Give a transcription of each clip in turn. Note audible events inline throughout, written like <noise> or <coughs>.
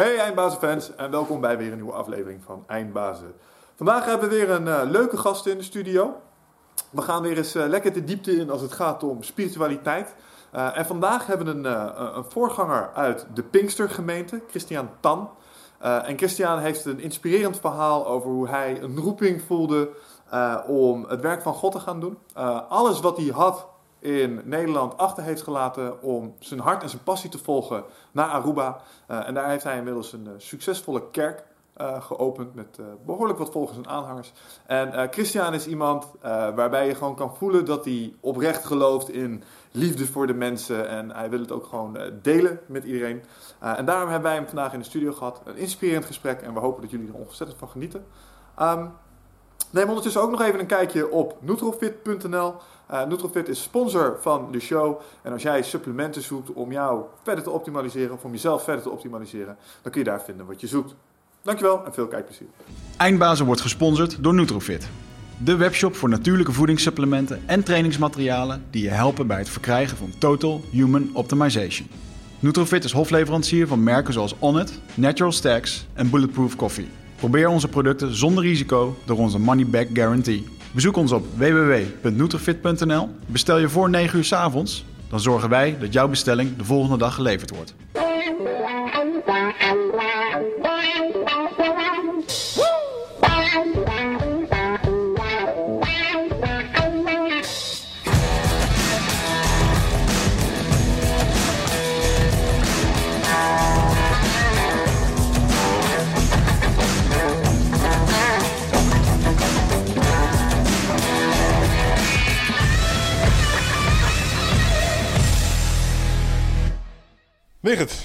Hey Eindbazenfans en welkom bij weer een nieuwe aflevering van Eindbazen. Vandaag hebben we weer een eh, leuke gast in de studio. We gaan weer eens eh, lekker de diepte in als het gaat om spiritualiteit. Eh, en vandaag hebben we een, een voorganger uit de Pinkstergemeente, Christian Tan. En Christian heeft een inspirerend verhaal over hoe hij een roeping voelde om het werk van God te gaan doen. Alles wat hij had in Nederland achter heeft gelaten om zijn hart en zijn passie te volgen naar Aruba. Eh, en daar heeft hij inmiddels een eh, succesvolle kerk eh, geopend met eh, behoorlijk wat volgers en aanhangers. En Christian is iemand waarbij je gewoon kan voelen dat hij oprecht gelooft in liefde voor de mensen. En hij wil het ook gewoon delen met iedereen. En daarom hebben wij hem vandaag in de studio gehad. Een inspirerend gesprek en we hopen dat jullie er ontzettend van genieten. Ehm neem ondertussen ook nog even een kijkje op Nutrofit.nl. Eh Nutrofit is sponsor van de show. En als jij supplementen zoekt om jou verder te optimaliseren, of om jezelf verder te optimaliseren, dan kun je daar vinden wat je zoekt. Dankjewel en veel kijkplezier. Eindbazen wordt gesponsord door Nutrofit. De webshop voor natuurlijke voedingssupplementen en trainingsmaterialen die je helpen bij het verkrijgen van Total Human Optimization. Nutrofit is hofleverancier van merken zoals Onnit, Natural Stacks en Bulletproof Coffee. Probeer onze producten zonder risico door onze money back guarantee. Bezoek ons op www.nutrofit.nl. Bestel je voor 9 uur 's avonds, dan zorgen wij dat jouw bestelling de volgende dag geleverd wordt. Wigert.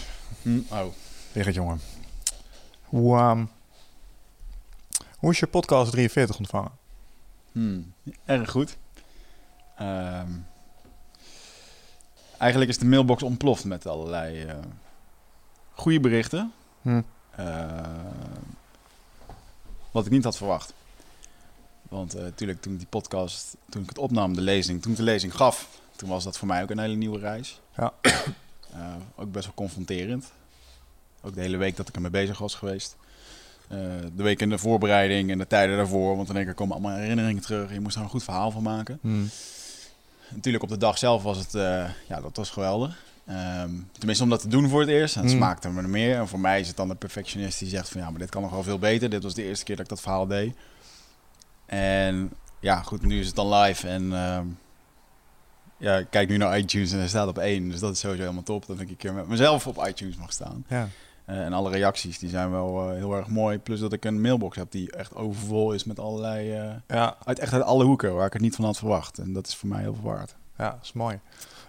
Oh. Wigert, jongen. Hoe, ehm, hoe is je podcast 43 ontvangen? Hmm, erg goed. Ehm, eigenlijk is de mailbox ontploft met allerlei eh, goede berichten. Hm. Eh, wat ik niet had verwacht. Want natuurlijk, toen ik die podcast, toen ik het opnam, de lezing, toen ik de lezing gaf, toen was dat voor mij ook een hele nieuwe reis. Ja. <coughs> Eh, ook best wel confronterend. Ook de hele week dat ik ermee bezig was geweest. Eh, de week in de voorbereiding en de tijden daarvoor. Want in één keer komen allemaal herinneringen terug. Je moest er een goed verhaal van maken. Hm. Natuurlijk op de dag zelf was het, eh, ja, dat was geweldig. Ehm, tenminste om dat te doen voor het eerst. En het Mm. smaakte me er meer. En voor mij is het dan de perfectionist die zegt van ja, maar dit kan nog wel veel beter. Dit was de eerste keer dat ik dat verhaal deed. En ja, goed, nu is het dan live. En ehm, ja, ik kijk nu naar iTunes en hij staat op één. Dus dat is sowieso helemaal top. Dat ik een keer met mezelf op iTunes mag staan. Ja. Eh, en alle reacties die zijn wel eh, heel erg mooi. Plus dat ik een mailbox heb die echt overvol is met allerlei... eh, Ja, uit, echt uit alle hoeken waar ik het niet van had verwacht. En dat is voor mij heel veel waard. ja, dat is mooi.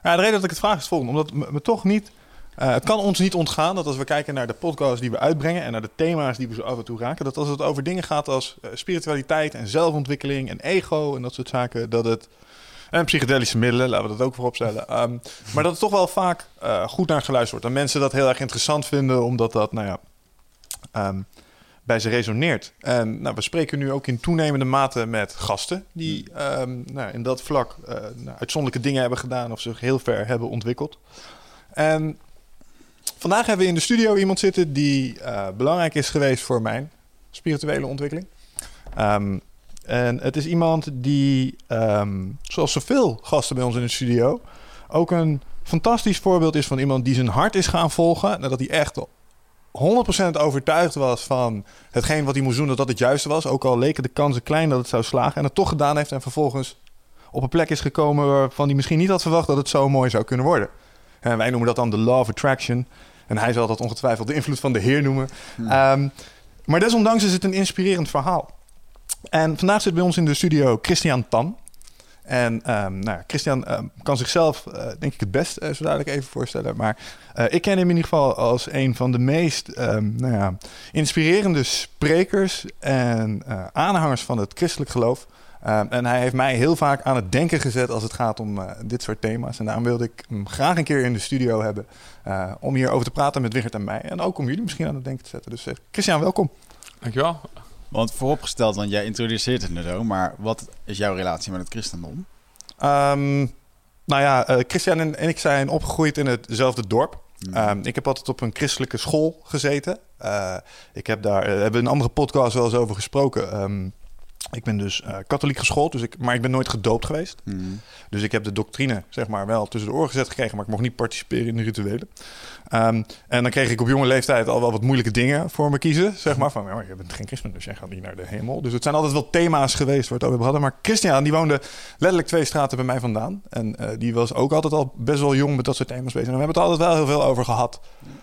Ja, de reden dat ik het vraag is het volgende. Omdat me, me toch niet... het kan ons niet ontgaan dat als we kijken naar de podcasts die we uitbrengen... en naar de thema's die we zo af en toe raken... dat als het over dingen gaat als spiritualiteit en zelfontwikkeling en ego en dat soort zaken... dat het... En psychedelische middelen, laten we dat ook voorop stellen. Ehm, maar dat het toch wel vaak eh, goed naar geluisterd wordt. En mensen dat heel erg interessant vinden, omdat dat, nou ja, ehm, bij ze resoneert. En nou, we spreken nu ook in toenemende mate met gasten die ehm, nou, in dat vlak eh, nou, uitzonderlijke dingen hebben gedaan of zich heel ver hebben ontwikkeld. En vandaag hebben we in de studio iemand zitten die eh, belangrijk is geweest voor mijn spirituele ontwikkeling. Ehm, en het is iemand die, ehm, zoals zoveel gasten bij ons in de studio, ook een fantastisch voorbeeld is van iemand die zijn hart is gaan volgen. Nadat hij echt 100% overtuigd was van hetgeen wat hij moest doen, dat dat het juiste was. Ook al leken de kansen klein dat het zou slagen. En het toch gedaan heeft en vervolgens op een plek is gekomen waarvan hij misschien niet had verwacht dat het zo mooi zou kunnen worden. En wij noemen dat dan de law of attraction. En hij zal dat ongetwijfeld de invloed van de Heer noemen. Ehm, maar desondanks is het een inspirerend verhaal. En vandaag zit bij ons in de studio Christian Tan. En ehm, nou, Christian ehm, kan zichzelf, eh, denk ik, het best uh, zo dadelijk even voorstellen. Maar eh, ik ken hem in ieder geval als een van de meest ehm, nou ja, inspirerende sprekers en eh, aanhangers van het christelijk geloof. En hij heeft mij heel vaak aan het denken gezet als het gaat om dit soort thema's. En daarom wilde ik hem graag een keer in de studio hebben om hierover te praten met Wigert en mij. En ook om jullie misschien aan het denken te zetten. Dus Christian, welkom. Dankjewel. Want vooropgesteld, want jij introduceert het nu zo, maar wat is jouw relatie met het christendom? Um, nou ja, uh, Christian en, en, ik zijn opgegroeid in hetzelfde dorp. Ehm, ik heb altijd op een christelijke school gezeten. Uh, ik heb daar, uh, hebben in een andere podcast wel eens over gesproken. Um, ik ben dus katholiek geschoold, dus ik, maar ik ben nooit gedoopt geweest. Mm. Dus ik heb de doctrine zeg maar wel tussen de oren gezet gekregen, maar ik mocht niet participeren in de rituelen. Um, en dan kreeg ik op jonge leeftijd al wel wat moeilijke dingen voor me kiezen. Zeg maar van, ja, je bent geen christen, dus jij gaat niet naar de hemel. Dus het zijn altijd wel thema's geweest waar we het over hadden. Maar Christian, die woonde letterlijk twee straten bij mij vandaan. En uh, die was ook altijd al best wel jong met dat soort thema's bezig. En we hebben het altijd wel heel veel over gehad,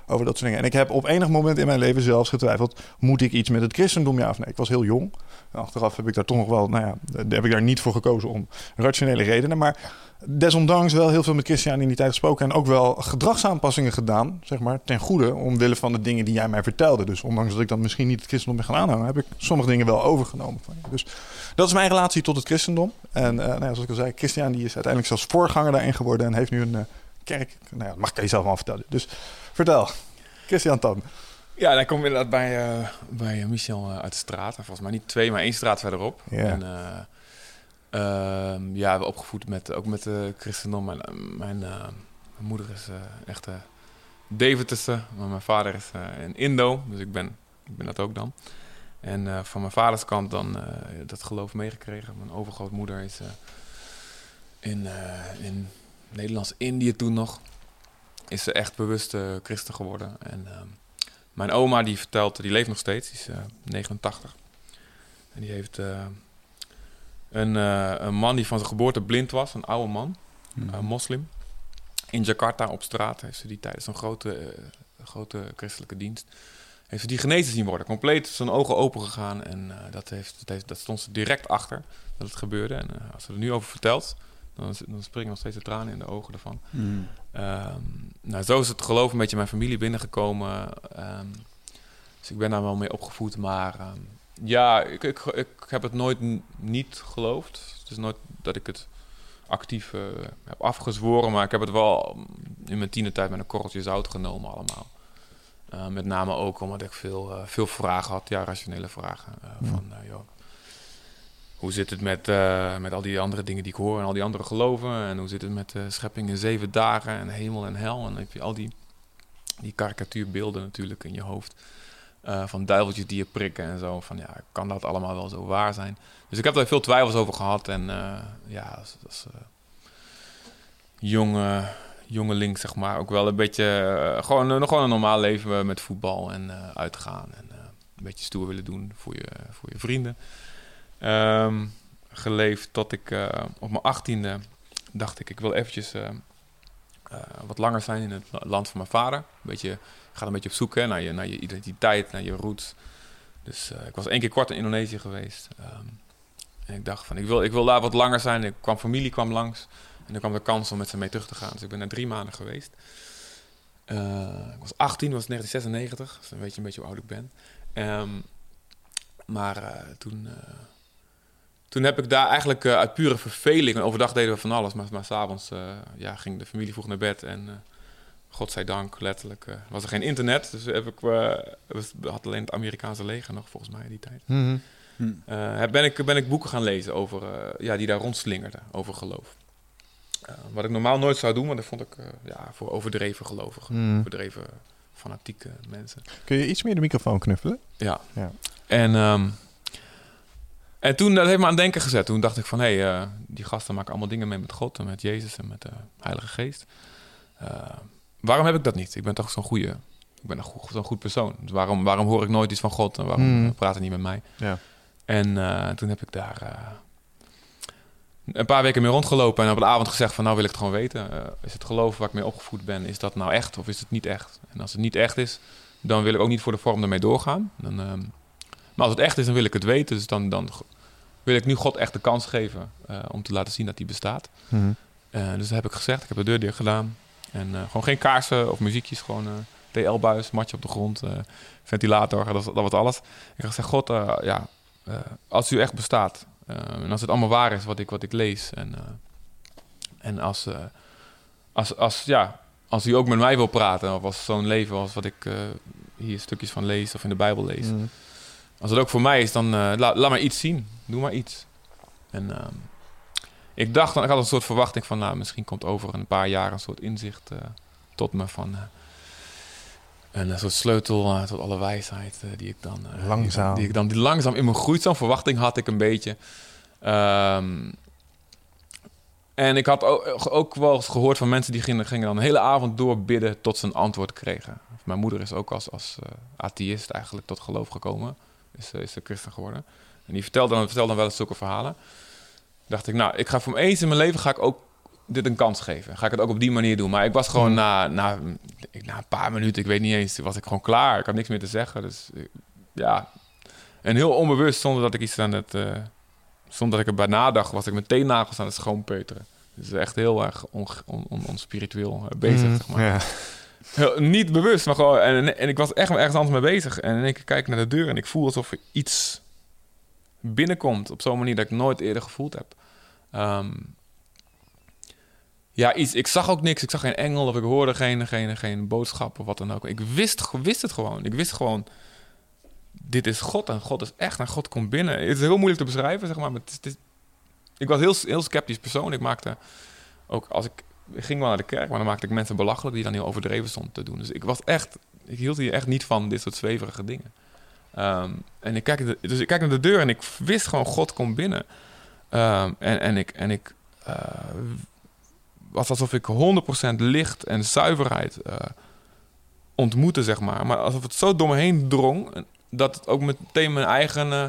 over dat soort dingen. En ik heb op enig moment in mijn leven zelfs getwijfeld, moet ik iets met het christendom, ja of nee? Ik was heel jong. Achteraf heb ik daar toch nog wel, nou ja, heb ik daar niet voor gekozen om rationele redenen. Maar desondanks wel heel veel met Christian in die tijd gesproken. En ook wel gedragsaanpassingen gedaan, zeg maar, ten goede. Omwille van de dingen die jij mij vertelde. Dus ondanks dat ik dan misschien niet het christendom ben gaan aanhangen, heb ik sommige dingen wel overgenomen van je. Dus dat is mijn relatie tot het christendom. En uh, nou ja, zoals ik al zei, Christian die is uiteindelijk zelfs voorganger daarin geworden. En heeft nu een uh, kerk. Nou ja, dat mag ik je zelf wel vertellen. Dus vertel, Christian Tan. Ja, dan kom je inderdaad bij, uh, bij Michel uit de straat. Volgens mij niet twee, maar één straat verderop. Ja. En, Uh, ja, we opgevoed met, ook met de christendom. Mijn, mijn, mijn moeder is echt Deventerse, maar mijn vader is een Indo, dus ik ben, ik ben dat ook dan. En van mijn vaders kant dan dat geloof meegekregen. Mijn overgrootmoeder is in, in Nederlands-Indië toen nog, is ze echt bewust christen geworden. En ehm, mijn oma die vertelt, die leeft nog steeds, die is 89. En die heeft een, uh, een, man die van zijn geboorte blind was, een oude man, mm. een moslim. In Jakarta op straat heeft ze die tijdens een grote, grote christelijke dienst. Heeft ze die genezen zien worden. Compleet zijn ogen open gegaan. En uh, dat, heeft, dat, heeft, dat stond ze direct achter dat het gebeurde. En als ze er nu over vertelt, dan, dan springen nog steeds de tranen in de ogen ervan. Mm. Um, nou, zo is het geloof een beetje mijn familie binnengekomen. Um, dus ik ben daar wel mee opgevoed. Maar um, ja, ik, ik, ik heb het nooit niet geloofd. Het is nooit dat ik het actief uh, heb afgezworen, maar ik heb het wel in mijn tienertijd met een korreltje zout genomen allemaal. Uh, met name ook omdat ik veel, uh, veel vragen had, ja, rationele vragen. Mm. Van, joh, hoe zit het met, met al die andere dingen die ik hoor en al die andere geloven? En hoe zit het met schepping in zeven dagen en hemel en hel? En dan heb je al die, die karikatuurbeelden natuurlijk in je hoofd. Uh, van duiveltjes die je prikken en zo. Van ja, kan dat allemaal wel zo waar zijn? Dus ik heb daar veel twijfels over gehad. En ja, is uh, jonge, jongeling, zeg maar. Ook wel een beetje, gewoon, gewoon een normaal leven met voetbal en uitgaan. En een beetje stoer willen doen voor je, voor je vrienden. Um, geleefd tot ik op mijn achttiende dacht ik, ik wil eventjes wat langer zijn in het land van mijn vader. Een beetje gaat een beetje op zoek naar, je, naar je identiteit, naar je roots. Dus ik was één keer kort in Indonesië geweest. Um, en ik dacht van, ik wil, ik wil daar wat langer zijn. Ik kwam, familie kwam langs. En dan kwam de kans om met ze mee terug te gaan. Dus ik ben daar drie maanden geweest. Ik was 18, was 1996. Dus dan weet een beetje hoe oud ik ben. Um, maar toen, toen heb ik daar eigenlijk uit pure verveling... overdag deden we van alles, maar, maar s'avonds ja, ging de familie vroeg naar bed... en godzijdank, letterlijk, uh, was er geen internet. Dus heb ik, uh, had alleen het Amerikaanse leger nog, volgens mij, in die tijd. Mm -hmm. ben, ik, ben ik boeken gaan lezen over, ja, die daar rondslingerden, over geloof. wat ik normaal nooit zou doen, want dat vond ik ja, voor overdreven gelovigen, mm. overdreven fanatieke mensen. Kun je iets meer de microfoon knuffelen? Ja. ja. En, um, en toen, dat heeft me aan denken gezet. Toen dacht ik van, hé, hey, die gasten maken allemaal dingen mee met God en met Jezus en met de Heilige Geest waarom heb ik dat niet? Ik ben toch zo'n goede, ik ben zo'n goed persoon. Dus waarom, waarom hoor ik nooit iets van God en waarom mm. praat hij niet met mij? Ja. En uh, toen heb ik daar een paar weken mee rondgelopen en op de avond gezegd van nou wil ik het gewoon weten. Is het geloof waar ik mee opgevoed ben, is dat nou echt of is het niet echt? En als het niet echt is, dan wil ik ook niet voor de vorm ermee doorgaan. Dan, maar als het echt is, dan wil ik het weten. Dus dan, dan wil ik nu God echt de kans geven om te laten zien dat hij bestaat. Mm. dus dat heb ik gezegd. Ik heb de deur dicht gedaan. En uh, gewoon geen kaarsen of muziekjes, gewoon DL-buis, matje op de grond, ventilator, dat, dat was alles. Ik heb gezegd, God, ja, als u echt bestaat en als het allemaal waar is wat ik, wat ik lees en, en als, als, als, ja, als u ook met mij wil praten of als zo'n leven als wat ik hier stukjes van lees of in de Bijbel lees. Mm. Als het ook voor mij is, dan la, laat maar iets zien. Doe maar iets. En ehm, ik dacht, ik had een soort verwachting van, nou, misschien komt over een paar jaar een soort inzicht uh, tot me van, uh, een soort sleutel eh, tot alle wijsheid eh, die ik dan... eh, Langzaam. Die ik dan die langzaam in me groeit. Zo'n verwachting had ik een beetje. Ehm, en ik had ook, ook wel eens gehoord van mensen die gingen, gingen dan een hele avond door bidden tot ze een antwoord kregen. Mijn moeder is ook als, als eh, atheïst eigenlijk tot geloof gekomen. Is, eh, is ze christen geworden. En die vertelde dan, vertelde dan wel eens zulke verhalen. dacht ik, nou, ik ga voor eens in mijn leven ga ik ook dit een kans geven. Ga ik het ook op die manier doen. Maar ik was gewoon na, na, na een paar minuten, ik weet niet eens, was ik gewoon klaar. Ik had niks meer te zeggen. Dus eh, ja, en heel onbewust, zonder dat ik iets aan het... eh, zonder dat ik erbij nadacht, was ik mijn teennagels aan het schoonpeuteren. Dus echt heel erg on, on, on- onspiritueel eh, bezig, Mhm, zeg maar. Ja. Niet bewust, maar gewoon... En, en ik was echt ergens anders mee bezig. En keer kijk ik naar de deur en ik voel alsof er iets binnenkomt... op zo'n manier dat ik nooit eerder gevoeld heb. Ehm, ja, iets, ik zag ook niks. Ik zag geen engel of ik hoorde geen, geen, geen boodschap of wat dan ook. Ik wist, wist het gewoon. Ik wist gewoon... Dit is God en God is echt en God komt binnen. Het is heel moeilijk te beschrijven, zeg maar. maar ik was heel, heel sceptisch persoon. Ik maakte ook als ik, ik ging wel naar de kerk, maar dan maakte ik mensen belachelijk die dan heel overdreven stonden te doen. Dus ik was echt, ik hield hier echt niet van dit soort zweverige dingen. Ehm, en ik kijk, dus ik kijk naar de deur en ik wist gewoon, God komt binnen. Ehm, en, en ik, en ik eh, was alsof ik 100% licht en zuiverheid eh, ontmoette, zeg maar. Maar alsof het zo door me heen drong, dat het ook meteen mijn eigen eh,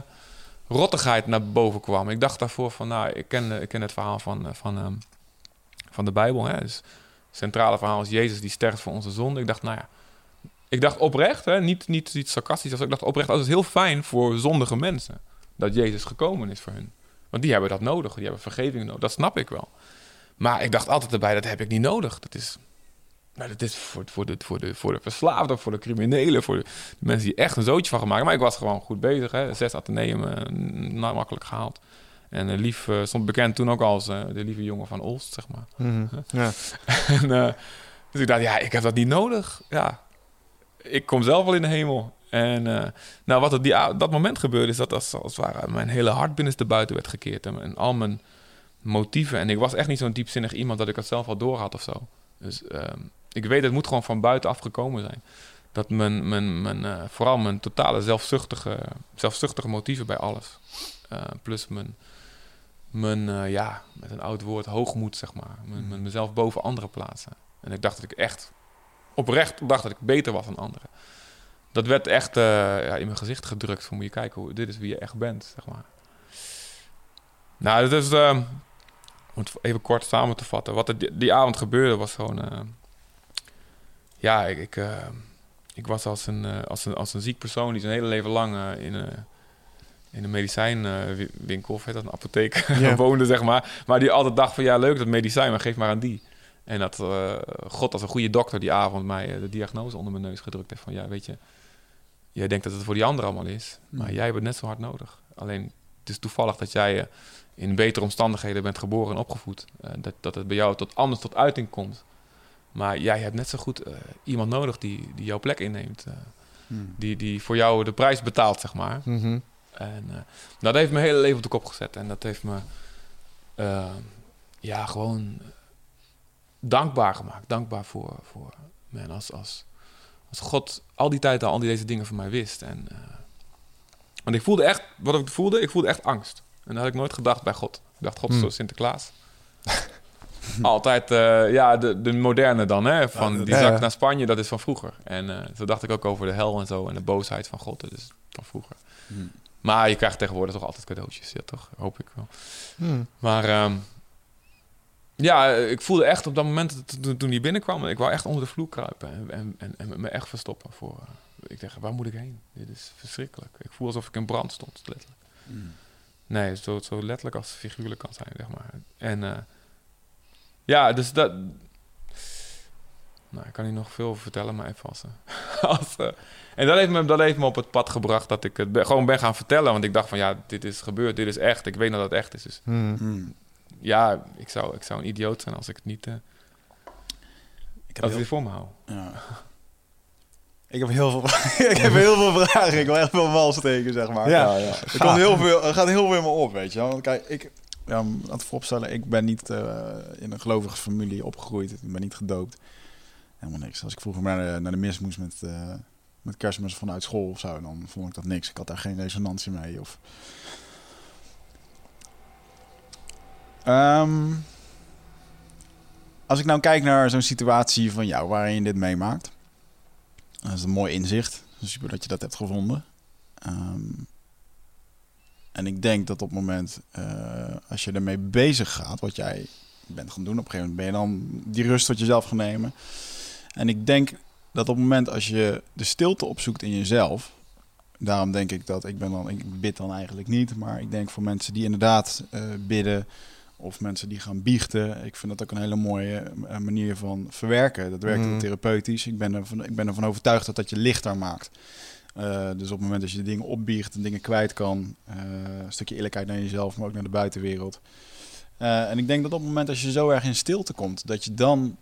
rottigheid naar boven kwam. Ik dacht daarvoor van, nou, ik ken, ik ken het verhaal van, van, ehm, van de Bijbel. Hè? Dus het centrale verhaal is Jezus die sterft voor onze zonde. Ik dacht, nou ja, ik dacht oprecht, hè? Niet, niet iets sarcastisch. zo. Ik dacht oprecht, dat is heel fijn voor zondige mensen. Dat Jezus gekomen is voor hun. Want die hebben dat nodig. Die hebben vergeving nodig. Dat snap ik wel. Maar ik dacht altijd erbij, dat heb ik niet nodig. Dat is, nou, dat is voor, voor, de, voor, de, voor de verslaafden, voor de criminelen, voor de, mensen die echt een zootje van gemaakt. Maar ik was gewoon goed bezig. Hè? Zes ateneum, eh, makkelijk gehaald. En eh, Lief eh, stond bekend toen ook als eh, de lieve jongen van Olst, zeg maar. Mhm. ja. <laughs> En, dus ik dacht, ja, ik heb dat niet nodig. Ja, ik kom zelf wel in de hemel. En nou, wat op die, dat moment gebeurde, is dat als, als het ware mijn hele hart binnenste buiten werd gekeerd. En, en al mijn motieven. En ik was echt niet zo'n diepzinnig iemand dat ik het zelf al door had of zo. Dus ehm, ik weet, het moet gewoon van buitenaf gekomen zijn. Dat mijn, mijn, mijn, vooral mijn totale zelfzuchtige, zelfzuchtige motieven bij alles. plus mijn, mijn eh, ja, met een oud woord, hoogmoed, zeg maar. Mijn, mijn- mezelf boven anderen plaatsen. En ik dacht dat ik echt oprecht dacht dat ik beter was dan anderen. Dat werd echt eh, ja, in mijn gezicht gedrukt. Van moet je kijken, hoe, dit is wie je echt bent, zeg maar. Nou, dat is... ehm, om het even kort samen te vatten. Wat er die, die avond gebeurde was gewoon... eh, ja, ik, ik, ik was als een, als, een, als een ziek persoon die zijn hele leven lang in, een in een medicijnwinkel, of heet dat, een apotheek, <laughs> Ja. woonde, zeg maar. Maar die altijd dacht van, ja, leuk dat medicijn, maar geef maar aan die. En dat eh, God als een goede dokter die avond mij eh, de diagnose onder mijn neus gedrukt heeft van, ja, weet je, jij denkt dat het voor die ander allemaal is, maar Hmm. jij hebt het net zo hard nodig. Alleen, het is toevallig dat jij eh, in betere omstandigheden bent geboren en opgevoed. Dat, dat het bij jou tot anders tot uiting komt. Maar jij hebt net zo goed iemand nodig die, die jouw plek inneemt. Hmm. die, die voor jou de prijs betaalt, zeg maar. Mhm. En nou, dat heeft mijn hele leven op de kop gezet. En dat heeft me eh, ja, gewoon dankbaar gemaakt. Dankbaar voor, voor man, als, als, als God al die tijd al al die deze dingen van mij wist. En, eh, want ik voelde echt, wat ik voelde, ik voelde echt angst. En dat had ik nooit gedacht bij God. Ik dacht, God is Hmm. zo Sinterklaas. <laughs> Altijd, eh, ja, de, de moderne dan, hè. Van die Ja, zak ja. naar Spanje, dat is van vroeger. En eh, zo dacht ik ook over de hel en zo. En de boosheid van God, dat is van vroeger. Hmm. Maar je krijgt tegenwoordig toch altijd cadeautjes, ja toch? Hoop ik wel. Mhm. Maar ehm, ja, ik voelde echt op dat moment, toen, hij binnenkwam, ik wou echt onder de vloer kruipen en, en, en, en me echt verstoppen. Voor, eh, ik dacht, waar moet ik heen? Dit is verschrikkelijk. Ik voel alsof ik in brand stond, letterlijk. Hmm. Nee, zo, zo letterlijk als figuurlijk kan zijn, zeg maar. En eh, ja, dus dat... Nou, ik kan hier nog veel over vertellen, maar even als... <laughs> als eh, en dat heeft, me, dat heeft me op het pad gebracht dat ik het be- gewoon ben gaan vertellen. Want ik dacht van, ja, dit is gebeurd, dit is echt. Ik weet dat het echt is. Dus Mhm. Hmm. ja, ik zou, ik zou een idioot zijn als ik het niet... eh Ik, heb als ik heel, dit voor me hou. ja. Ik heb heel veel, <laughs> ik heb heel veel vragen. Ik wil echt veel wal steken, zeg maar. Ja. Er, komt heel veel, er gaat heel veel in me op, weet je wel. Want Kijk, ik, ja, om het vooropstellen, ik ben niet eh, in een gelovige familie opgegroeid. Ik ben niet gedoopt. Helemaal niks. Als ik vroeger naar de, naar de mis moest met, eh, met kerstmis vanuit school of zo, dan vond ik dat niks. Ik had daar geen resonantie mee. Of... Ehm, als ik nou kijk naar zo'n situatie van jou waarin je dit meemaakt. Dat is een mooi inzicht. Super dat je dat hebt gevonden. Ehm, en ik denk dat op het moment, eh, als je ermee bezig gaat, wat jij bent gaan doen, op een gegeven moment ben je dan die rust tot jezelf gaan nemen. En ik denk dat op het moment als je de stilte opzoekt in jezelf, daarom denk ik dat ik ben dan, ik bid dan eigenlijk niet, maar ik denk voor mensen die inderdaad eh, bidden of mensen die gaan biechten, ik vind dat ook een hele mooie eh, manier van verwerken. Dat werkt Mhm. therapeutisch. Ik ben, ervan, ik ben ervan overtuigd dat dat je lichter maakt. Eh, dus op het moment dat je dingen opbiecht en dingen kwijt kan, een stukje eerlijkheid naar jezelf, maar ook naar de buitenwereld. En ik denk dat op het moment dat je zo erg in stilte komt, dat je dan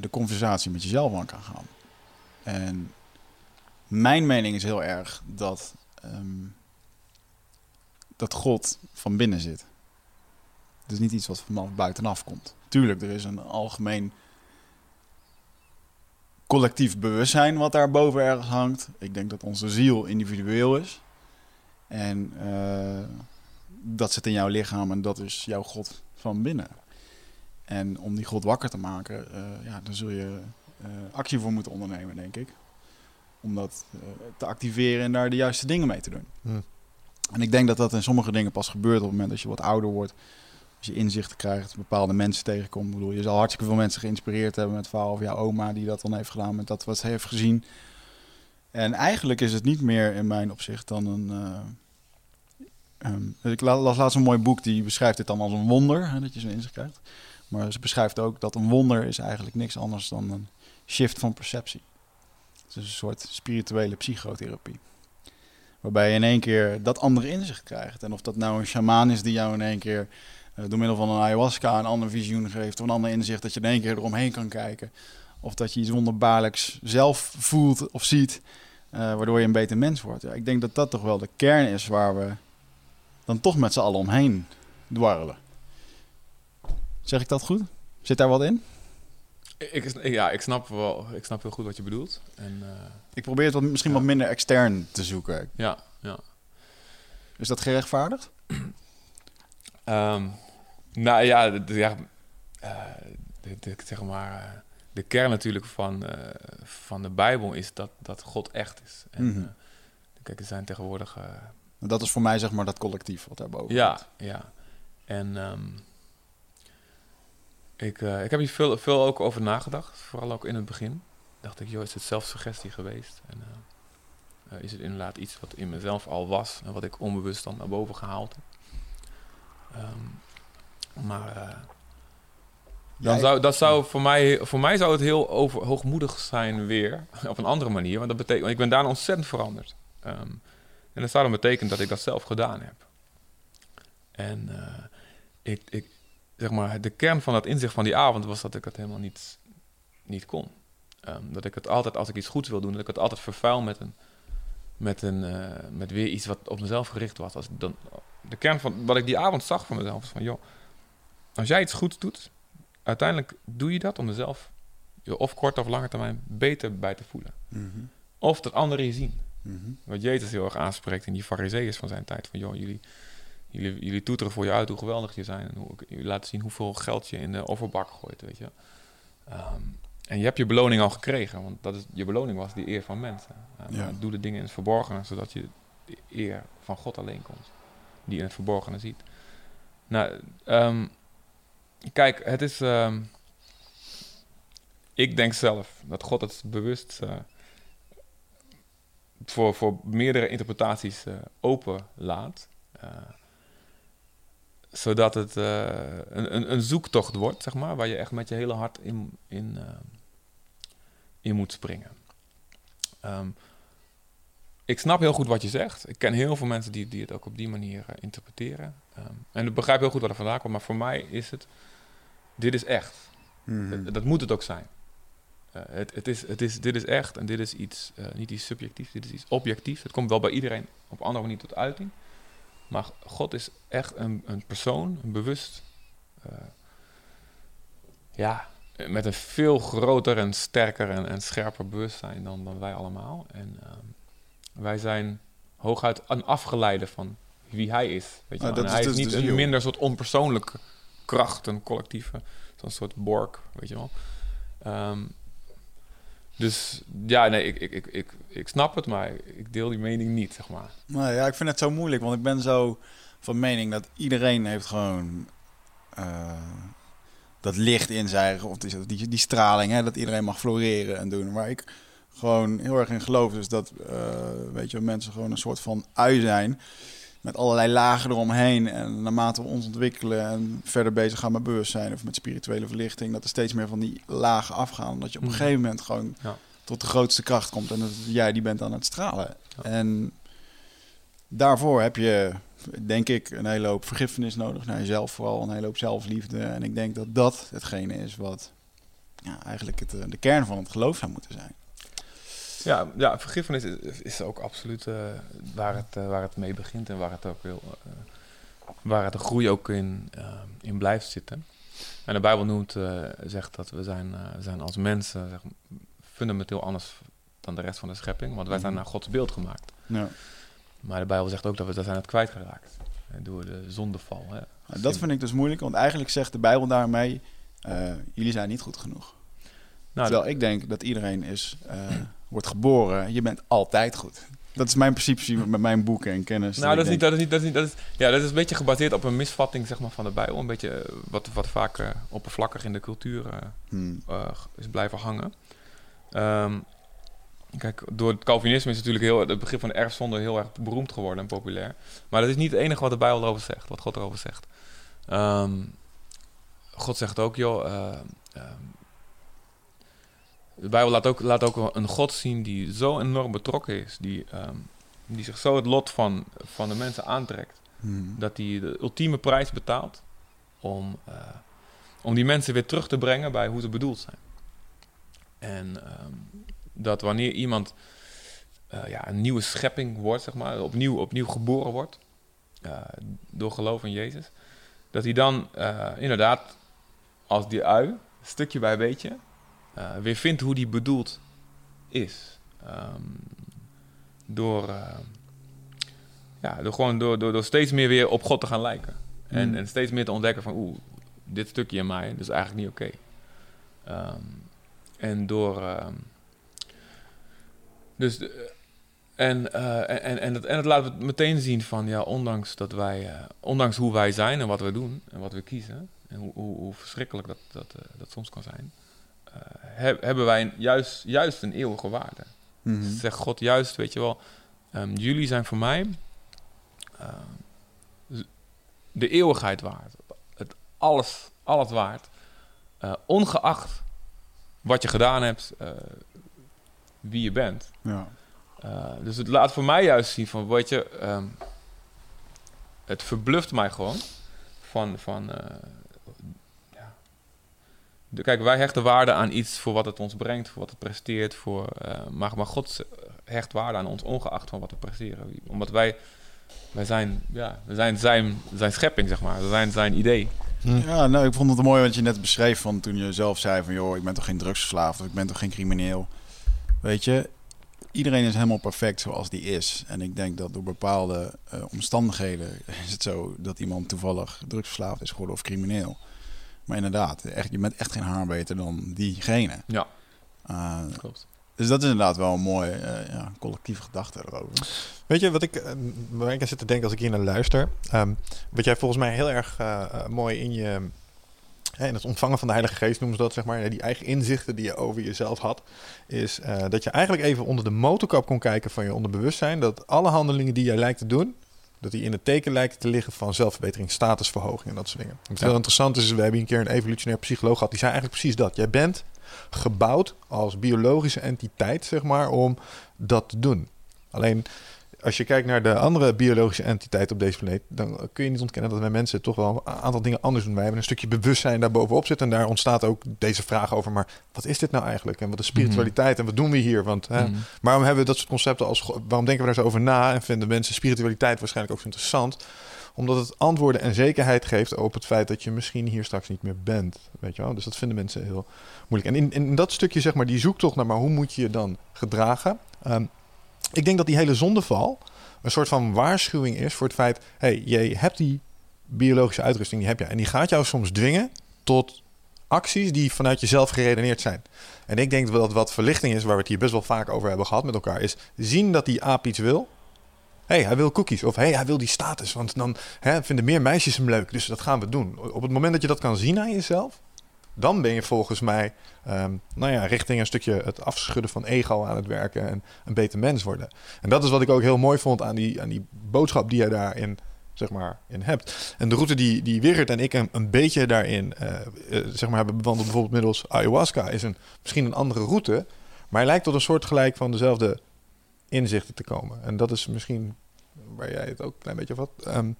de conversatie met jezelf aan kan gaan. En mijn mening is heel erg dat, ehm, dat God van binnen zit. Is niet iets wat van buitenaf komt. Tuurlijk, er is een algemeen collectief bewustzijn wat daar boven ergens hangt. Ik denk dat onze ziel individueel is. En eh, dat zit in jouw lichaam en dat is jouw God van binnen. En om die God wakker te maken, eh, ja, daar zul je eh, actie voor moeten ondernemen, denk ik. Om dat eh, te activeren en daar de juiste dingen mee te doen. Hm. En ik denk dat dat in sommige dingen pas gebeurt op het moment dat je wat ouder wordt. Als je inzichten krijgt, bepaalde mensen tegenkomt. Ik bedoel, je zal hartstikke veel mensen geïnspireerd hebben met het verhaal jouw oma die dat dan heeft gedaan, met dat wat ze heeft gezien. En eigenlijk is het niet meer in mijn opzicht dan een. eh, ehm, ik la- las laatst een mooi boek die beschrijft dit dan als een wonder, hè, dat je zo'n inzicht krijgt. Maar ze beschrijft ook dat een wonder is eigenlijk niks anders dan een shift van perceptie. Het is een soort spirituele psychotherapie. Waarbij je in één keer dat andere inzicht krijgt. En of dat nou een shamaan is die jou in één keer eh, door middel van een ayahuasca een ander visioen geeft. Of een ander inzicht dat je in één keer eromheen kan kijken. Of dat je iets wonderbaarlijks zelf voelt of ziet. eh, waardoor je een beter mens wordt. Ik denk dat dat toch wel de kern is waar we dan toch met z'n allen omheen dwarrelen. Zeg ik dat goed? Zit daar wat in? Ik, ja, ik snap wel, ik snap heel goed wat je bedoelt. En eh, Ik probeer het wat, misschien Ja. wat minder extern te zoeken. ja, ja. Is dat gerechtvaardigd? Ehm, nou ja, de, de- ja eh, de, de- zeg maar, eh, de kern natuurlijk van, van de Bijbel is dat, dat God echt is. En, Mhm. kijk, er zijn tegenwoordig... Dat is voor mij zeg maar dat collectief wat daarboven ja, hangt. ja. En ehm, ik, eh, ik heb hier veel, veel ook over nagedacht, vooral ook in het begin. Dacht ik, joh, is het zelfsuggestie geweest? En eh, eh, is het inderdaad iets wat in mezelf al was en wat ik onbewust dan naar boven gehaald heb? Ehm, maar eh, dan zou, dat zou voor mij, voor mij zou het heel over, hoogmoedig zijn weer, <laughs> op een andere manier. Want dat betekent, want ik ben daarna ontzettend veranderd. Ehm, en dat zou dan betekenen dat ik dat zelf gedaan heb. En eh, ik, ik, zeg maar, de kern van dat inzicht van die avond was dat ik het helemaal niet, niet kon. Ehm, dat ik het altijd, als ik iets goeds wil doen, dat ik het altijd vervuil met, een, met, een, eh, met weer iets wat op mezelf gericht was. Als dan, de kern van wat ik die avond zag van mezelf was van, joh, als jij iets goeds doet, uiteindelijk doe je dat om mezelf je of kort of lange termijn beter bij te voelen. Mhm, Of dat anderen je zien. mhm. Wat Jezus heel erg aanspreekt in die fariseeërs van zijn tijd. Van joh, jullie, jullie, jullie toeteren voor je uit hoe geweldig je zijn. En hoe, jullie laten zien hoeveel geld je in de offerbak gooit, weet je. Ehm, en je hebt je beloning al gekregen. Want dat is, je beloning was die eer van mensen. Eh, Ja. Doe de dingen in het verborgene, zodat je de eer van God alleen komt. Die in het verborgene ziet. Nou, ehm, kijk, het is... ehm, ik denk zelf dat God het bewust... eh, voor, voor meerdere interpretaties eh, open laat. eh, zodat het eh, een, een, een zoektocht wordt, zeg maar, waar je echt met je hele hart in, in, eh, in moet springen. Ehm, ik snap heel goed wat je zegt. Ik ken heel veel mensen die, die het ook op die manier eh, interpreteren. Ehm, en ik begrijp heel goed wat er vandaan komt, maar voor mij is het, dit is echt. Mhm. Dat, dat moet het ook zijn. Het, het is, het is, dit is echt en dit is iets, niet iets subjectiefs, dit is iets objectiefs. Het komt wel bij iedereen op een andere manier tot uiting. Maar God is echt een, een persoon, een bewust, eh, ja, met een veel groter en sterker en, en scherper bewustzijn dan, dan wij allemaal. En ehm, wij zijn hooguit een afgeleide van wie hij is. Weet je Ah, wel. En is hij is dus niet de een minder soort onpersoonlijke kracht, een collectieve, zo'n soort bork, weet je wel. Ehm, dus ja, nee, ik, ik, ik, ik, ik snap het, maar ik deel die mening niet, zeg maar. Nou ja, ik vind het zo moeilijk, want ik ben zo van mening dat iedereen heeft gewoon eh, dat licht in zijn, of die, die, die straling, hè, dat iedereen mag floreren en doen. Waar ik gewoon heel erg in geloof, is dat eh, weet je, mensen gewoon een soort van ui zijn. Met allerlei lagen eromheen. En naarmate we ons ontwikkelen en verder bezig gaan met bewustzijn of met spirituele verlichting, dat er steeds meer van die lagen afgaan. Dat je op een Mhm. gegeven moment gewoon Ja. tot de grootste kracht komt. En dat jij die bent aan het stralen. Ja. En daarvoor heb je, denk ik, een hele hoop vergiffenis nodig. Naar jezelf vooral, een hele hoop zelfliefde. En ik denk dat dat hetgene is wat ja, eigenlijk het, eh, de kern van het geloof zou moeten zijn. Ja, ja vergiffenis is, is ook absoluut eh, waar, het, eh, waar het mee begint en waar het ook wil, eh, waar het de groei ook in, in blijft zitten. En de Bijbel noemt, zegt dat we zijn, we zijn als mensen zeg, fundamenteel anders dan de rest van de schepping, want wij zijn Mhm. naar Gods beeld gemaakt. Ja. Maar de Bijbel zegt ook dat we dat zijn het kwijtgeraakt door de zondeval. Hè. Dat vind ik dus moeilijk, want eigenlijk zegt de Bijbel daarmee: jullie zijn niet goed genoeg. Nou, Terwijl ik denk dat iedereen is, wordt geboren, je bent altijd goed. Dat is mijn principe met <laughs> mijn boeken en kennis. Nou, dat is, niet, dat, is niet, dat, is niet, dat, is, ja, dat is een beetje gebaseerd op een misvatting zeg maar, van de Bijbel. Een beetje eh, wat, wat vaak eh, oppervlakkig in de cultuur eh, hmm, is blijven hangen. Ehm, kijk, door het Calvinisme is natuurlijk heel, het begrip van de erfzonde heel erg beroemd geworden en populair. Maar dat is niet het enige wat de Bijbel erover zegt, wat God erover zegt. Ehm, God zegt ook, joh. De Bijbel laat ook, laat ook een God zien die zo enorm betrokken is, die, ehm, die zich zo het lot van, van de mensen aantrekt hmm. dat hij de ultieme prijs betaalt om, eh, om die mensen weer terug te brengen bij hoe ze bedoeld zijn. En ehm, dat wanneer iemand eh, ja, een nieuwe schepping wordt, zeg maar, opnieuw, opnieuw geboren wordt eh, door geloof in Jezus, dat hij dan inderdaad als die ui, stukje bij beetje, eh, weer vindt hoe die bedoeld is. Ehm, door, eh, ja, door, gewoon door, door, door steeds meer weer op God te gaan lijken. En, Mm. en steeds meer te ontdekken van, oeh, dit stukje in mij, dat is eigenlijk niet oké. Ehm, en door... ehm, dus... de- en, eh, en, en, en, het, en het laat het meteen zien van, ja, ondanks dat wij... eh, ondanks hoe wij zijn en wat we doen en wat we kiezen... en hoe, hoe, hoe verschrikkelijk dat, dat, eh, dat soms kan zijn... eh, heb- hebben wij een- juist, juist een eeuwige waarde. Mhm. Zegt God juist, weet je wel, ehm, jullie zijn voor mij ehm, de eeuwigheid waard. Het alles, alles waard. Eh, ongeacht wat je gedaan hebt, eh, wie je bent. Ja. Dus het laat voor mij juist zien van, weet je, ehm, het verbluft mij gewoon van, van. De- kijk, wij hechten waarde aan iets voor wat het ons brengt, voor wat het presteert, voor, eh, maar, maar God hecht waarde aan ons ongeacht van wat we presteren. Omdat wij, wij zijn, ja, we zijn zijn, zijn schepping, zeg maar. We zijn zijn idee. Ja, nou, ik vond het mooi wat je net beschreef van toen je zelf zei van... joh, ik ben toch geen drugsverslaafd of ik ben toch geen crimineel. Weet je, iedereen is helemaal perfect zoals die is. En ik denk dat door bepaalde eh, omstandigheden is het zo dat iemand toevallig drugsverslaafd is geworden of crimineel. Maar inderdaad, echt, je bent echt geen haar beter dan diegene. Ja. Eh, Klopt. dus dat is inderdaad wel een mooie eh, ja, collectieve gedachte erover. Weet je wat ik, eh, waar ik aan zit te denken als ik hier naar luister? Ehm, wat jij volgens mij heel erg mooi in je. hè, in het ontvangen van de Heilige Geest noemen ze dat, zeg maar. Die eigen inzichten die je over jezelf had. Is eh, dat je eigenlijk even onder de motorkap kon kijken van je onderbewustzijn. Dat alle handelingen die jij lijkt te doen. Dat die in het teken lijken te liggen van zelfverbetering, statusverhoging en dat soort dingen. Wat Ja. heel interessant is, we hebben een keer een evolutionair psycholoog gehad. Die zei eigenlijk precies dat. Jij bent gebouwd als biologische entiteit, zeg maar, om dat te doen. Alleen als je kijkt naar de andere biologische entiteiten op deze planeet, dan kun je niet ontkennen dat wij mensen toch wel een aantal dingen anders doen. Wij hebben een stukje bewustzijn daar bovenop zitten. En daar ontstaat ook deze vraag over. Maar wat is dit nou eigenlijk? En wat is spiritualiteit? En wat doen we hier? Want hè, Mhm. waarom hebben we dat soort concepten als. Waarom denken we daar zo over na? En vinden mensen spiritualiteit waarschijnlijk ook zo interessant? Omdat het antwoorden en zekerheid geeft op het feit dat je misschien hier straks niet meer bent. Weet je wel? Dus dat vinden mensen heel moeilijk. En in, in dat stukje, zeg maar, die zoektocht naar maar hoe moet je je dan gedragen. Ehm, ik denk dat die hele zondeval een soort van waarschuwing is voor het feit... hey, je hebt die biologische uitrusting, die heb je. En die gaat jou soms dwingen tot acties die vanuit jezelf geredeneerd zijn. En ik denk dat wat verlichting is, waar we het hier best wel vaak over hebben gehad met elkaar, is zien dat die aap iets wil. Hey, hij wil cookies. Of hey, hij wil die status. Want dan hè, vinden meer meisjes hem leuk. Dus dat gaan we doen. Op het moment dat je dat kan zien aan jezelf, dan ben je volgens mij, ehm, nou ja, richting een stukje het afschudden van ego aan het werken en een beter mens worden. En dat is wat ik ook heel mooi vond aan die, aan die boodschap die je daarin zeg maar, in hebt. En de route die, die Wigert en ik een, beetje daarin uh, uh, zeg maar, hebben bewandeld, bijvoorbeeld middels ayahuasca, is een, misschien een andere route, maar hij lijkt tot een soort gelijk van dezelfde inzichten te komen. En dat is misschien waar jij het ook een klein beetje wat. Um,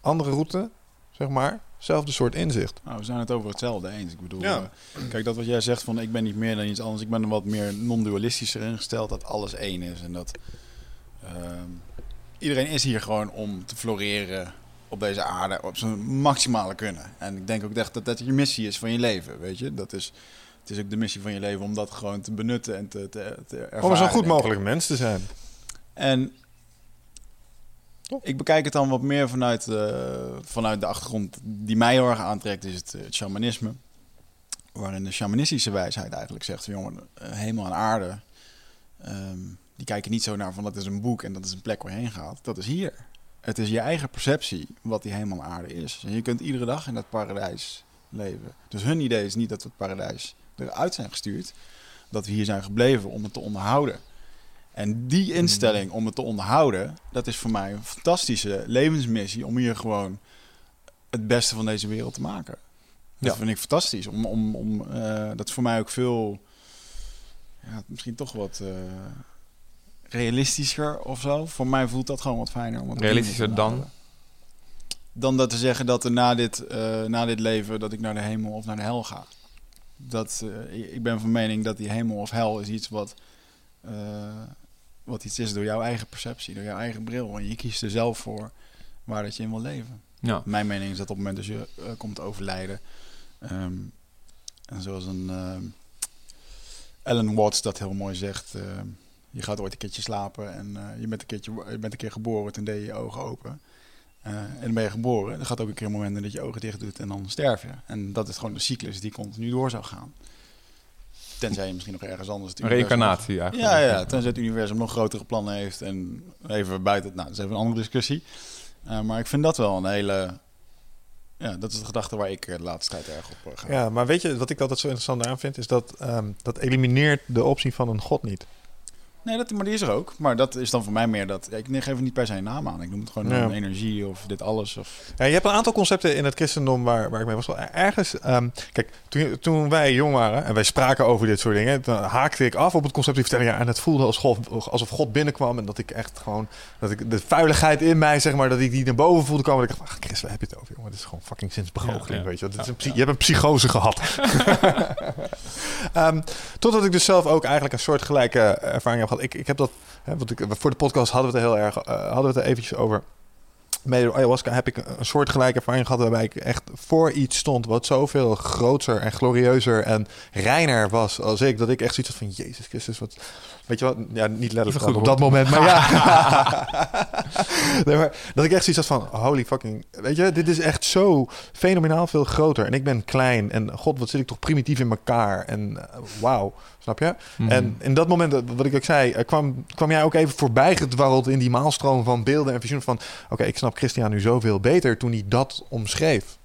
andere route, zeg maar. Zelfde soort inzicht. Nou, we zijn het over hetzelfde eens. Ik bedoel, ja. uh, kijk, dat wat jij zegt van ik ben niet meer dan iets anders. Ik ben er wat meer non-dualistischer ingesteld dat alles één is. En dat iedereen is hier gewoon om te floreren op deze aarde op zijn maximale kunnen. En ik denk ook echt dat dat je missie is van je leven, weet je. Dat is, het is ook de missie van je leven om dat gewoon te benutten en te, te, te ervaren. Om zo goed mogelijk mens te zijn. En ik bekijk het dan wat meer vanuit, uh, vanuit de achtergrond die mij heel erg aantrekt, is het, het shamanisme. Waarin de shamanistische wijsheid eigenlijk zegt, jongen, hemel en aarde... Um, die kijken niet zo naar van dat is een boek en dat is een plek waar je heen gaat. Dat is hier. Het is je eigen perceptie wat die hemel en aarde is. En je kunt iedere dag in dat paradijs leven. Dus hun idee is niet dat we het paradijs eruit zijn gestuurd. Dat we hier zijn gebleven om het te onderhouden. En die instelling om het te onderhouden, dat is voor mij een fantastische levensmissie om hier gewoon het beste van deze wereld te maken. Dat ja. vind ik fantastisch. Om, om, om, uh, dat is voor mij ook veel, ja, misschien toch wat, uh, realistischer of zo. Voor mij voelt dat gewoon wat fijner. Om realistischer dan? Dan dat te zeggen dat er na dit, uh, na dit leven dat ik naar de hemel of naar de hel ga. Dat, ik ben van mening dat die hemel of hel is iets wat, uh, wat iets is door jouw eigen perceptie, door jouw eigen bril. En je kiest er zelf voor waar dat je in wil leven. Ja. Mijn mening is dat op het moment dat je komt overlijden. Um, en zoals een Ellen Watts dat heel mooi zegt je gaat ooit een keertje slapen en uh, je, bent een keertje, je bent een keer geboren, toen deed je je ogen open. Uh, en dan ben je geboren. Er gaat ook een keer een moment dat je ogen dicht doet en dan sterf je. En dat is gewoon de cyclus die continu door zou gaan. Tenzij je misschien nog ergens anders... Een reïncarnatie eigenlijk. Ja, ja, tenzij het universum nog grotere plannen heeft. En even buiten... Nou, dat is even een andere discussie. Uh, maar ik vind dat wel een hele... Ja, dat is de gedachte waar ik de laatste tijd erg op ga. Ja, maar weet je, wat ik altijd zo interessant aan vind... is dat um, dat elimineert de optie van een god niet. Nee, dat, maar die is er ook. Maar dat is dan voor mij meer dat... Ik geef er niet per se een naam aan. Ik noem het gewoon ja. energie of dit alles. Of... Ja, je hebt een aantal concepten in het christendom waar, waar ik mee was. Ergens... Um, kijk, toen, toen wij jong waren en wij spraken over dit soort dingen... dan haakte ik af op het concept. Ja, en het voelde als God, alsof God binnenkwam. En dat ik echt gewoon... Dat ik de vuiligheid in mij, zeg maar... Dat ik die naar boven voelde komen. En ik dacht, ach Chris, waar heb je het over, jongen? Dit is gewoon fucking zinsbegoocheling, ja, weet je. Dit is een je hebt een psychose gehad. um, <laughs> <laughs> totdat ik dus zelf ook eigenlijk een soort gelijke ervaring heb Ik, ik heb dat, hè, want ik, voor de podcast hadden we het heel erg, uh, hadden we het er eventjes over. Met ayahuasca heb ik een soort gelijke ervaring gehad waarbij ik echt voor iets stond wat zoveel groter en glorieuzer en reiner was als ik. Dat ik echt zoiets had van, Jezus Christus, wat... Weet je wat? Ja, niet letterlijk goed, op dat moment, maar ja. <laughs> <laughs> nee, maar dat ik echt zoiets had van, holy fucking... Weet je, dit is echt zo fenomenaal veel groter. En ik ben klein en god, wat zit ik toch primitief in elkaar. En uh, wauw, snap je? Mm. En in dat moment, wat ik ook zei, kwam, kwam jij ook even voorbij gedwarreld in die maalstroom van beelden en visioenen van... Oké, okay, ik snap Christian nu zoveel beter toen hij dat omschreef.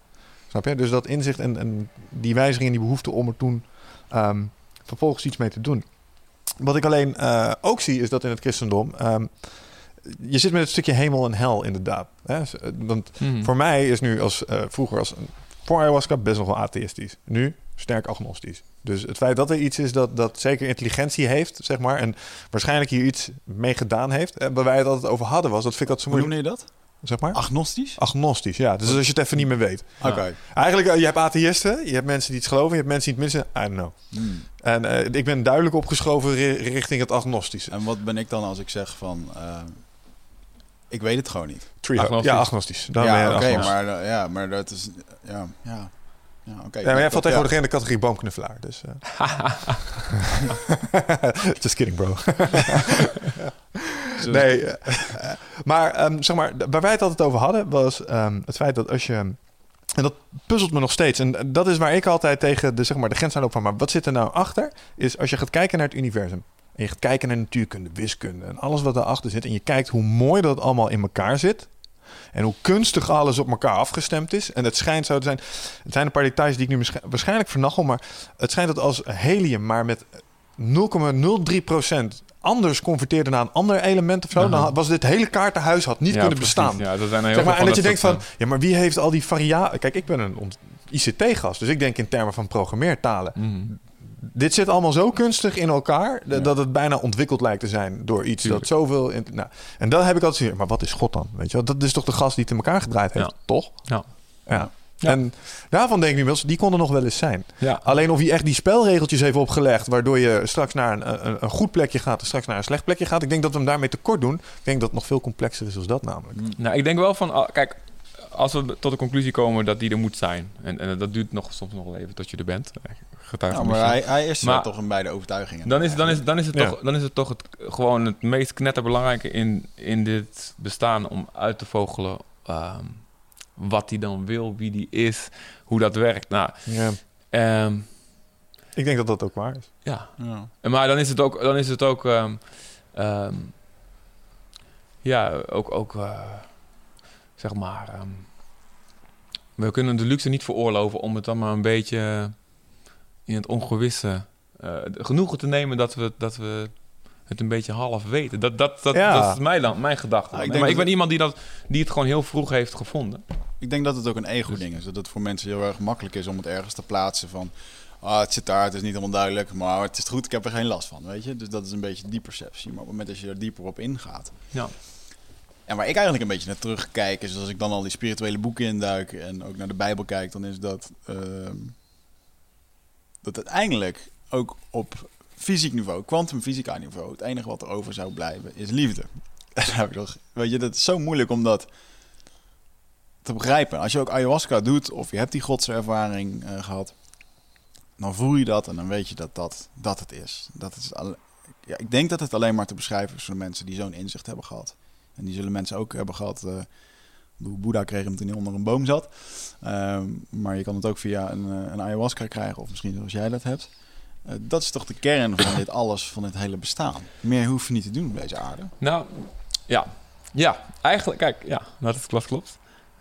Snap je? Dus dat inzicht en, en die wijziging en die behoefte om er toen um, vervolgens iets mee te doen. Wat ik alleen uh, ook zie, is dat in het christendom. Um, je zit met het stukje hemel en hel, inderdaad. Hè? Want mm. voor mij is nu als uh, vroeger als voor ayahuasca best nog wel atheïstisch. Nu sterk agnostisch. Dus het feit dat er iets is dat, dat zeker intelligentie heeft, zeg maar, en waarschijnlijk hier iets mee gedaan heeft, en waar wij het altijd over hadden, was dat vind ik dat zo moeilijk. Hoe noem je dat? Zeg maar? Agnostisch? Agnostisch, ja. Dus als je het even niet meer weet. Oké. Okay. Eigenlijk, uh, je hebt atheïsten, je hebt mensen die het geloven, je hebt mensen die het missen. I don't know. Hmm. En uh, ik ben duidelijk opgeschoven richting het agnostische. En wat ben ik dan als ik zeg van... Uh, Ik weet het gewoon niet. Agnostisch. Ja, agnostisch. Dan ben je ja, oké, agnostisch. maar, eh, ja, maar dat is... Ja, ja. Ja, oké. Ja, maar jij valt tegenwoordig in de categorie boomknuffelaar. Dus, eh. <laughs> Just kidding, bro. nee, eh, maar ehm, zeg maar, waar wij het altijd over hadden, was ehm, het feit dat als je... En dat puzzelt me nog steeds. En dat is waar ik altijd tegen de, zeg maar, de grens aan loop van... maar wat zit er nou achter? Is als je gaat kijken naar het universum... en je gaat kijken naar natuurkunde, wiskunde... en alles wat daarachter zit... en je kijkt hoe mooi dat allemaal in elkaar zit... en hoe kunstig alles op elkaar afgestemd is... en het schijnt zo te zijn... het zijn een paar details die ik nu waarsch- waarschijnlijk vernachel... maar het schijnt dat als helium maar met 0,03% anders converteerde naar een ander element of zo... dan was dit hele kaartenhuis had niet Ja, kunnen precies. bestaan. Ja, er zijn heel Zeg maar, en dat je denkt van, soort, ja, maar wie heeft al die variabelen? Kijk, ik ben een ICT-gast, dus ik denk in termen van programmeertalen. eh, mhm. Dit zit allemaal zo kunstig in elkaar dat het bijna ontwikkeld lijkt te zijn door iets Tuurlijk. dat zoveel. In, nou, en dan heb ik altijd zoiets, maar wat is God dan? Weet je, wel? dat is toch de gast die het in elkaar gedraaid heeft, Ja. toch? Ja. ja. En daarvan denk ik nu wel die konden nog wel eens zijn. Ja. Alleen of hij echt die spelregeltjes heeft opgelegd, waardoor je straks naar een, een, een goed plekje gaat en straks naar een slecht plekje gaat. Ik denk dat we hem daarmee tekort doen. Ik denk dat het nog veel complexer is dan dat namelijk. Nou, ik denk wel van, ah, kijk, als we tot de conclusie komen dat die er moet zijn, en, en dat duurt nog, soms nog wel even tot je er bent, getuige van maar hij, hij is Maar- toch in beide overtuigingen. dan is, dan, is, dan, is het Ja. toch, dan is het toch het, gewoon het meest knetterbelangrijke in, in dit bestaan om uit te vogelen ehm, wat hij dan wil, wie die is, hoe dat werkt. Nou, Ja. ehm, Ik denk dat dat ook waar is. ja, Ja. En Maar dan is het ook, dan is het ook, ehm, ehm, ja, ook, ook eh, zeg maar, ehm, we kunnen de luxe niet veroorloven om het dan maar een beetje in het ongewisse eh, genoegen te nemen dat we, dat we het een beetje half weten. Dat, dat, dat, Ja. dat is mijn, dan, mijn gedachte. Ja, ik maar ik ben iemand die, dat, die het gewoon heel vroeg heeft gevonden. Ik denk dat het ook een ego-ding is. Dat het voor mensen heel erg makkelijk is om het ergens te plaatsen van... Ah, het zit daar, het is niet helemaal duidelijk, maar het is goed, ik heb er geen last van, weet je. Dus dat is een beetje die perceptie. Maar op het moment dat je er dieper op ingaat... Ja. En waar ik eigenlijk een beetje naar terugkijk, is als ik dan al die spirituele boeken induik en ook naar de Bijbel kijk, dan is dat... ehm, dat uiteindelijk ook op fysiek niveau, kwantumfysica niveau, het enige wat er over zou blijven is liefde. <laughs> Weet je, dat is zo moeilijk om dat te begrijpen. Als je ook ayahuasca doet of je hebt die godservaring eh, gehad, dan voel je dat en dan weet je dat dat, dat het is. Dat is alle- ja, ik denk dat het alleen maar te beschrijven is voor mensen die zo'n inzicht hebben gehad. En die zullen mensen ook hebben gehad. eh, Boeddha kreeg hem toen hij onder een boom zat. Ehm, maar je kan het ook via een, eh, een ayahuasca krijgen, of misschien zoals jij dat hebt. Eh, dat is toch de kern van dit alles, van dit hele bestaan. Meer hoef je niet te doen op deze aarde. Nou, ja. Ja, eigenlijk, kijk, ja, dat is klopt, klopt.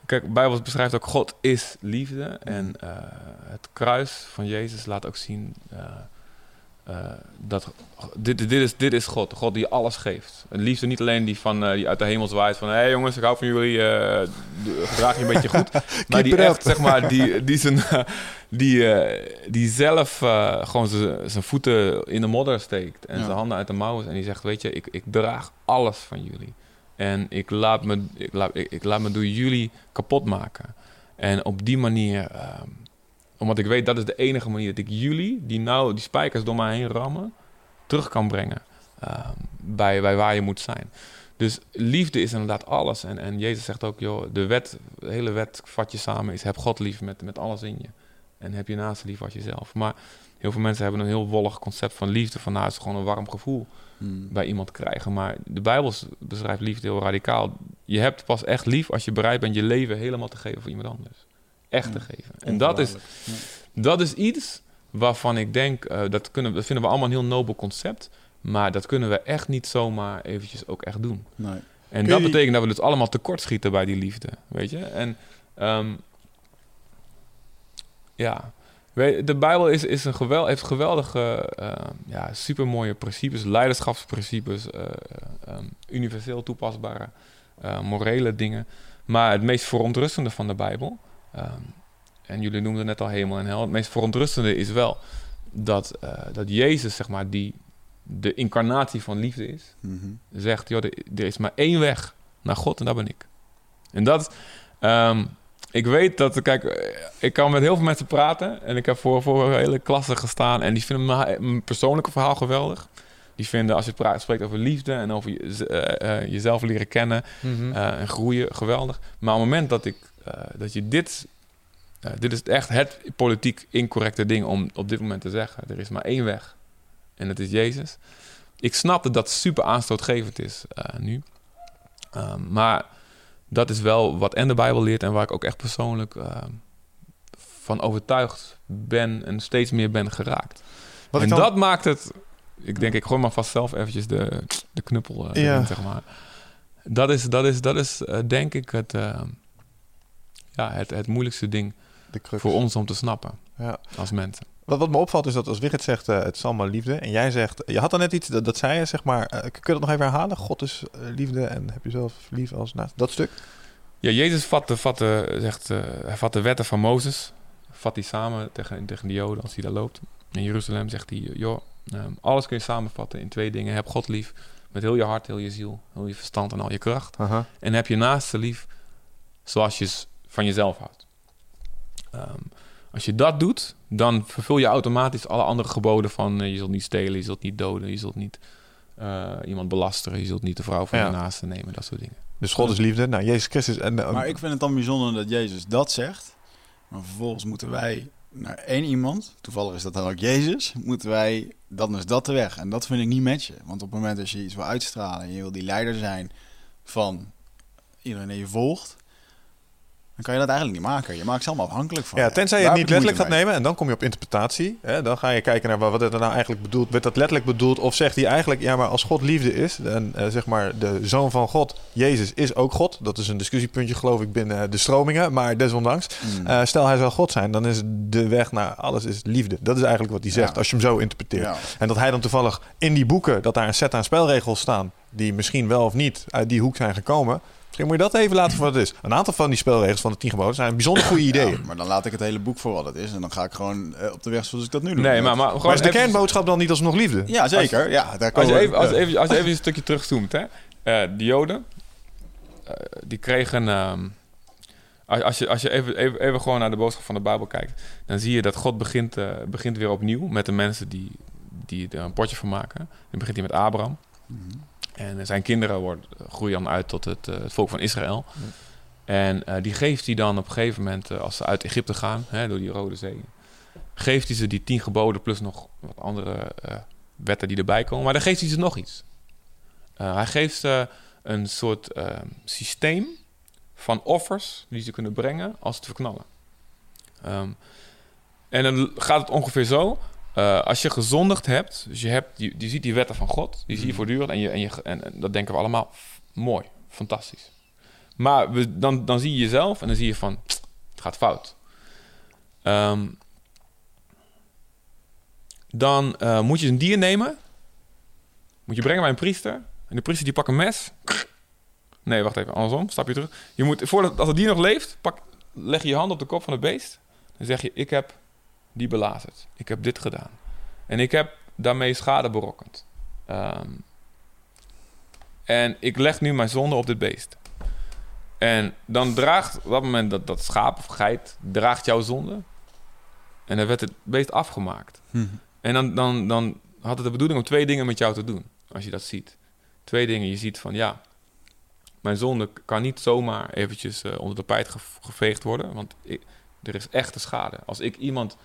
Kijk, Bijbel beschrijft ook God is liefde. En eh, het kruis van Jezus laat ook zien eh, dat dit, dit, is, dit is God. God die alles geeft. En liefde niet alleen die, van, eh, die uit de hemel zwaait van... hé hey jongens, ik hou van jullie, d- gedraag je een beetje goed. <laughs> maar die echt, zeg maar, die, <laughs> die, zijn, die, die zelf gewoon zijn voeten in de modder steekt... en Ja. zijn handen uit de mouwen en die zegt... weet je, ik, ik draag alles van jullie. En ik laat, me, ik, laat, ik, ik laat me door jullie kapot maken. En op die manier, ehm, omdat ik weet dat is de enige manier dat ik jullie, die nou die spijkers door mij heen rammen, terug kan brengen ehm, bij, bij waar je moet zijn. Dus liefde is inderdaad alles. En, en Jezus zegt ook, joh, de wet, de hele wet vat je samen is heb God lief met, met alles in je. En heb je naast lief als jezelf. Maar heel veel mensen hebben een heel wollig concept van liefde. Van nou, het is gewoon een warm gevoel bij iemand krijgen. Maar de Bijbel beschrijft liefde heel radicaal. Je hebt pas echt lief als je bereid bent je leven helemaal te geven voor iemand anders. Echt te geven. En dat is, dat is iets waarvan ik denk, eh, dat, kunnen, dat vinden we allemaal een heel nobel concept. Maar dat kunnen we echt niet zomaar eventjes ook echt doen. Nee. En dat die- betekent dat we dus allemaal tekortschieten bij die liefde, weet je? En ehm, ja, de Bijbel is, is een gewel, heeft geweldige, uh, ja, supermooie principes, leiderschapsprincipes, eh, ehm, universeel toepasbare, eh, morele dingen. Maar het meest verontrustende van de Bijbel, ehm, en jullie noemden net al hemel en hel, het meest verontrustende is wel dat, eh, dat Jezus, zeg maar, die de incarnatie van liefde is, Mhm. zegt, joh, er, is maar één weg naar God en dat ben ik. En dat, ehm, ik weet dat, kijk, eh, ik kan met heel veel mensen praten en ik heb voor, voor een hele klasse gestaan en die vinden mijn, mijn persoonlijke verhaal geweldig. Die vinden als je praat, spreekt over liefde en over je, eh, jezelf leren kennen Mhm. en groeien, geweldig. Maar op het moment dat, ik, eh, dat je dit... eh, dit is echt het politiek incorrecte ding om op dit moment te zeggen. Er is maar één weg. En dat is Jezus. Ik snap dat dat super aanstootgevend is eh, nu. Ehm, maar dat is wel wat en de Bijbel leert... en waar ik ook echt persoonlijk ehm, van overtuigd ben... en steeds meer ben geraakt. Wat en dan- dat maakt het... Ik denk, ik gooi maar vast zelf eventjes de, de knuppel Ja. erin, zeg maar. Dat is, dat is, dat is denk ik het, eh, ja, het, het moeilijkste ding voor ons om te snappen Ja. als mensen. Wat, wat me opvalt is dat als Wigert zegt, eh, het is allemaal liefde. En jij zegt, je had dan net iets, dat, dat zei je, zeg maar. eh, kun je dat nog even herhalen? God is eh, liefde en heb jezelf lief als naast. Dat stuk? Ja, Jezus vat de, vat de, zegt, hij vat de wetten van Mozes, vat die samen tegen, tegen de Joden als hij daar loopt. In Jeruzalem zegt hij, joh, ehm, alles kun je samenvatten in twee dingen. Heb God lief met heel je hart, heel je ziel, heel je verstand en al je kracht. En heb je naaste lief zoals je van jezelf houdt. Ehm, als je dat doet, dan vervul je automatisch alle andere geboden van eh, je zult niet stelen, je zult niet doden, je zult niet eh, iemand belasteren, je zult niet de vrouw van Ja. je naaste nemen, dat soort dingen. Dus God is liefde. Nou, Jezus Christus. En, eh, Maar ik vind het dan bijzonder dat Jezus dat zegt. Maar vervolgens moeten wij naar één iemand, toevallig is dat dan ook Jezus, moeten wij, dan is dat de weg. En dat vind ik niet matchen. Want op het moment dat je iets wil uitstralen en je wil die leider zijn van iedereen die je volgt, dan kan je dat eigenlijk niet maken. Je maakt ze allemaal afhankelijk van. ja, tenzij je het niet letterlijk gaat nemen en dan kom je op interpretatie. Hè? Dan ga je kijken naar wat het nou eigenlijk bedoelt. Werd dat letterlijk bedoeld? Of zegt hij eigenlijk, ja, maar als God liefde is, en eh, zeg maar de zoon van God, Jezus, is ook God. Dat is een discussiepuntje, geloof ik, binnen de stromingen. Maar desondanks, mee. Mm. eh, stel hij zou God zijn, dan is de weg naar alles is liefde. Dat is eigenlijk wat hij zegt, Ja. als je hem zo interpreteert. Ja. En dat hij dan toevallig in die boeken, dat daar een set aan spelregels staan, die misschien wel of niet uit die hoek zijn gekomen. Misschien moet je dat even laten voor wat het is. Een aantal van die spelregels van de tien geboden zijn bijzonder goede ideeën. Ja, maar dan laat ik het hele boek voor wat het is. En dan ga ik gewoon eh, op de weg zoals ik dat nu doe. Nee, maar, maar Maar gewoon is de even- kernboodschap dan niet alsnog liefde? Ja, zeker. ja, daar Als je, even, als, even, als je even een stukje terugzoomt, hè. Eh, de Joden, eh, die kregen... ehm, als, als je, als je even, even, even gewoon naar de boodschap van de Bijbel kijkt... dan zie je dat God begint, eh, begint weer opnieuw met de mensen die, die er een potje van maken. Dan begint hij met Abraham. Mhm. En zijn kinderen worden, groeien dan uit tot het, eh, het volk van Israël. En eh, die geeft hij dan op een gegeven moment, eh, als ze uit Egypte gaan, hè, door die Rode Zee, geeft hij ze die tien geboden plus nog wat andere wetten die erbij komen. Maar dan geeft hij ze nog iets. Hij geeft ze een soort eh, systeem van offers die ze kunnen brengen als ze het verknallen. Ehm, en dan gaat het ongeveer zo. Eh, als je gezondigd hebt, dus je, hebt, je, je ziet die wetten van God, die zie je Mhm. voortdurend en, je, en, je, en, en dat denken we allemaal mooi, fantastisch. Maar we, dan, dan zie je jezelf en dan zie je van, het gaat fout. Ehm, dan eh, moet je een dier nemen, moet je brengen bij een priester en de priester die pakt een mes. <clears throat> Nee, wacht even, andersom, stap je terug. Je moet, voordat, als het dier nog leeft, pak, leg je je hand op de kop van het beest. Dan zeg je, ik heb die belazerd. Ik heb dit gedaan. En ik heb daarmee schade berokkend. Ehm, en ik leg nu mijn zonde op dit beest. En dan draagt op dat moment dat, dat schaap of geit draagt jouw zonde. En dan werd het beest afgemaakt. Mhm. En dan, dan, dan had het de bedoeling om twee dingen met jou te doen. Als je dat ziet. Twee dingen. Je ziet van ja, mijn zonde kan niet zomaar eventjes eh, onder de pijt ge- geveegd worden. Want ik- er is echte schade. Als ik iemand,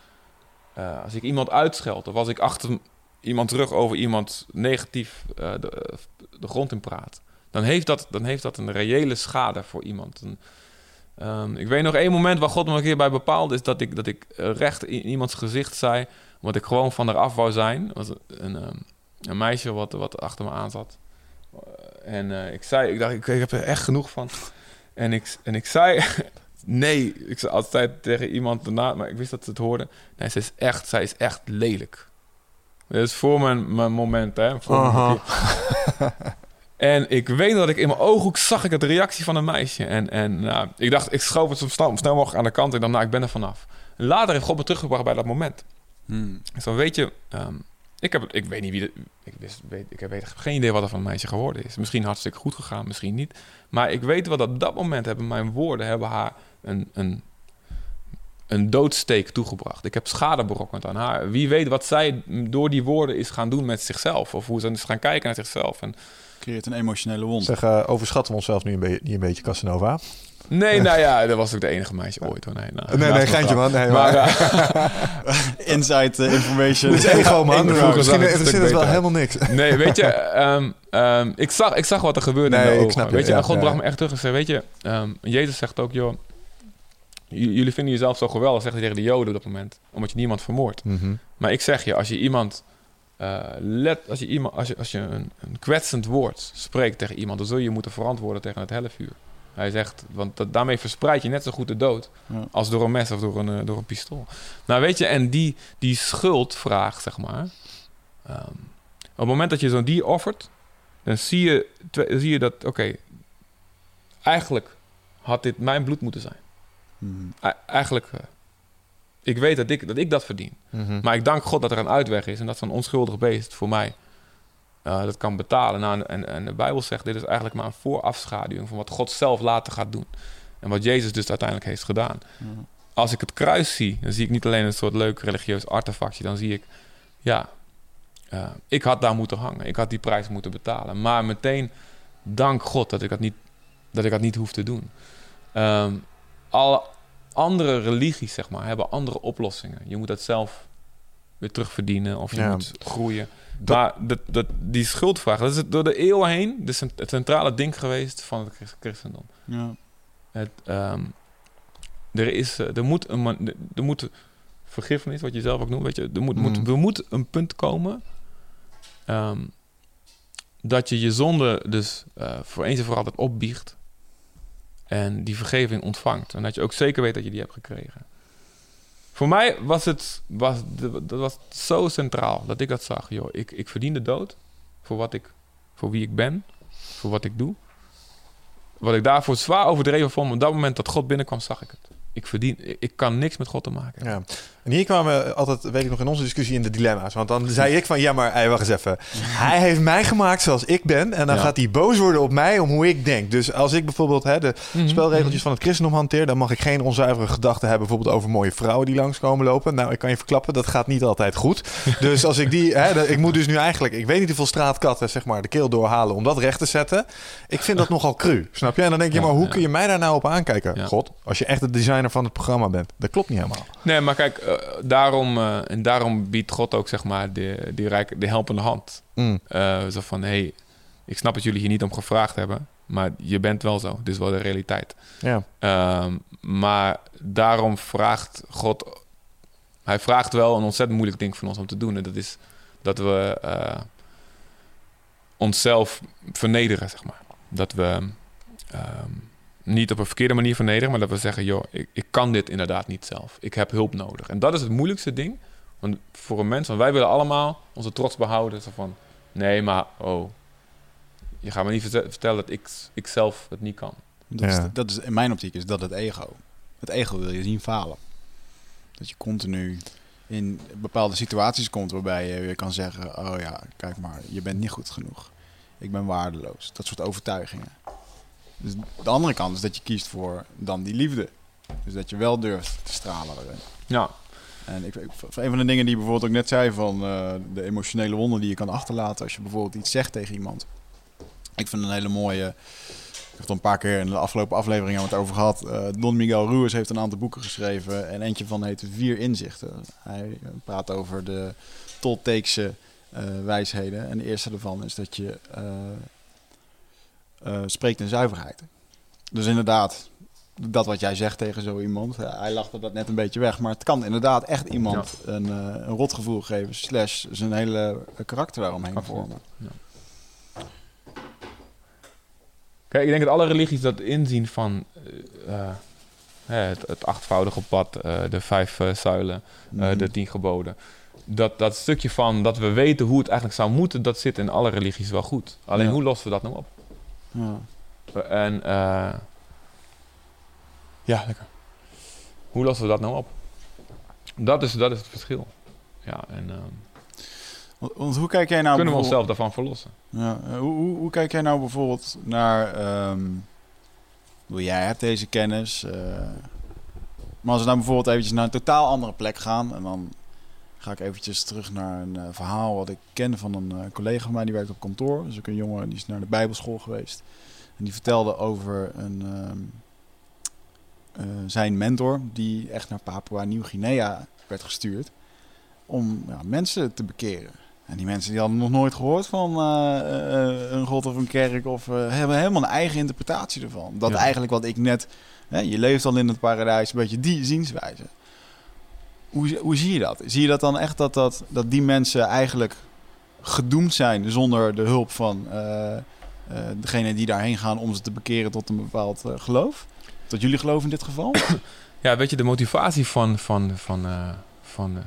eh, als ik iemand uitscheld of als ik achter iemand terug over iemand negatief eh, de, eh, de grond in praat, dan heeft, dat, dan heeft dat een reële schade voor iemand. Ehm, ik weet nog één moment waar God me een keer bij bepaalde, is dat ik, dat ik recht in iemands gezicht zei, omdat ik gewoon van eraf wou zijn. Was een, ehm, een meisje wat, wat achter me aan zat. En ik zei, ik dacht, ik, ik heb er echt genoeg van. En ik, en ik zei, <laughs> nee, ik zei altijd tegen iemand daarna, maar ik wist dat ze het hoorde. Nee, ze is echt, zij is echt lelijk. Dat is voor mijn, mijn moment, hè. Voor. <laughs> En ik weet dat ik in mijn ooghoek zag ik het reactie van een meisje. En, en nou, ik dacht, ik schoof het zo snel, snel mogelijk aan de kant. Ik dacht, nou, ik ben er vanaf. En later heeft God me teruggebracht bij dat moment. Hmm. Weet je, ehm, ik, heb, ik weet niet wie... De, ik, wist, weet, ik heb geen idee wat er van een meisje geworden is. Misschien hartstikke goed gegaan, misschien niet. Maar ik weet wel dat op dat moment hebben mijn woorden hebben haar een, een, een doodsteek toegebracht. Ik heb schade berokkend aan haar. Wie weet wat zij door die woorden is gaan doen met zichzelf. Of hoe ze is gaan kijken naar zichzelf. En Creëert een emotionele wond. Zeg, eh, overschatten we onszelf nu een, beetje niet een beetje, Casanova? nee, nou ja, dat was ook de enige meisje ooit hoor. Nee, nou, Nee, nee, geintje man. Nee, Maar, maar, <laughs> Inside eh, information. dit is ego man. Misschien ik het het wel helemaal niks. nee, weet je, ehm, ehm, ik, zag, ik zag wat er gebeurde Nee, in de ik ogen. snap je, weet je, ja, en God ja. bracht me echt terug en zei, weet je, ehm, Jezus zegt ook, joh, jullie vinden jezelf zo geweldig, zegt hij tegen de Joden op dat moment, omdat je niemand vermoordt. Mhm. Maar ik zeg je, als je iemand, eh, let, als je, iemand als je, als je een, een kwetsend woord spreekt tegen iemand, dan zul je je moeten verantwoorden tegen het hellevuur. Hij zegt, want dat, daarmee verspreid je net zo goed de dood Ja. als door een mes of door een, eh, door een pistool. Nou weet je, en die, die schuldvraag, zeg maar. ehm, op het moment dat je zo'n dier offert, dan zie je, zie je dat, oké, eigenlijk had dit mijn bloed moeten zijn. Mhm. Eigenlijk, eh, ik weet dat ik, dat ik dat verdien. Mhm. Maar ik dank God dat er een uitweg is en dat zo'n onschuldig beest voor mij eh, dat kan betalen. Nou, en, en de Bijbel zegt, dit is eigenlijk maar een voorafschaduwing van wat God zelf later gaat doen. En wat Jezus dus uiteindelijk heeft gedaan. Ja. Als ik het kruis zie, dan zie ik niet alleen een soort leuk religieus artefactje. Dan zie ik, ja, eh, ik had daar moeten hangen. Ik had die prijs moeten betalen. Maar meteen, dank God dat ik dat niet, dat ik dat niet hoef te doen. Ehm, alle andere religies, zeg maar, hebben andere oplossingen. Je moet dat zelf weer terugverdienen of je Ja. moet groeien. Dat- maar dat, dat, die schuldvraag, dat is door de eeuwen heen het centrale ding geweest van het christ- christendom. Ja. Het, ehm, er, is, eh, er moet een man- er moet vergiffenis, wat je zelf ook noemt, weet je, er moet, moet, Mm. er moet een punt komen ehm, dat je je zonde dus eh, voor eens en voor altijd opbiecht en die vergeving ontvangt. En dat je ook zeker weet dat je die hebt gekregen. Voor mij was het was, dat was zo centraal dat ik dat zag. Joh, ik, ik verdien de dood voor, wat ik, voor wie ik ben, voor wat ik doe. Wat ik daarvoor zwaar overdreven vond, op dat moment dat God binnenkwam, zag ik het. Ik verdien, ik, kan niks met God te maken. Ja. En hier kwamen we altijd, weet ik nog, in onze discussie in de dilemma's. Want dan zei ik van, ja maar, hey, wacht eens even. Hij heeft mij gemaakt zoals ik ben. En dan Ja. gaat hij boos worden op mij om hoe ik denk. Dus als ik bijvoorbeeld hè, de Mhm. spelregeltjes van het christendom hanteer... dan mag ik geen onzuivere gedachten hebben... bijvoorbeeld over mooie vrouwen die langskomen lopen. Nou, ik kan je verklappen, dat gaat niet altijd goed. <laughs> Dus als ik die... Hè, ik moet dus nu eigenlijk... Ik weet niet hoeveel straatkatten, zeg maar, de keel doorhalen... om dat recht te zetten. Ik vind dat nogal cru, snap je? En dan denk je, maar hoe kun je mij daar nou op aankijken? God, als je echt de designer van het programma bent. Dat klopt niet helemaal. Nee, maar kijk, eh, daarom, eh, en daarom biedt God ook zeg maar de, die rijk, de helpende hand. Mm. Eh, zo van, hé, hey, ik snap dat jullie hier niet om gevraagd hebben, maar je bent wel zo. Dit is wel de realiteit. Ja. Ehm, maar daarom vraagt God, hij vraagt wel een ontzettend moeilijk ding van ons om te doen. En dat is dat we onszelf vernederen, zeg maar. Dat we ehm, niet op een verkeerde manier vernederen, maar dat we zeggen, joh, ik, ik kan dit inderdaad niet zelf. Ik heb hulp nodig. En dat is het moeilijkste ding. Want voor een mens, want wij willen allemaal onze trots behouden. Zo van, nee, maar oh, je gaat me niet verte- vertellen dat ik, ik zelf het niet kan. Dat, Ja. is, dat is in mijn optiek is dat het ego. Het ego wil je zien falen. Dat je continu in bepaalde situaties komt waarbij je weer kan zeggen: Oh ja, kijk maar, je bent niet goed genoeg. Ik ben waardeloos. Dat soort overtuigingen. Dus de andere kant is dat je kiest voor dan die liefde. Dus dat je wel durft te stralen erin. Ja, En ik, ik, een van de dingen die je bijvoorbeeld ook net zei van eh, de emotionele wonden die je kan achterlaten als je bijvoorbeeld iets zegt tegen iemand. Ik vind een hele mooie. Ik heb het al een paar keer in de afgelopen aflevering hebben we het over gehad. Eh, Don Miguel Ruiz heeft een aantal boeken geschreven en eentje van heet Vier Inzichten. Hij praat over de Tolteekse eh, wijsheden. En de eerste daarvan is dat je eh, eh, spreekt in zuiverheid. Dus inderdaad, dat wat jij zegt tegen zo iemand. ja, hij lachte dat net een beetje weg. Maar het kan inderdaad echt iemand een, eh, een rotgevoel geven. Slash zijn hele karakter daaromheen Absoluut. vormen. Kijk, ik denk dat alle religies dat inzien van eh, eh, het, het achtvoudige pad, eh, de vijf eh, zuilen, eh, Mhm. de tien geboden. Dat, dat stukje van dat we weten hoe het eigenlijk zou moeten, dat zit in alle religies wel goed. Alleen Ja. hoe lossen we dat nou op? Ja. En eh, ja, lekker. Hoe lossen we dat nou op? Dat is, dat is het verschil. Ja, en ehm, Want, hoe kijk jij nou kunnen we onszelf daarvan verlossen? Ja, eh, hoe, hoe, hoe kijk jij nou bijvoorbeeld naar... bedoel, jij hebt deze kennis. eh, Maar als we nou bijvoorbeeld eventjes naar een totaal andere plek gaan... en dan ga ik eventjes terug naar een eh, verhaal wat ik ken van een eh, collega van mij... die werkt op kantoor. Dus ook een jongen die is naar de bijbelschool geweest. En die vertelde over een, ehm, eh, zijn mentor... die echt naar Papua Nieuw-Guinea werd gestuurd... om ja, mensen te bekeren. En die mensen die hadden nog nooit gehoord van een god of een kerk... of hebben helemaal een eigen interpretatie ervan. Dat Ja. eigenlijk wat ik net... Hè, je leeft al in het paradijs, een beetje die zienswijze. Hoe, hoe zie je dat? Zie je dat dan echt dat, dat, dat die mensen eigenlijk gedoemd zijn zonder de hulp van eh eh, degene die daarheen gaan om ze te bekeren tot een bepaald eh, geloof? Tot jullie geloof in dit geval? <coughs> Ja, weet je, de motivatie van, van, van, van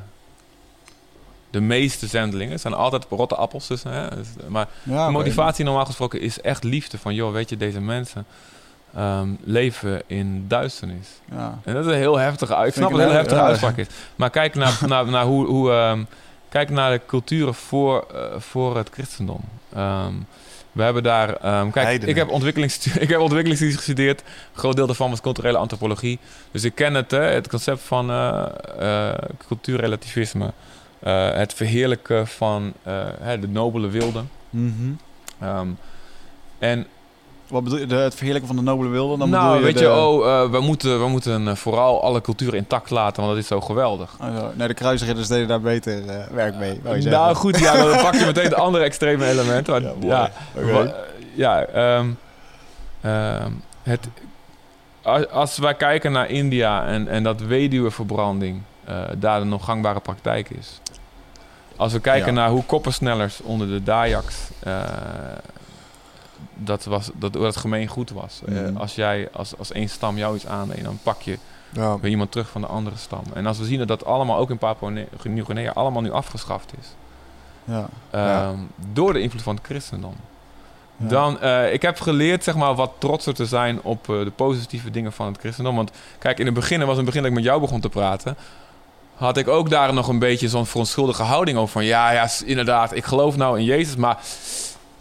de meeste zendelingen zijn altijd rotte appels. Dus, hè? Maar Ja, de motivatie normaal gesproken is echt liefde. Van, joh, weet je, deze mensen ehm, leven in duisternis. Ja. En dat is een heel heftige uit. Ik Vind snap ik dat het een heel heftige uitspraak is. Maar kijk naar, <laughs> naar, naar hoe... hoe ehm, kijk naar de culturen voor, eh, voor het christendom. Ehm, we hebben daar... kijk, Heidenen. ik heb, ontwikkelingsstu- <laughs> ik heb ontwikkelingsstudies gestudeerd. Een groot deel daarvan was culturele antropologie. Dus ik ken het, hè, het concept van eh, cultuurrelativisme. Het verheerlijken van hè, de nobele wilde. Mhm. En Wat bedoel je? De, het verheerlijken van de nobele wilde? Dan nou, je weet de, je, oh, eh, we moeten, we moeten eh, vooral alle culturen intact laten, want dat is zo geweldig. Oh, zo. nee, de kruisridders deden daar beter eh, werk mee. Nou zeggen. goed, ja, dan pak je meteen de andere extreme elementen. Maar, Ja, ja, ja ehm, ehm, het, als, als wij kijken naar India en, en dat weduweverbranding daar de nog gangbare praktijk is. Als we kijken Ja. naar hoe koppersnellers onder de Dayaks dat, was, dat, dat gemeen goed was. Eh, Mhm. als jij als, als één stam jou iets aandeed, dan pak je Ja. weer iemand terug van de andere stam. En als we zien dat dat allemaal ook in Papua Nieuw-Guinea allemaal nu afgeschaft is. Ja. Ja. Ehm, Door de invloed van het christendom. Dan, eh, ik heb geleerd zeg maar, wat trotser te zijn op eh, de positieve dingen van het christendom. Want kijk, in het begin, was in het begin dat ik met jou begon te praten... had ik ook daar nog een beetje zo'n verontschuldige houding over. Van ja, ja, inderdaad, ik geloof nou in Jezus, maar...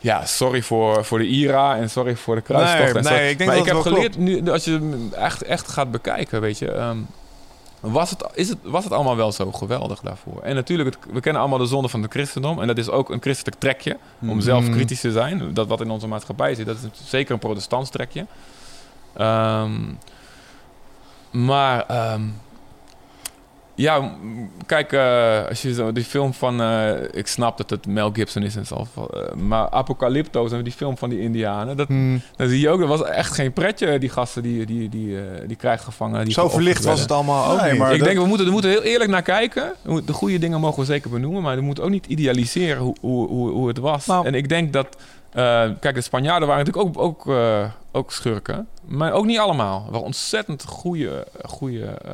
Ja, sorry voor, voor de IRA en sorry voor de kruistocht. Nee, nee, ik denk maar dat ik heb geleerd, nu, als je echt, echt gaat bekijken, weet je... ehm, was het, is het, was het allemaal wel zo geweldig daarvoor? En natuurlijk, het, we kennen allemaal de zonde van het christendom. En dat is ook een christelijk trekje. Om Mhm. zelf kritisch te zijn. Dat wat in onze maatschappij zit, dat is zeker een protestants trekje. Ehm, maar ehm, ja, kijk, eh, als je zo die film van, eh, ik snap dat het Mel Gibson is en zo, eh, maar Apocalypto, zo, die film van die Indianen, dat, Hmm. dan zie je ook, dat was echt geen pretje, die gasten die, die, die, eh, die krijgsgevangenen. Die Zo verlicht was het allemaal ook Nee, niet. maar- Ik dat- denk, we moeten, we moeten heel eerlijk naar kijken. We moeten- De goede dingen mogen we zeker benoemen, maar we moeten ook niet idealiseren hoe, hoe, hoe, hoe het was. Nou. En ik denk dat, eh, kijk, de Spanjaarden waren natuurlijk ook, ook, eh, ook schurken, maar ook niet allemaal. Waren ontzettend goede, goede eh,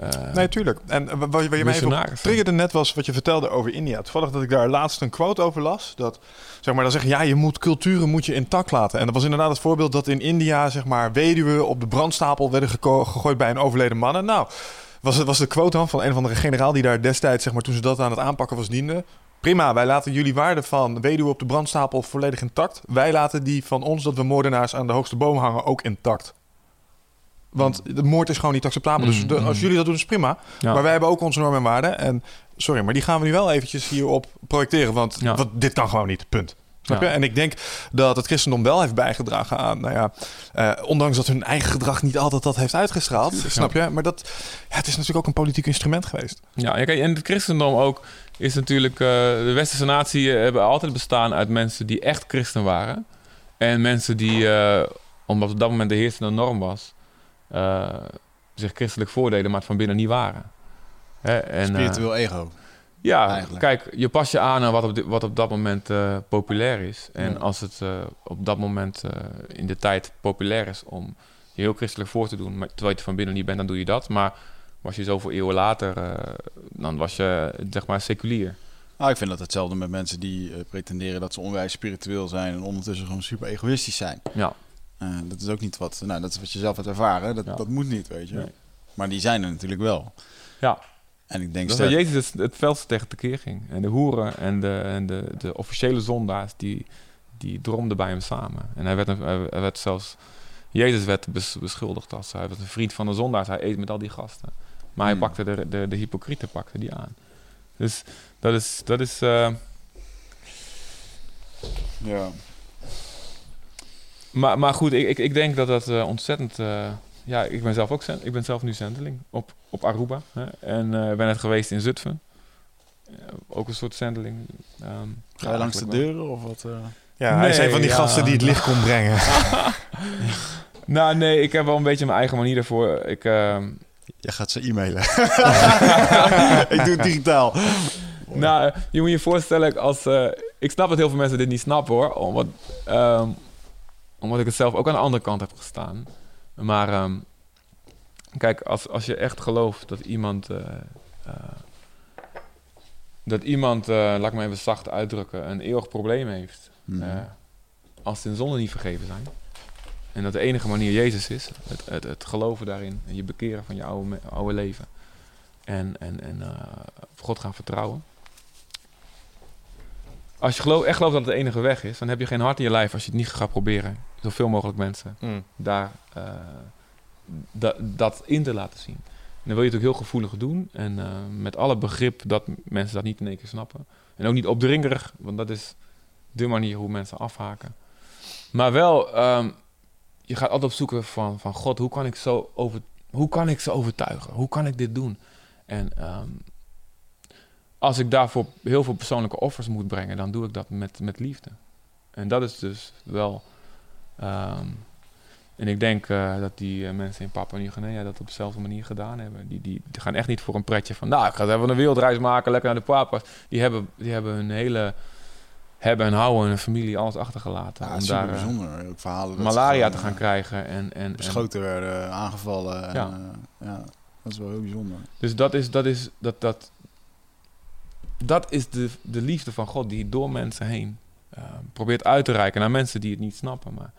eh, Nee, tuurlijk. En eh, wat, wat je mij even triggerde net was wat je vertelde over India. Toevallig dat ik daar laatst een quote over las. Dat, zeg maar, dan zeggen ja, je moet culturen moet je intact laten. En dat was inderdaad het voorbeeld dat in India, zeg maar, weduwen op de brandstapel werden gegooid bij een overleden man. En nou, was, het was de quote dan van een of andere generaal die daar destijds, zeg maar, toen ze dat aan het aanpakken was, diende. Prima, wij laten jullie waarde van weduwen op de brandstapel volledig intact. Wij laten die van ons, dat we moordenaars aan de hoogste boom hangen, ook intact. Want de moord is gewoon niet acceptabel. Dus de- als mm. jullie dat doen, is prima. Ja. Maar wij hebben ook onze normen en waarden. En sorry, maar die gaan we nu wel eventjes hierop projecteren. Want, Ja. want dit kan gewoon niet. Punt. Snap Ja. je? En ik denk dat het christendom wel heeft bijgedragen aan, nou ja, eh, ondanks dat hun eigen gedrag niet altijd dat heeft uitgestraald, snap je? Maar dat, ja, het is natuurlijk ook een politiek instrument geweest. Ja, kijk, en het christendom ook is natuurlijk... eh, de westerse natie eh, hebben altijd bestaan uit mensen die echt christen waren. En mensen die, omdat op dat moment de heersende norm was... eh, zich christelijk voordeden, maar het van binnen niet waren. Hè, en, eh, Spiritueel ego. ja, eigenlijk. kijk, je pas je aan aan wat op, wat op dat moment eh, populair is. En Ja. als het eh, op dat moment eh, in de tijd populair is om je heel christelijk voor te doen, maar terwijl je van binnen niet bent, dan doe je dat. Maar was je zoveel eeuwen later, eh, dan was je zeg maar seculier. Nou, ik vind dat hetzelfde met mensen die eh, pretenderen dat ze onwijs spiritueel zijn en ondertussen gewoon super egoïstisch zijn. Ja, Eh, dat is ook niet wat, nou, dat is wat je zelf hebt ervaren. Dat, Ja. dat moet niet, weet je. Nee. Maar die zijn er natuurlijk wel. ja. En ik denk dat sterk- Jezus het, het veldste tegen tekeer ging. En de hoeren en de, en de, de officiële zondaars, die, die dromden bij hem samen. En hij werd, een- hij werd zelfs Jezus werd bes- beschuldigd als hij was een vriend van de zondaars. Hij eet met al die gasten. Maar hij Hmm. pakte de, de, de hypocrieten pakte die aan. Dus dat is... Dat is eh, Ja. Maar, maar goed, ik, ik, ik denk dat dat eh, ontzettend... eh, ja, ik ben zelf ook zend, ik ben zelf nu zendeling op, op Aruba. Hè, en eh, ben net geweest in Zutphen. Ook een soort zendeling. Ehm, Ga je langs de deuren of wat? eh? Ja, hij is een van die ja. gasten die het licht kon brengen. <laughs> <laughs> Nou, nee, ik heb wel een beetje mijn eigen manier daarvoor. Ik, ehm, Jij gaat ze e-mailen. <laughs> ik doe het digitaal. nou, je moet je voorstellen, als, eh, ik snap dat heel veel mensen dit niet snappen hoor. Omdat, ehm, omdat ik het zelf ook aan de andere kant heb gestaan. Maar ehm, kijk, als, als je echt gelooft dat iemand. eh, eh, dat iemand, eh, laat ik maar even zacht uitdrukken, een eeuwig probleem heeft. Eh, als zijn zonden niet vergeven zijn. En dat de enige manier Jezus is. Het, het, het geloven daarin. En je bekeren van je oude, me- oude leven. En, en, en op God gaan vertrouwen. Als je geloof, echt gelooft dat het de enige weg is, dan heb je geen hart in je lijf als je het niet gaat proberen. Zoveel mogelijk mensen Mm. daar eh, da- dat in te laten zien. En dan wil je het ook heel gevoelig doen. En eh, met alle begrip dat mensen dat niet in één keer snappen. En ook niet opdringerig, want dat is de manier hoe mensen afhaken. Maar wel, ehm, je gaat altijd op zoeken van, van God, hoe kan ik zo over, hoe kan ik ze overtuigen? Hoe kan ik dit doen? En ehm, als ik daarvoor heel veel persoonlijke offers moet brengen, dan doe ik dat met, met liefde. En dat is dus wel. Ehm, en ik denk eh, dat die eh, mensen in Papua Nieuw-Guinea dat op dezelfde manier gedaan hebben. Die, die, die gaan echt niet voor een pretje van, nou, ik ga even een wereldreis maken, lekker naar de Papua's. Die hebben, die hebben hun hele hebben en houden, hun familie, alles achtergelaten. Ja, om daar eh, bijzonder. Ook verhalen malaria te gaan krijgen. En, en, en, Beschoten werden, aangevallen. En, Ja. dat is wel heel bijzonder. Dus dat is, dat is, dat, dat, dat is de, de liefde van God die door mensen heen eh, probeert uit te reiken naar mensen die het niet snappen. Maar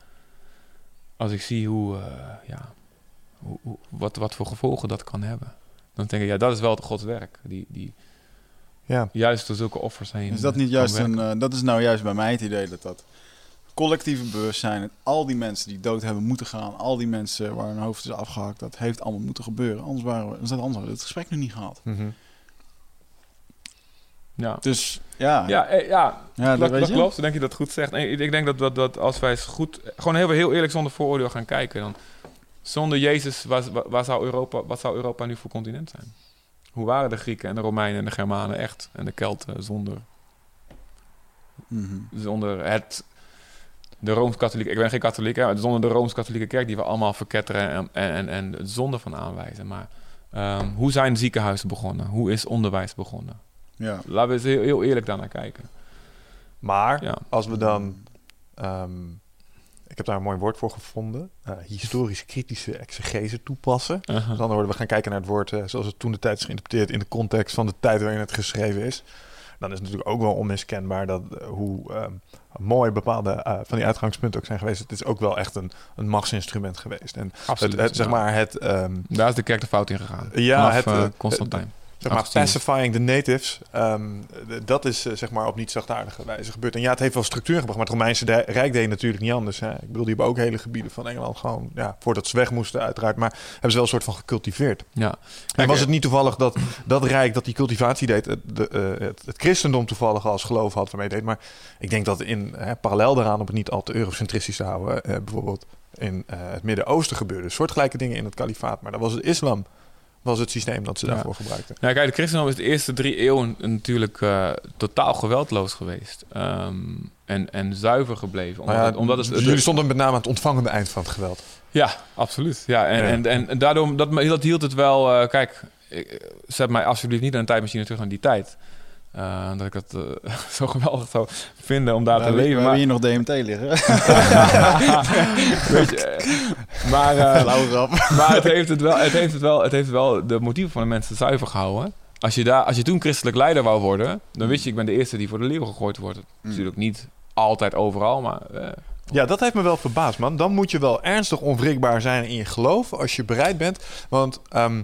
als ik zie hoe, eh, ja, hoe, hoe- wat, wat voor gevolgen dat kan hebben, dan denk ik, ja, dat is wel het Gods werk. Die, die Ja. juist door zulke offers heen. Is dat niet juist een... eh, dat is nou juist bij mij het idee dat dat collectieve bewustzijn... en al die mensen die dood hebben moeten gaan... al die mensen waar hun hoofd is afgehakt... dat heeft allemaal moeten gebeuren. Anders waren we, anders hadden we het gesprek nu niet gehad. Mhm. Ja. Dus ja, Ja, eh, ja, Ja, dat dat, dat klopt. Denk je dat het goed zegt. Ik, ik denk dat, dat, dat als wij eens goed, gewoon heel, heel eerlijk zonder vooroordeel gaan kijken, dan zonder Jezus, waar, waar- zou Europa, wat zou Europa nu voor continent zijn? Hoe waren de Grieken en de Romeinen en de Germanen echt? En de Kelten zonder, Mhm. zonder het, de Rooms-Katholieke, ik ben geen katholiek, hè, maar zonder de Rooms-Katholieke kerk die we allemaal verketteren en, en, en, en het zonde van aanwijzen. Maar ehm, hoe zijn ziekenhuizen begonnen? Hoe is onderwijs begonnen? Ja. Laten we eens heel, heel eerlijk daarnaar kijken. Maar Ja. als we dan... ehm, ik heb daar een mooi woord voor gevonden. eh, historisch kritische exegese toepassen. Uh-huh. Andere woorden, we gaan kijken naar het woord eh, zoals het toen de tijd is geïnterpreteerd in de context van de tijd waarin het geschreven is. Dan is het natuurlijk ook wel onmiskenbaar dat eh, hoe ehm, mooi bepaalde eh, van die uitgangspunten ook zijn geweest. Het is ook wel echt een, een machtsinstrument geweest. En Absoluut. het, het, zeg maar het, ehm, Daar is de kerk de fout in gegaan. Ja, Vanaf, het, Constantijn. Zeg maar pacifying the natives, ehm, dat is eh, zeg maar op niet zachtaardige wijze gebeurd. En ja, het heeft wel structuur gebracht, maar het Romeinse de- Rijk deed natuurlijk niet anders. Hè. Ik bedoel, die hebben ook hele gebieden van Engeland gewoon, ja, voordat ze weg moesten uiteraard, maar hebben ze wel een soort van gecultiveerd. Ja. En was eh, het niet toevallig dat dat Rijk dat die cultivatie deed, het, de, eh, het, het christendom toevallig als geloof had waarmee deed. Maar ik denk dat in hè, parallel daaraan, om het niet al te eurocentristisch te houden, eh, bijvoorbeeld in eh, het Midden-Oosten gebeurde soortgelijke dingen in het kalifaat. Maar dat was het islam, was het systeem dat ze Ja. daarvoor gebruikten. Nou, kijk, de christendom is de eerste drie eeuwen natuurlijk eh, totaal geweldloos geweest. Ehm, en, en zuiver gebleven. Omdat, ja, het, omdat het, dus jullie stonden met name aan het ontvangende eind van het geweld. Ja, absoluut. Ja, en, Ja. En, en, en daardoor, dat, dat hield het wel... eh, kijk, ik- zet mij alsjeblieft niet aan een tijdmachine terug naar die tijd. Eh, dat ik dat eh, <laughs> zo geweldig zou vinden om daar We te hebben- we leven. hebben Maar, hier nog DMT liggen. <laughs> <laughs> weet je, eh, maar, eh, het heeft het, wel, het, heeft het, wel, het heeft wel de motieven van de mensen zuiver gehouden. Als je, daar, als je toen christelijk leider wou worden, dan wist je, ik ben de eerste die voor de leeuw gegooid wordt. Natuurlijk niet altijd overal, maar eh, Ja, dat heeft me wel verbaasd, man. Dan moet je wel ernstig onwrikbaar zijn in je geloof als je bereid bent. Want ehm,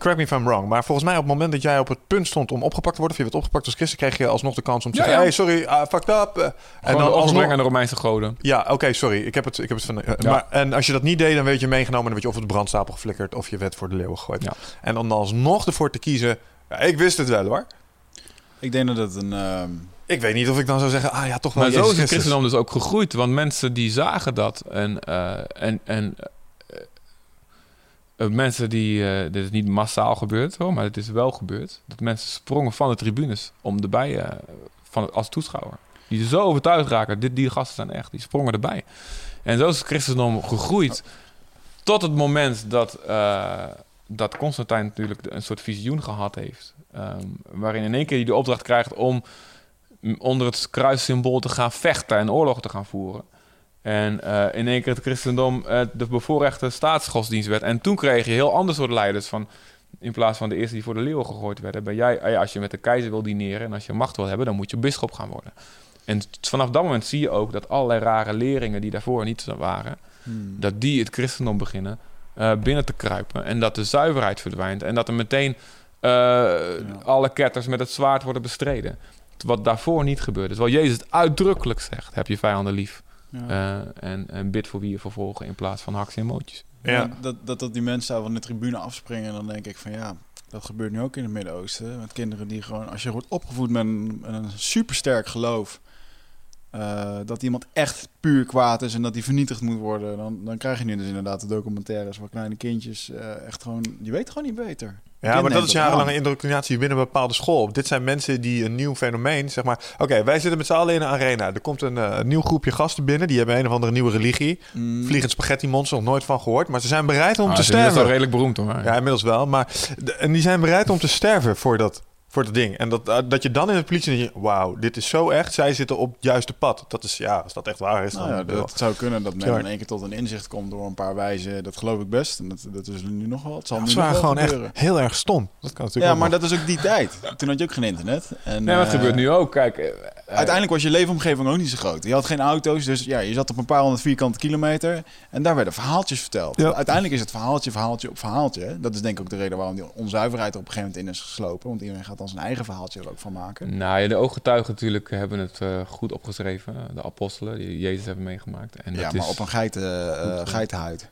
correct me if I'm wrong, maar volgens mij op het moment dat jij op het punt stond om opgepakt te worden, of je werd opgepakt als christen, kreeg je alsnog de kans om te Ja, zeggen, ja. hey, sorry, uh, fucked up. eh, en En dan alsnog... aan de Romeinse goden. Ja, oké, sorry. Ik heb het, ik heb het van. eh, Ja. maar, en als je dat niet deed, dan werd je meegenomen. Dan werd je of op de brandstapel geflikkerd of je werd voor de leeuwen gegooid. Ja. En dan alsnog ervoor te kiezen. Ja, ik wist het wel hoor. Ik denk dat het een... ehm, Ik weet niet of ik dan zou zeggen, ah ja, toch wel. Maar zo Jezus is het christendom dus ook gegroeid. Want mensen die zagen dat. En, eh, en, en mensen die... eh, dit is niet massaal gebeurd hoor, maar het is wel gebeurd. Dat mensen sprongen van de tribunes om erbij... eh, van, als toeschouwer. Die zo overtuigd raken. Dit, die gasten zijn echt. Die sprongen erbij. En zo is het christendom gegroeid. Tot het moment dat... eh, dat Constantijn natuurlijk een soort visioen gehad heeft. ehm, waarin in één keer hij de opdracht krijgt om onder het kruissymbool te gaan vechten en oorlog te gaan voeren. En eh, in één keer het christendom eh, de bevoorrechte staatsgodsdienst werd. En toen kreeg je heel ander soort leiders van... In plaats van de eerste die voor de leeuwen gegooid werden, ben jij, ja, als je met de keizer wil dineren en als je macht wil hebben, dan moet je bisschop gaan worden. En vanaf dat moment zie je ook dat allerlei rare leringen die daarvoor niet zo waren, hmm. dat die het christendom beginnen eh, binnen te kruipen. En dat de zuiverheid verdwijnt. En dat er meteen eh, alle ketters met het zwaard worden bestreden. Wat daarvoor niet gebeurde. Terwijl Jezus het uitdrukkelijk zegt: heb je vijanden lief. Ja. Eh, en, en bid voor wie je vervolgen in plaats van haks en mootjes. Ja. Dat, dat, dat die mensen daar van de tribune afspringen, dan denk ik van ja, dat gebeurt nu ook in het Midden-Oosten. Met kinderen die gewoon, als je wordt opgevoed met een, met een supersterk geloof, eh, dat iemand echt puur kwaad is en dat die vernietigd moet worden, dan, dan krijg je nu dus inderdaad de documentaires waar kleine kindjes eh, echt gewoon, je weet gewoon niet beter. Ja, maar dat is jarenlange indoctrinatie binnen een bepaalde school. Dit zijn mensen die een nieuw fenomeen, zeg maar... Oké, wij zitten met z'n allen in een arena. Er komt een eh, nieuw groepje gasten binnen. Die hebben een of andere nieuwe religie. Mm. Vliegend spaghetti monster, nog nooit van gehoord. Maar ze zijn bereid om Ah, te ze- Dat is sterven. wel redelijk beroemd hoor. Ja, inmiddels wel. Maar en die zijn bereid om te sterven voor dat, voor dat ding. En dat, eh, dat je dan in de politie denkt, wauw, dit is zo echt. Zij zitten op het juiste pad. Dat is, ja, als dat echt waar is, dan... Nou ja, dat zou kunnen dat men in één keer tot een inzicht komt door een paar wijzen. Dat geloof ik best. En dat, dat is nu nog wel. Het zal Ja, nu waren gewoon gebeuren. echt heel erg stom. Dat kan natuurlijk Ja, maar nog. dat is ook die tijd. Toen had je ook geen internet. En, Nee, maar het eh, gebeurt nu ook. Kijk, Uiteindelijk was je leefomgeving ook niet zo groot. Je had geen auto's, dus ja, je zat op een paar honderd vierkante kilometer. En daar werden verhaaltjes verteld. Ja. Uiteindelijk is het verhaaltje, verhaaltje op verhaaltje. Dat is denk ik ook de reden waarom die onzuiverheid er op een gegeven moment in is geslopen. Want iedereen gaat dan zijn eigen verhaaltje er ook van maken. Nou ja, de ooggetuigen natuurlijk hebben het eh, goed opgeschreven. De apostelen die Jezus hebben meegemaakt. En ja, dat maar is, op een geiten, eh, geitenhuid.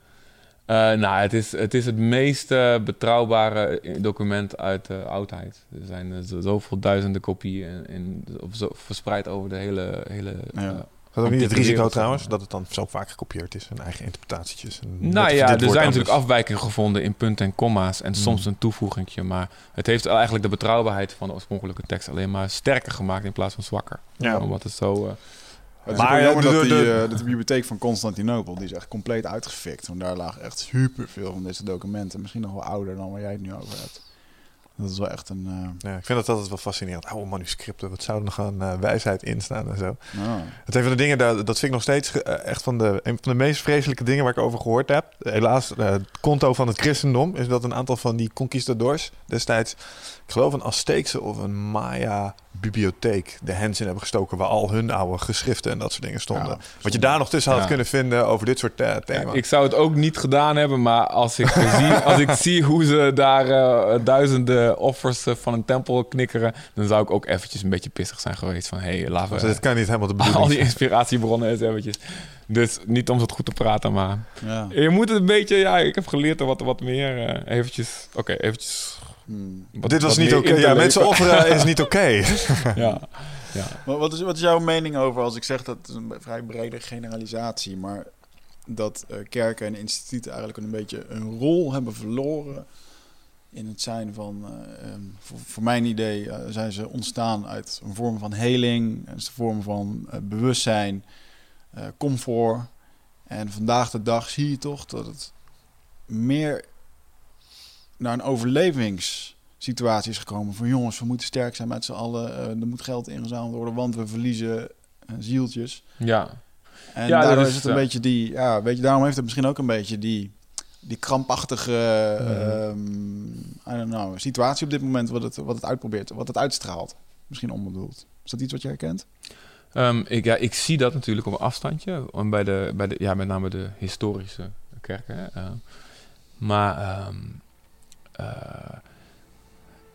Eh, nou, het is, het is het meest eh, betrouwbare document uit de oudheid. Er zijn eh, zo- zoveel duizenden kopieën zo, verspreid over de hele... hele Ja. eh, Dat is ook niet het risico wereld, trouwens, dat het dan zo vaak gekopieerd is. En eigen interpretatietjes. En nou ja, er zijn anders- natuurlijk afwijkingen gevonden in punten en komma's en soms een toevoegingje. Maar het heeft eigenlijk de betrouwbaarheid van de oorspronkelijke tekst alleen maar sterker gemaakt in plaats van zwakker. Ja. Omdat het zo... Het is Maar, maar jammer dat, de- die, de- eh, dat de bibliotheek van Constantinopel, die is echt compleet uitgefikt. Want daar lagen echt superveel van deze documenten. Misschien nog wel ouder dan waar jij het nu over hebt. Dat is wel echt een... eh, Ja, ik vind dat altijd wel fascinerend. Oude manuscripten, wat zou er nog aan eh, wijsheid in staan en zo. Het een van de dingen, dat, dat vind ik nog steeds echt van de, een van de meest vreselijke dingen waar ik over gehoord heb. Helaas, het konto van het christendom is dat een aantal van die conquistadors destijds, ik geloof een Azteekse of een Maya bibliotheek de hens in hebben gestoken waar al hun oude geschriften en dat soort dingen stonden. Ja, Wat je daar nog tussen had Ja. kunnen vinden over dit soort eh, thema's. ik zou het ook niet gedaan hebben, maar als ik, zie, <laughs> als ik zie hoe ze daar eh, duizenden offers eh, van een tempel knikkeren, dan zou ik ook eventjes een beetje pissig zijn geweest van, hé, hey, laten Dus we dit kan niet helemaal de <laughs> al die bedoeling inspiratiebronnen eens eventjes. Dus niet om het goed te praten, maar ja. je moet het een beetje, ja, ik heb geleerd er wat, wat meer eh, eventjes, oké, eventjes. Hmm. wat- Dit was niet oké. Ja, mensen offeren <laughs> is niet oké. <laughs> Ja, ja. Maar wat is, wat is jouw mening over als ik zeg dat het is een vrij brede generalisatie, maar dat eh, kerken en instituten eigenlijk een beetje een rol hebben verloren in het zijn van, eh, ehm, voor, voor mijn idee eh, zijn ze ontstaan uit een vorm van heling, een vorm van bewustzijn, eh, comfort. En vandaag de dag zie je toch dat het meer naar een overlevingssituatie is gekomen. Van jongens, we moeten sterk zijn met z'n allen. eh, er moet geld ingezameld worden, want we verliezen eh, zieltjes. ja. En Ja, dat is is, het een ja. beetje die... Ja, weet je, daarom heeft het misschien ook een beetje die, die krampachtige ehm, I don't know, situatie op dit moment... Wat het, wat het uitprobeert, wat het uitstraalt. Misschien onbedoeld. Is dat iets wat je herkent? Ehm, ik, ja, ik zie dat natuurlijk op een afstandje. om Bij de, bij de, ja, met name de historische kerken. Ehm, maar ehm,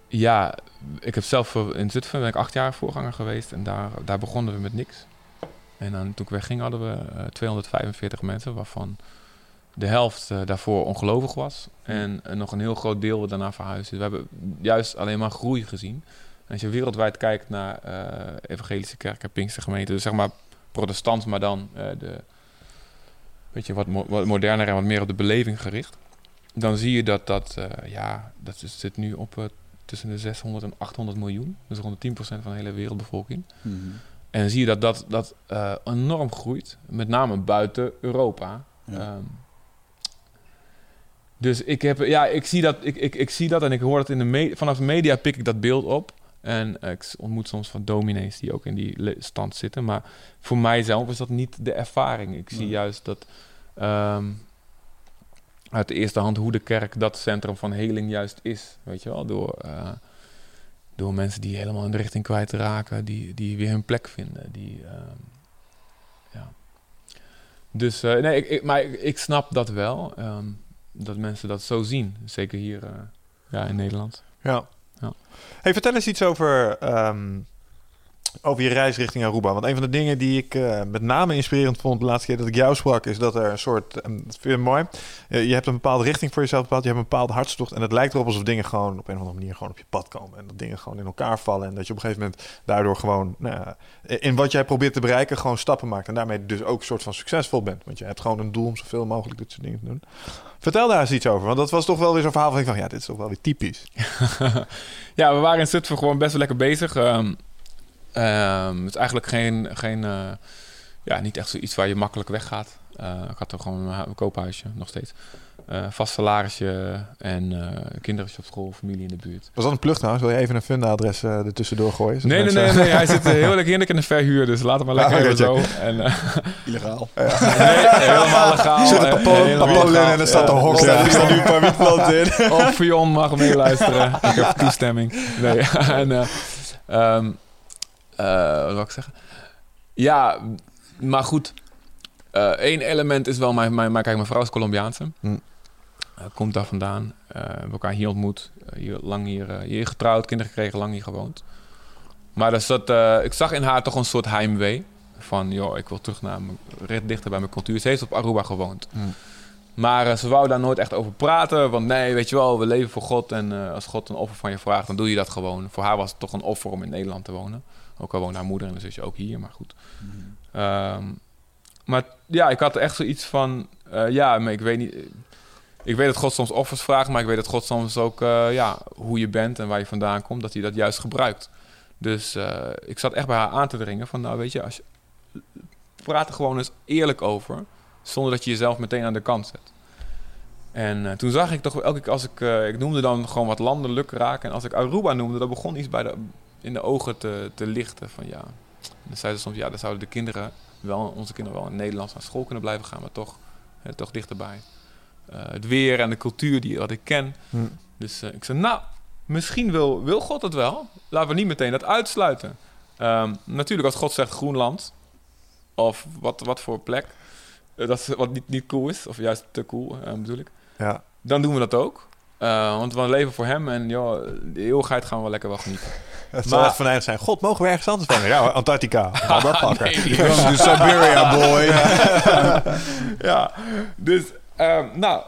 ja, ik heb zelf in Zutphen ben ik acht jaar voorganger geweest en daar, daar begonnen we met niks. En dan, toen ik wegging hadden we eh, 245 mensen, waarvan de helft eh, daarvoor ongelovig was. En eh, nog een heel groot deel we daarna verhuisd. Dus we hebben juist alleen maar groei gezien. En als je wereldwijd kijkt naar eh, evangelische kerken, Pinkstergemeenten, dus zeg maar protestant, maar dan eh, de, weet je, wat, mo- wat moderner en wat meer op de beleving gericht. Dan zie je dat dat, eh, ja, dat zit nu op eh, tussen de 600 en 800 miljoen. Dus rond de 10% van de hele wereldbevolking. Mhm. En dan zie je dat dat, dat eh, enorm groeit, met name buiten Europa. Ja. Ehm, dus ik, heb, ja, ik, zie dat, ik, ik, ik zie dat en ik hoor dat in de vanaf de media pik ik dat beeld op. En ik ontmoet soms van dominees die ook in die stand zitten. Maar voor mijzelf is dat niet de ervaring. Ik zie juist dat ehm, uit de eerste hand hoe de kerk dat centrum van heling juist is. Weet je wel, door, eh, door mensen die helemaal in de richting kwijtraken, die, die weer hun plek vinden. Die, ehm, ja. Dus eh, nee, ik, ik, maar ik, ik snap dat wel. ehm, dat mensen dat zo zien. Zeker hier eh, ja, in Nederland. Ja. Ja. Hey, vertel eens iets over, ehm, over je reis richting Aruba. Want een van de dingen die ik eh, met name inspirerend vond de laatste keer dat ik jou sprak, is dat er een soort, ehm, dat vind ik mooi, je hebt een bepaalde richting voor jezelf bepaald, je hebt een bepaalde hartstocht en het lijkt erop alsof dingen gewoon op een of andere manier gewoon op je pad komen en dat dingen gewoon in elkaar vallen en dat je op een gegeven moment daardoor gewoon, nou in wat jij probeert te bereiken, gewoon stappen maakt en daarmee dus ook een soort van succesvol bent. Want je hebt gewoon een doel om zoveel mogelijk dit soort dingen te doen. Vertel daar eens iets over, want dat was toch wel weer zo'n verhaal van, ik van ja, dit is toch wel weer typisch. <laughs> ja, we waren in Zutphen gewoon best wel lekker bezig. Ehm, ehm, het is eigenlijk geen, geen eh, ja, niet echt zoiets waar je makkelijk weggaat. Eh, ik had er gewoon een, hu- een koophuisje, nog steeds. Eh, vast salarisje en eh kindertjes op school, familie in de buurt. Was dat een trouwens? Wil je even een funda-adres eh er tussendoor gooien? Nee, nee, mensen- nee, nee, hij zit heel lekker heerlijk in de verhuur, dus laat hem maar lekker Ah, even oké, zo. En, eh, <laughs> Illegaal. <laughs> nee, helemaal legaal. Zit een en er staat een Ja, hok ja, daar. Er ja. staan nu een paar wietplanten in. <laughs> Of Fion mag meeluisteren. ik heb toestemming. Nee, en, eh, ehm, eh, wat wil ik zeggen? Ja, maar goed. Eén element is wel, mijn, mijn, mijn, kijk, mijn vrouw is Colombiaanse. Hm. Eh, komt daar vandaan. Eh, we hebben elkaar hier ontmoet. Eh, hier, lang hier, eh, hier getrouwd, kinderen gekregen, lang hier gewoond. Maar dus dat, eh, ik zag in haar toch een soort heimwee. Van, joh, ik wil terug naar mijn, recht dichter bij mijn cultuur. Ze heeft op Aruba gewoond. Hm. Maar eh, ze wou daar nooit echt over praten. Want nee, weet je wel, we leven voor God. En eh, als God een offer van je vraagt, dan doe je dat gewoon. Voor haar was het toch een offer om in Nederland te wonen. Ook al woont haar moeder en de zusje ook hier, maar goed. Ehm, maar ja, ik had echt zoiets van... eh, ja, maar ik weet niet... Ik weet dat God soms offers vraagt, maar ik weet dat God soms ook... eh, ja, hoe je bent en waar je vandaan komt, dat hij dat juist gebruikt. Dus eh, ik zat echt bij haar aan te dringen van... Nou, weet je, als je, praat er gewoon eens eerlijk over... zonder dat je jezelf meteen aan de kant zet. En eh, toen zag ik toch elke keer als ik... eh, ik noemde dan gewoon wat landelijk raken. En als ik Aruba noemde, dan begon iets bij de, in de ogen te, te lichten. Van ja, dan zeiden ze soms... Ja, dan zouden de kinderen wel... Onze kinderen wel in Nederlands naar school kunnen blijven gaan... maar toch, eh, toch dichterbij. Eh, het weer en de cultuur die wat ik ken. Hm. Dus eh, ik zei, nou, misschien wil, wil God het wel. Laten we niet meteen dat uitsluiten. Ehm, natuurlijk, als God zegt Groenland... of wat, wat voor plek... eh, dat is wat niet, niet cool is, of juist te cool, bedoel ik. Ja. Dan doen we dat ook. Want we leven voor hem en joh, de eeuwigheid gaan we lekker wel genieten. <laughs> Het zal Maar- echt venijnig zijn. God, mogen we ergens anders van? Ja, Antarctica. <laughs> Nee, <laughs> Come to Siberia, boy. ja, dus ehm, nou,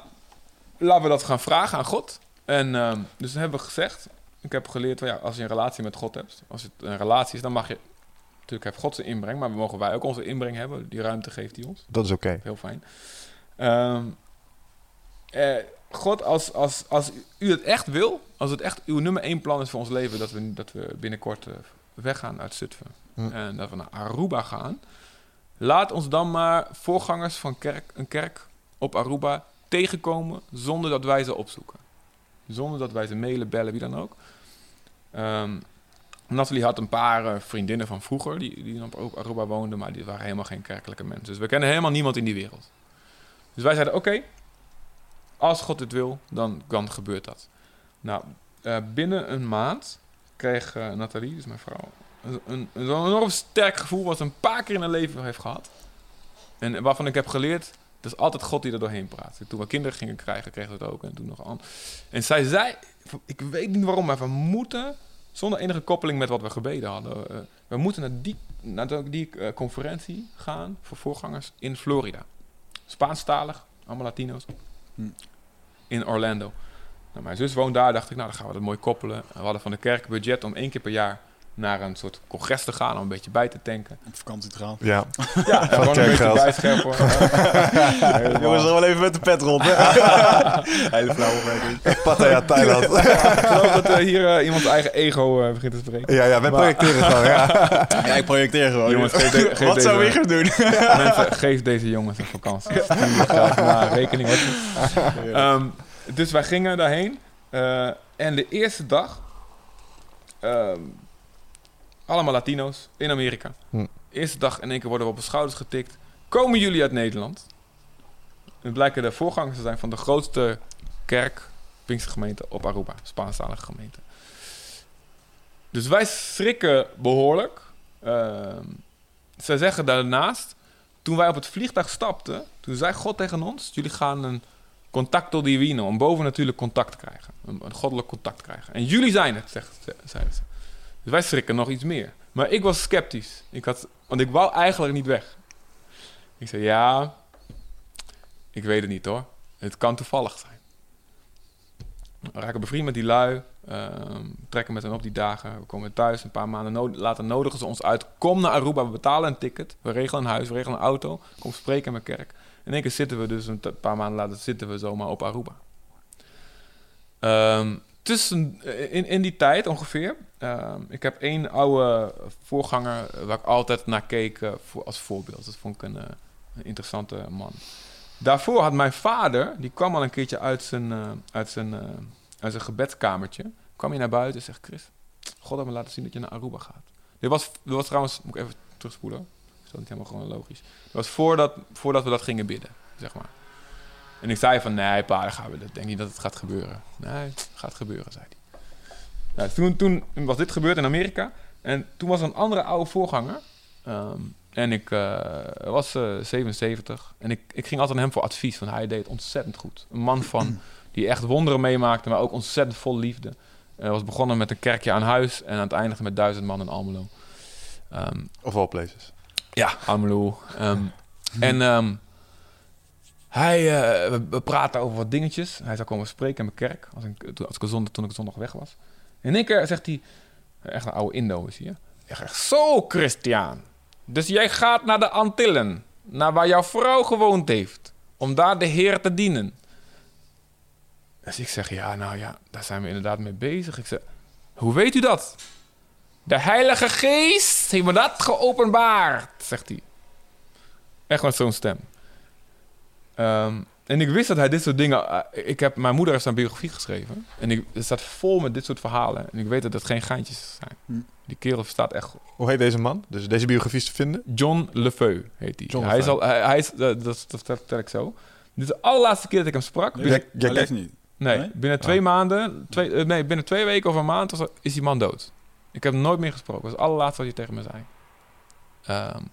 laten we dat gaan vragen aan God. En ehm, dus dan hebben we gezegd, ik heb geleerd, van, ja, als je een relatie met God hebt, als het een relatie is, dan mag je, natuurlijk heeft God zijn inbreng, maar we mogen wij ook onze inbreng hebben, die ruimte geeft hij ons. Dat is oké. Heel fijn. Ehm, eh, God, als, als, als u het echt wil, als het echt uw nummer één plan is voor ons leven, dat we, dat we binnenkort eh, weggaan uit Zutphen Hm. en dat we naar Aruba gaan, laat ons dan maar voorgangers van kerk, een kerk op Aruba tegenkomen zonder dat wij ze opzoeken. Zonder dat wij ze mailen, bellen, wie dan ook. Ehm Nathalie had een paar eh, vriendinnen van vroeger die, die op Aruba woonden, maar die waren helemaal geen kerkelijke mensen. Dus we kennen helemaal niemand in die wereld. Dus wij zeiden, oké, als God het wil, dan, dan gebeurt dat. Nou, eh, binnen een maand kreeg eh, Nathalie, dus mijn vrouw, een, een, een enorm sterk gevoel wat ze een paar keer in haar leven heeft gehad. En waarvan ik heb geleerd, Het is altijd God die er doorheen praat. Toen we kinderen gingen krijgen, we het ook. En toen nog aan. En zij zei, ik weet niet waarom, maar we moeten, zonder enige koppeling met wat we gebeden hadden, eh, we moeten naar die, naar die conferentie gaan voor voorgangers in Florida. Spaanstalig, allemaal Latino's. In Orlando. Nou, mijn zus woont daar, dacht ik, nou dan gaan we dat mooi koppelen. We hadden van de kerk budget om één keer per jaar naar een soort congres te gaan om een beetje bij te tanken. Op vakantie te gaan. Ja. <laughs> Ja, gewoon een beetje bijscherpen. <laughs> Jongens, er wel even met de pet rond. <laughs> Hele flauwe opmerking. Pattaya, Thailand. Ik geloof dat eh, hier eh, iemand eigen ego eh, begint te spreken. ja, ja, wij Maar- projecteren gewoon. Ja. Ja, ik projecteer gewoon. Jongens, geef de- geef Wat zou deze- Wigger doen? Mensen, geef deze jongens een vakantie. Stuur graag naar rekening. Ehm, dus wij gingen daarheen. eh, en de eerste dag... ehm, allemaal Latino's in Amerika. Hm. Eerste dag in één keer worden we op de schouders getikt. Komen jullie uit Nederland? Het blijken de voorgangers te zijn van de grootste kerk, Pinkstergemeente op Aruba. Spaanstalige gemeente. Dus wij schrikken behoorlijk. Ehm, zij zeggen daarnaast, toen wij op het vliegtuig stapten, toen zei God tegen ons: Jullie gaan een contacto divino, een bovennatuurlijk contact krijgen. Een, een goddelijk contact krijgen. En jullie zijn het, zegt, ze- zeiden ze. Dus wij schrikken nog iets meer. Maar ik was sceptisch. Ik had, want ik wou eigenlijk niet weg. Ik zei: Ja, ik weet het niet hoor. Het kan toevallig zijn. We raken bevriend met die lui. ehm, trekken met hen op die dagen. We komen thuis. Een paar maanden no- later nodigen ze ons uit. Kom naar Aruba. We betalen een ticket. We regelen een huis. We regelen een auto. Kom spreken in mijn kerk. In één keer zitten we dus een paar maanden later zitten we zomaar op Aruba. Ehm, tussen, in, in die tijd ongeveer. ehm, ik heb één oude voorganger eh, waar ik altijd naar keek eh, voor, als voorbeeld. Dat vond ik een, eh, een interessante man. Daarvoor had mijn vader, die kwam al een keertje uit zijn, eh, uit zijn, eh, uit zijn gebedskamertje. Kwam hij naar buiten en zegt: Chris, God heeft me laten zien dat je naar Aruba gaat. Dit was, dit was trouwens, moet ik even terugspoelen. Is dat niet helemaal gewoon logisch? Dat was voordat, voordat we dat gingen bidden, zeg maar. En ik zei van, nee pa, dan gaan we dat. denk niet dat het gaat gebeuren. Nee, het gaat gebeuren, zei hij. Nou, toen, toen was dit gebeurd in Amerika. En toen was er een andere oude voorganger. Ehm, en ik eh, was eh, 77. En ik, ik ging altijd naar hem voor advies, want hij deed het ontzettend goed. Een man van, <clears throat> die echt wonderen meemaakte, maar ook ontzettend vol liefde. Hij was begonnen met een kerkje aan huis en aan het eindigen met duizend man in Almelo. Ehm, Of all places. ja, Almelo. Ehm, <clears throat> en hij, eh, we, praten over wat dingetjes. Hij zou komen spreken in mijn kerk als ik, als ik zondag, toen ik zondag weg was. En in één keer zegt hij, echt een oude Indo is? Hij zegt, zo Christian, dus jij gaat naar de Antillen, naar waar jouw vrouw gewoond heeft, om daar de Heer te dienen. Dus ik zeg, ja, nou ja, daar zijn we inderdaad mee bezig. Ik zeg, hoe weet u dat? De Heilige Geest heeft me dat geopenbaard, zegt hij. Echt met zo'n stem. Ehm, en ik wist dat hij dit soort dingen... eh, ik heb, mijn moeder heeft zijn biografie geschreven. En ik, het staat vol met dit soort verhalen. En ik weet dat het geen geintjes zijn. Hm. Die kerel verstaat echt. Hoe heet deze man? Dus deze biografie is te vinden? John Lefeu heet hij. John hij is Lefeu. al, hij, hij is, eh, dat, dat, dat vertel ik zo. Dit is de allerlaatste keer dat ik hem sprak. Binnen, Jij- leeft niet. nee, nee? binnen twee maanden... Twee, eh, nee, binnen twee weken of een maand was- is die man dood. Ik heb hem nooit meer gesproken. Dat was het allerlaatste wat hij tegen me zei. Ehm, Hm.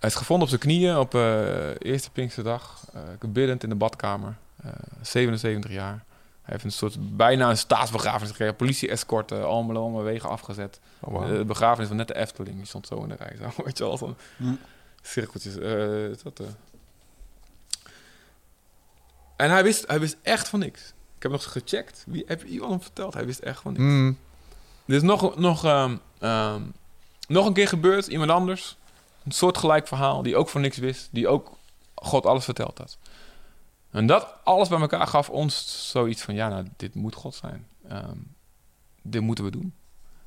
Hij is gevonden op zijn knieën op eh eerste Pinksterdag. eh biddend in de badkamer. Eh, 77 jaar. Hij heeft een soort bijna een staatsbegrafenis gekregen. Politie-escort, uh, allemaal wegen afgezet. Oh, wow. Eh, de begrafenis van net de Efteling. Die stond zo in de rij. Zo, <laughs> weet je wel, zo'n Hm. cirkeltjes. eh, dat, eh. En hij wist, hij wist echt van niks. Ik heb nog eens gecheckt. Wie, heb iemand hem verteld? Hij wist echt van niks. Mm. Er is nog, nog, ehm, ehm, nog een keer gebeurd, iemand anders. Een soortgelijk verhaal, die ook van niks wist. Die ook God alles verteld had. En dat alles bij elkaar gaf ons zoiets van... Ja, nou, dit moet God zijn. Ehm, dit moeten we doen.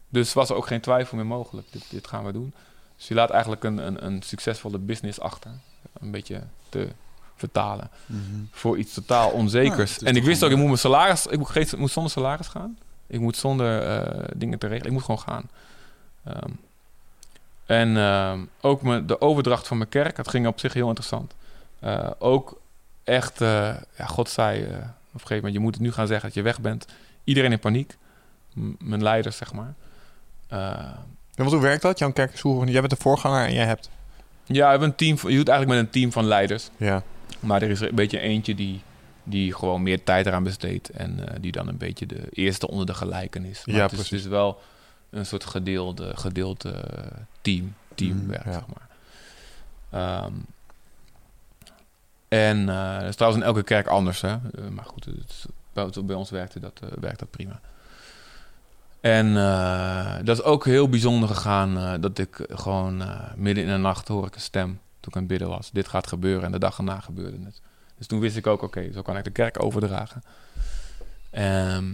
Dus was er ook geen twijfel meer mogelijk. Dit, dit gaan we doen. Dus je laat eigenlijk een, een, een succesvolle business achter. Een beetje te vertalen Mhm. voor iets totaal onzekers. Ja, en ik wist ook, ik moet mijn salaris, ik moet, geen- ik moet zonder salaris gaan. Ik moet zonder eh, dingen te regelen. Ik moet gewoon gaan. Ehm, en ehm, ook mijn, de overdracht van mijn kerk, dat ging op zich heel interessant. Eh, ook echt, eh, ja, God zei eh, op een gegeven moment, je moet het nu gaan zeggen dat je weg bent. Iedereen in paniek. M- mijn leiders, zeg maar. En hoe werkt dat? Jan Kerk is hoe- jij bent de voorganger en jij hebt... Ja, we hebben een team. Je doet eigenlijk met een team van leiders. Ja. Maar er is er een beetje eentje die, die gewoon meer tijd eraan besteedt. En die dan een beetje de eerste onder de gelijken is. Maar Ja, het is precies. dus wel een soort gedeelde, gedeelde eh, team, teamwerk, Mm, ja. zeg maar. Ehm, en eh dat is trouwens in elke kerk anders, hè. Eh, maar goed, het bij, ons werkte dat, eh, werkt dat prima. En dat is ook heel bijzonder gegaan. dat ik gewoon midden in de nacht hoor ik een stem toen ik aan het bidden was. Dit gaat gebeuren en de dag erna gebeurde het. Dus toen wist ik ook, oké, zo kan ik de kerk overdragen. Ehm,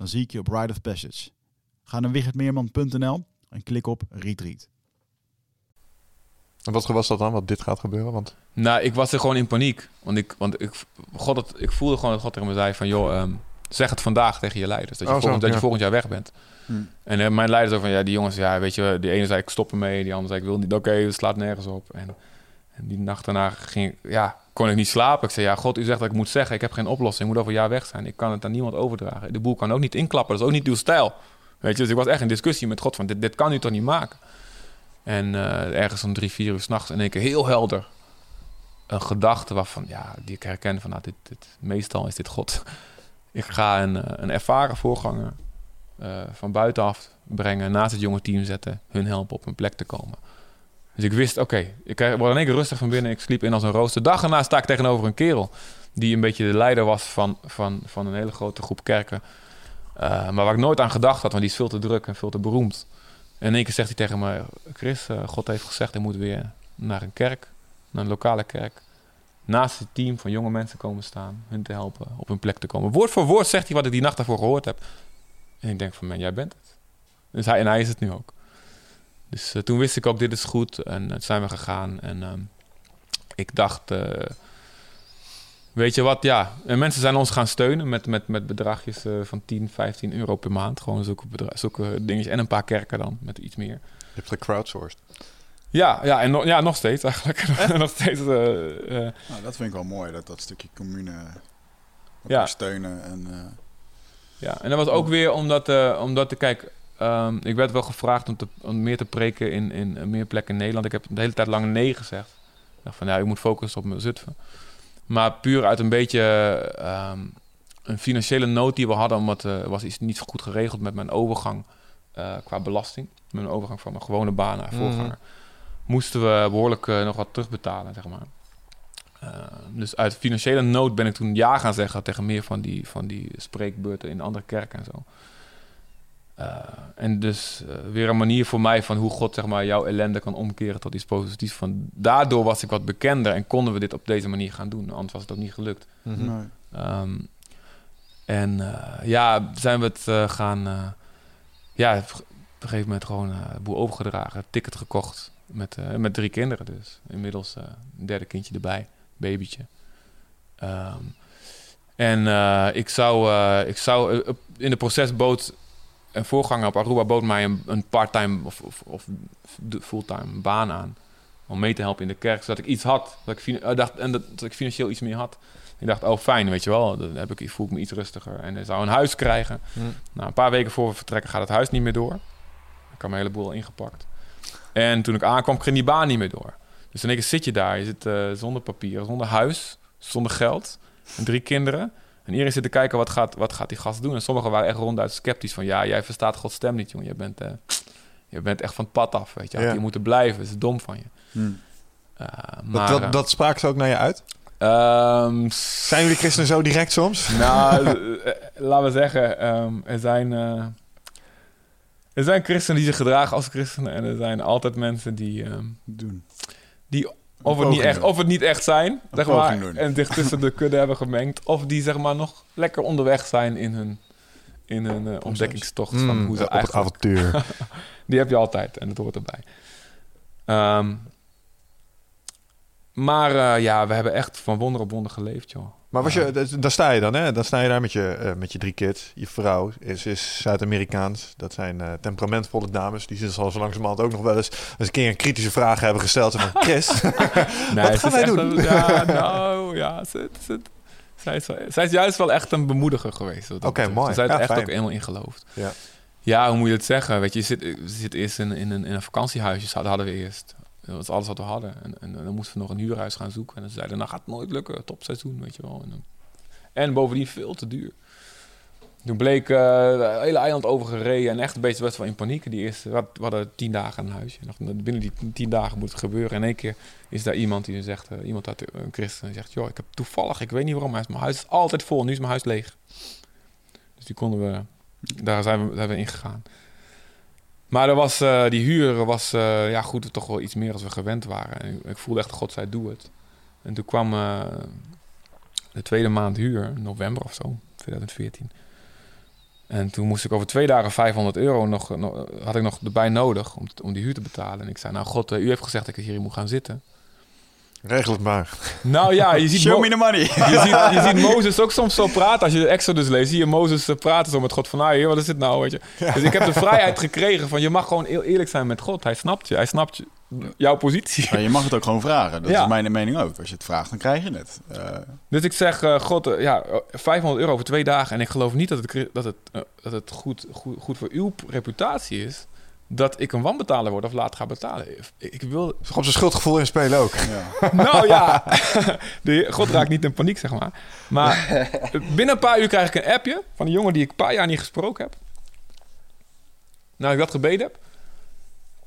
Dan zie ik je op Ride of Passage. Ga naar wichertmeerman.nl en klik op Retreat. En wat was dat dan, wat dit gaat gebeuren? Want nou, ik was er gewoon in paniek. Want ik, want ik, God, het, ik voelde gewoon dat God tegen me zei van... joh, ehm, zeg het vandaag tegen je leiders. Dat je, Oh, zo, volgend, dat je volgend jaar weg bent. Hmm. En eh, mijn leiders ook van... ja, die jongens, ja, weet je... die ene zei ik stop ermee. Die andere zei ik wil niet. Oké, het slaat nergens op. En, en die nacht daarna ging, ik- ja, kon ik niet slapen. Ik zei, ja, God, u zegt dat ik moet zeggen. Ik heb geen oplossing. Ik moet over een jaar weg zijn. Ik kan het aan niemand overdragen. De boel kan ook niet inklappen. Dat is ook niet uw stijl. Weet je, dus ik was echt in discussie met God van... dit, dit kan u toch niet maken? En eh, ergens om drie, vier uur s'nachts in één keer heel helder een gedachte waarvan, ja, die ik herken van, nou, dit, dit, meestal is dit God. <laughs> Ik ga een, eh, een ervaren voorganger eh, van buitenaf brengen, naast het jonge team zetten, hun helpen op hun plek te komen. Dus ik wist, oké, ik word in één keer rustig van binnen, ik sliep in als een rooster. Dag erna sta ik tegenover een kerel die een beetje de leider was van, van, van een hele grote groep kerken. Eh, maar waar ik nooit aan gedacht had, want die is veel te druk en veel te beroemd. En in één keer zegt hij tegen me, Chris, eh, God heeft gezegd, ik moet weer naar een kerk, naar een lokale kerk. Naast het team van jonge mensen komen staan, hun te helpen op hun plek te komen. Woord voor woord zegt hij wat ik die nacht daarvoor gehoord heb. En ik denk van, man, jij bent het. Dus hij, en hij is het nu ook. Dus eh, toen wist ik ook, dit is goed. En toen zijn we gegaan. En ehm, ik dacht, eh, weet je wat, ja. En mensen zijn ons gaan steunen met, met, met bedragjes eh, van 10, 15 euro per maand. Gewoon zulke, zulke dingetjes. En een paar kerken dan, met iets meer. je hebt gecrowdsourced. Ja, ja en no- ja, nog steeds eigenlijk. <laughs> nog steeds. eh, eh, Nou, dat vind ik wel mooi, dat dat stukje commune Ja. steunen. En, eh, Ja, en dat was ook weer omdat, eh omdat kijk, ehm, ik werd wel gevraagd om, te, om meer te preken in, in eh, meer plekken in Nederland. Ik heb de hele tijd lang nee gezegd. Ik dacht van, ja, ik moet focussen op mijn Zutphen. Maar puur uit een beetje ehm, een financiële nood die we hadden, omdat er was iets niet goed geregeld met mijn overgang eh, qua belasting. Mijn overgang van mijn gewone baan naar voorganger. Moesten we behoorlijk eh, nog wat terugbetalen, zeg maar. Eh, dus uit financiële nood ben ik toen ja gaan zeggen tegen meer van die, van die spreekbeurten in andere kerken en zo. Eh, en dus eh, weer een manier voor mij van hoe God zeg maar, jouw ellende kan omkeren tot iets positiefs. Van, daardoor was ik wat bekender en konden we dit op deze manier gaan doen. Anders was het ook niet gelukt. Mhm. nee. Ehm, en eh, ja, zijn we het eh, gaan... eh, ja, op een gegeven moment gewoon de boel overgedragen. Ticket gekocht met, met drie kinderen dus. Inmiddels eh, een derde kindje erbij, babytje. Ehm, en eh, ik zou, eh, ik zou in de proces bood een voorganger op Aruba bood mij een, een part-time of, of, fulltime baan aan. om mee te helpen in de kerk, zodat ik iets had. Dat ik, eh, dacht, en dat, dat ik financieel iets meer had. Ik dacht, oh fijn, weet je wel, dan heb ik, voel ik me iets rustiger. En hij zou een huis krijgen. Hm. Nou, een paar weken voor we vertrekken gaat het huis niet meer door. Ik had mijn hele boel al ingepakt. En toen ik aankwam, ging die baan niet meer door. Dus in één keer zit je daar. Je zit eh, zonder papier, zonder huis, zonder geld. En drie kinderen. En iedereen zit te kijken, wat gaat, wat gaat die gast doen? En sommigen waren echt ronduit sceptisch. Van, ja, jij verstaat Gods stem niet, jongen. Je bent, eh, je bent echt van het pad af, weet je. Had Ja. je moeten blijven. Dat is dom van je. Hmm. Eh, Dat, maar, dat, eh, dat spraken ze ook naar je uit? ehm, Zijn jullie christenen zo direct soms? <laughs> nou, laten we zeggen, ehm, er zijn... eh, er zijn christenen die zich gedragen als christenen en er zijn altijd mensen die, ehm, Doen. Of, het niet echt, of het niet echt zijn, zeg maar, en zich tussen de kudde hebben gemengd, of die zeg maar nog lekker onderweg zijn in hun, in hun eh, ontdekkingstocht van Mm, hoe ze eigenlijk... avontuur. <laughs> Die heb je altijd en dat hoort erbij. Ehm, maar eh, ja, we hebben echt van wonder op wonder geleefd, joh. Maar was je, daar sta je dan, hè? Dan sta je daar met je, eh, met je drie kids. Je vrouw is, is Zuid-Amerikaans. Dat zijn eh, temperamentvolle dames. Die zal zo langzamerhand ook nog wel eens, eens een keer een kritische vraag hebben gesteld. Van, <laughs> Chris, Nee, <laughs> Wat ze gaan is wij doen? een- ja, nou, ja. Ze, ze, zij, is, wel- zij is juist wel echt een bemoediger geweest. Oké, betreft. mooi. Zij Ja, er echt fijn. ook helemaal in geloofd. Ja. Ja, hoe moet je het zeggen? Weet je, je zit, je zit eerst in, in, een, in een vakantiehuisje, hadden we eerst. Dat was alles wat we hadden. En, dan moesten we nog een huurhuis gaan zoeken. En dan zeiden nou gaat het nooit lukken, topseizoen, weet je wel. En, en bovendien veel te duur. Toen bleek eh, het hele eiland overgereden en echt een beetje best wel in paniek. Die eerste, we had- we hadden tien dagen een huisje. Dachten, binnen die tien dagen moet het gebeuren. En in één keer is daar iemand die zegt, eh, iemand uit een christen, zegt, joh, ik heb toevallig, ik weet niet waarom, maar mijn huis is altijd vol. Nu is mijn huis leeg. Dus die konden we, daar zijn we, zijn we in gegaan. Maar er was, eh, die huur was, eh, ja goed, toch wel iets meer als we gewend waren. En ik, voelde echt, God zei, doe het. En toen kwam eh, de tweede maand huur, november of zo, 2014. En toen moest ik over twee dagen 500 euro nog, had ik nog erbij nodig om, om die huur te betalen. En ik zei, nou God, u heeft gezegd dat ik hier moet gaan zitten. Regel het maar. Nou ja, je <laughs> ziet, Show Mo- me the money. je ziet, je <laughs> ziet Mozes ook soms zo praten. Als je de Exodus leest, zie je Mozes eh, praten zo met God van... Ah, wat is dit nou, weet je. Dus ik heb de vrijheid gekregen van... Je mag gewoon heel eerlijk zijn met God. Hij snapt je. Hij snapt je, jouw positie. Maar je mag het ook gewoon vragen. Dat Ja. is mijn mening ook. Als je het vraagt, dan krijg je het. Eh, Dus ik zeg, eh, God, ja, eh, 500 euro voor twee dagen. En ik geloof niet dat het, dat het, dat het goed, goed, goed voor uw reputatie is... dat ik een wanbetaler word of later ga betalen. Ik, ik wil... Op zijn schuldgevoel in spelen ook. ja. <laughs> Nou ja, <laughs> de God raakt niet in paniek, zeg maar. Maar <laughs> binnen een paar uur krijg ik een appje van een jongen die ik een paar jaar niet gesproken heb. Nou, ik dat gebeden heb.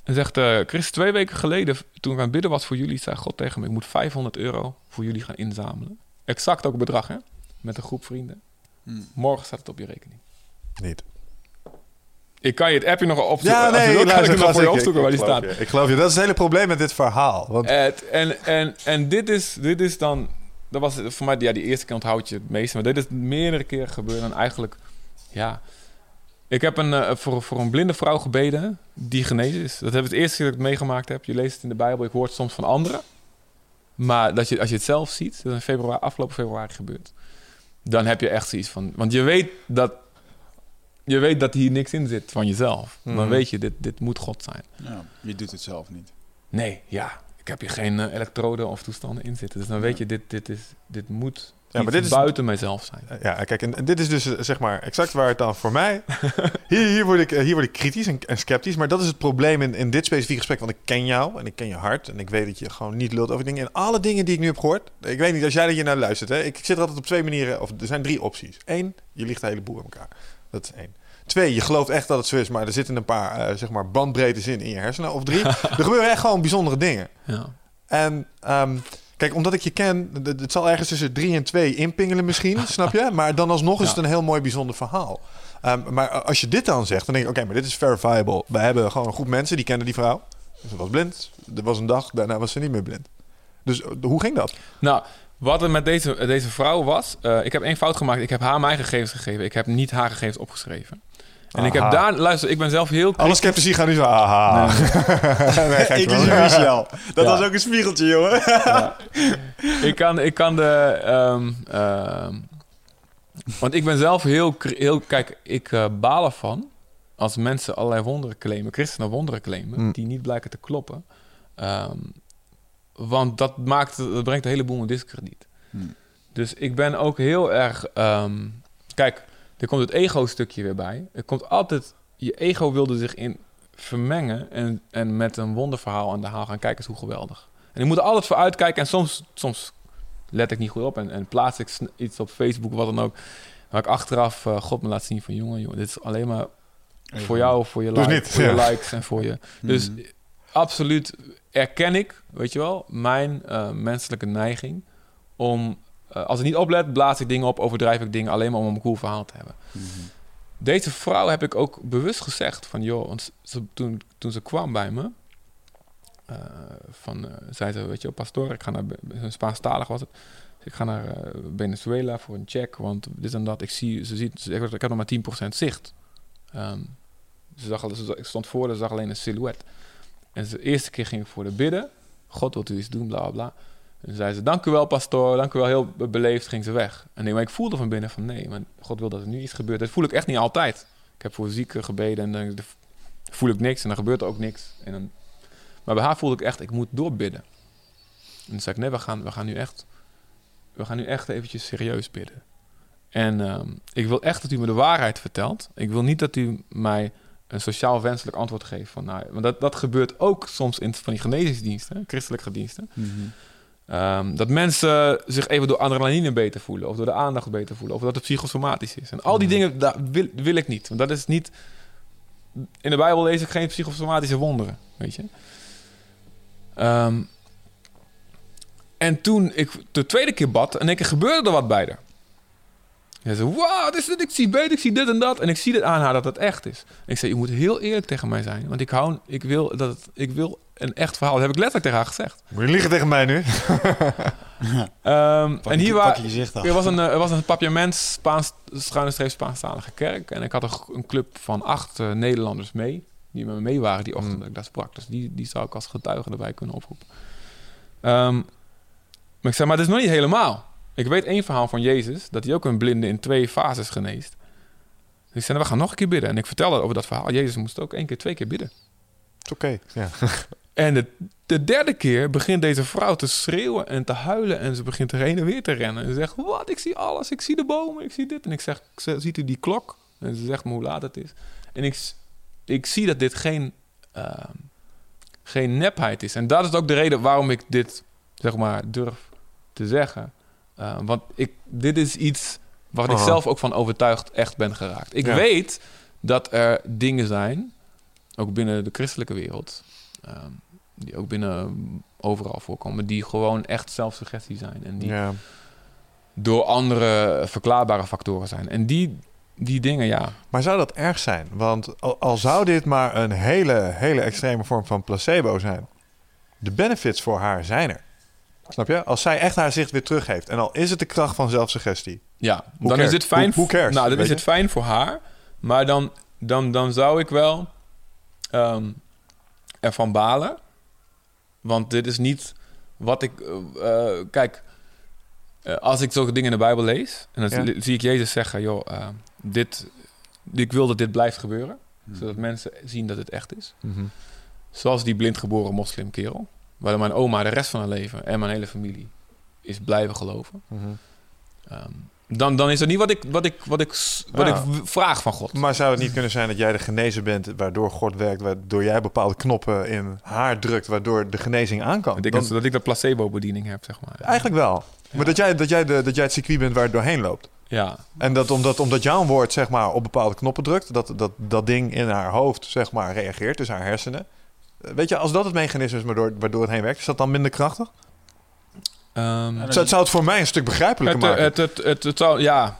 En zegt, eh, Chris, twee weken geleden, toen ik aan het bidden was voor jullie, zei God tegen me, ik moet 500 euro voor jullie gaan inzamelen. Exact ook bedrag, hè? Met een groep vrienden. Hmm. Morgen staat het op je rekening. Niet. Ik kan je het appje nog opzoeken. Ja, Als je nee, wil, kan ik het nog voor je opzoeken waar die staat. Ik geloof je. Dat is het hele probleem met dit verhaal. Want en en, en dit, is, dit is dan... Dat was voor mij... Ja, die eerste keer onthoud je het meeste. Maar dit is meerdere keren gebeurd. En eigenlijk... Ja... Ik heb een, eh, voor, voor een blinde vrouw gebeden die genezen is. Dat heb ik het eerste keer dat ik het meegemaakt heb. Je leest het in de Bijbel. Ik hoor het soms van anderen. Maar dat je, als je het zelf ziet... Dat is in februari, afgelopen februari gebeurd. Dan heb je echt zoiets van... Want je weet dat... Je weet dat hier niks in zit van jezelf. Dan Mhm. weet je, dit, dit moet God zijn. Ja, je doet het zelf niet. Nee, ja. Ik heb hier geen eh, elektroden of toestanden in zitten. Dus dan weet je, dit, dit, is, dit moet Ja, maar iets dit is- buiten mijzelf zijn. Ja, kijk, en, en dit is dus eh, zeg maar exact waar het dan voor mij. <laughs> Hier, hier, word, ik, eh, hier word ik kritisch en, en sceptisch. Maar dat is het probleem in, in dit specifieke gesprek. Want ik ken jou en ik ken je hart. En ik weet dat je gewoon niet lult over dingen. En alle dingen die ik nu heb gehoord. Ik weet niet, als jij er hier naar luistert. Hè, ik zit altijd op twee manieren. Of er zijn drie opties. Eén, je ligt de hele boel aan elkaar. Dat is één. Twee, je gelooft echt dat het zo is. Maar er zitten een paar eh, zeg maar bandbreedtes in in je hersenen. Of drie, <laughs> er gebeuren echt gewoon bijzondere dingen. Ja. En ehm, kijk, omdat ik je ken, het zal ergens tussen drie en twee inpingelen misschien, <laughs> snap je? Maar dan alsnog is het een heel mooi bijzonder verhaal. Ehm, maar als je dit dan zegt, dan denk ik, oké, maar dit is verifiable. We hebben gewoon een groep mensen die kennen die vrouw. Ze was blind. Er was een dag, daarna was ze niet meer blind. Dus eh, hoe ging dat? Nou, wat er met deze, deze vrouw was... eh, ik heb één fout gemaakt. Ik heb haar mijn gegevens gegeven. Ik heb niet haar gegevens opgeschreven. En ik heb daar... Luister, ik ben zelf heel... Alle sceptici gaan nu zo, aha. Nee, <laughs> geintje, <laughs> Inclusief hoor. Michel. Dat Ja. was ook een spiegeltje, jongen. <laughs> ik, kan, ik kan de... ehm, ehm, want ik ben zelf heel... heel kijk, ik eh baal ervan als mensen allerlei wonderen claimen, christenen wonderen claimen, Mm. die niet blijken te kloppen. Ehm, Want dat, maakt, dat brengt een heleboel in discrediet. Hmm. Dus ik ben ook heel erg... ehm, kijk, er komt het ego-stukje weer bij. Er komt altijd... Je ego wilde zich in vermengen en, en met een wonderverhaal aan de haal gaan kijken eens hoe geweldig. En ik moet er altijd voor uitkijken en soms, soms let ik niet goed op en, en plaats ik iets op Facebook, wat dan ook, waar ik achteraf eh, God me laat zien van jongen, jongen, dit is alleen maar voor jou, voor je, like- niet, voor je likes en voor je. <laughs> Dus Mhm. absoluut erken ik, weet je wel, mijn eh, menselijke neiging om, eh, als ik niet oplet, blaas ik dingen op, overdrijf ik dingen alleen maar om een cool verhaal te hebben. Mhm. Deze vrouw heb ik ook bewust gezegd van, joh, want ze, toen, toen ze kwam bij me, eh, van, zei ze, weet je wel, pastoor, ik ga naar, een Spaanstalig was het, ik ga naar Venezuela voor een check, want dit en dat, ik zie, ze ziet, ze, ik, ik heb nog maar 10% zicht. Ehm, ze zag, ze, ik stond voor, ze zag alleen een silhouet. En de eerste keer ging ik voor de bidden, God wilt u iets doen, bla bla. En zei ze, dank u wel pastoor, dank u wel, heel be- beleefd, ging ze weg. En nee, maar ik voelde van binnen van nee, maar God wil dat er nu iets gebeurt. Dat voel ik echt niet altijd. Ik heb voor zieken gebeden en dan voel ik niks en dan gebeurt er ook niks. En dan, maar bij haar voelde ik echt, ik moet doorbidden. En toen zei ik, nee, we gaan, we gaan nu echt, we gaan nu echt eventjes serieus bidden. En ehm, ik wil echt dat u me de waarheid vertelt. Ik wil niet dat u mij een sociaal wenselijk antwoord geeft. Van, nou, want dat, dat gebeurt ook soms in van die genezingsdiensten, christelijke diensten. Mhm. Ehm, dat mensen zich even door adrenaline beter voelen, of door de aandacht beter voelen, of dat het psychosomatisch is. En al die dingen, daar wil, wil ik niet. Want dat is niet. In de Bijbel lees ik geen psychosomatische wonderen, weet je. Ehm, en toen ik de tweede keer bad, en ik gebeurde er wat bij haar. Hij zei, wow, wat is dit? Ik zie beter, ik zie dit en dat. En ik zie dit aan haar dat het echt is. En ik zei, je moet heel eerlijk tegen mij zijn. Want ik, hou, ik, wil, dat het, ik wil een echt verhaal. Dat heb ik letterlijk tegen haar gezegd. Moet je liegen tegen mij nu? <laughs> Ehm, en hier pak wa- je gezicht af. er was een, er was een papiament Spaans, schuine streep Spaanstalige kerk. En ik had een, club van acht eh, Nederlanders mee. Die met me mee waren die ochtend Mm. dat ik daar sprak. Dus die, die zou ik als getuige erbij kunnen oproepen. Ehm, maar ik zei, maar dat is nog niet helemaal. Ik weet één verhaal van Jezus. Dat hij ook een blinde in twee fases geneest. Dus ik zei, we gaan nog een keer bidden. En ik vertelde over dat verhaal. Jezus moest ook één keer, twee keer bidden. is oké. Ja. <laughs> En de, de derde keer begint deze vrouw te schreeuwen en te huilen. En ze begint er heen en weer te rennen. En ze zegt, wat, ik zie alles. Ik zie de bomen, ik zie dit. En ik zeg, "Z- ziet u die klok? En ze zegt me hoe laat het is. En ik, ik zie dat dit geen, ehm, geen nepheid is. En dat is ook de reden waarom ik dit, zeg maar, durf te zeggen. Eh, want ik, dit is iets waar ik zelf ook van overtuigd echt ben geraakt. Ik Ja. weet dat er dingen zijn, ook binnen de christelijke wereld... ehm, die ook binnen overal voorkomen, die gewoon echt zelfsuggestie zijn. En die ja. door andere verklaarbare factoren zijn. En die, die dingen, ja. Maar zou dat erg zijn? Want al, al zou dit maar een hele, hele extreme vorm van placebo zijn, de benefits voor haar zijn er. Snap je? Als zij echt haar zicht weer terug heeft. En al is het de kracht van zelfsuggestie. Ja, dan cares? is het fijn. Cares, nou, dan is het fijn voor haar. Maar dan, dan, dan zou ik wel ehm, ervan balen. Want dit is niet wat ik. eh, eh, kijk, eh, als ik zulke dingen in de Bijbel lees. En dan Ja. zie- ik Jezus zeggen: joh, dit, ik wil dat dit blijft gebeuren. Mhm. Zodat mensen zien dat het echt is. Zoals die blindgeboren moslimkerel. Waar mijn oma de rest van haar leven en mijn hele familie is blijven geloven. Ehm, dan, dan is dat niet wat ik, wat ik, wat ik, wat Ja. ik vraag van God. Maar zou het niet kunnen zijn dat jij de genezer bent, waardoor God werkt, waardoor jij bepaalde knoppen in haar drukt, waardoor de genezing aankan? dat, ik, Dan- dat ik de placebo-bediening heb, zeg maar. Eigenlijk wel. Maar dat jij, dat, jij de, dat jij het circuit bent waar het doorheen loopt. Ja, En dat omdat, omdat jouw woord zeg maar, op bepaalde knoppen drukt, dat, dat dat ding in haar hoofd zeg maar, reageert, dus haar hersenen. Eh, Weet je, als dat het mechanisme is waardoor, waardoor het heen werkt, is dat dan minder krachtig? Ehm, Ja, Zou, het zou het voor mij een stuk begrijpelijker het, maken. het, het, het, het zou, ja.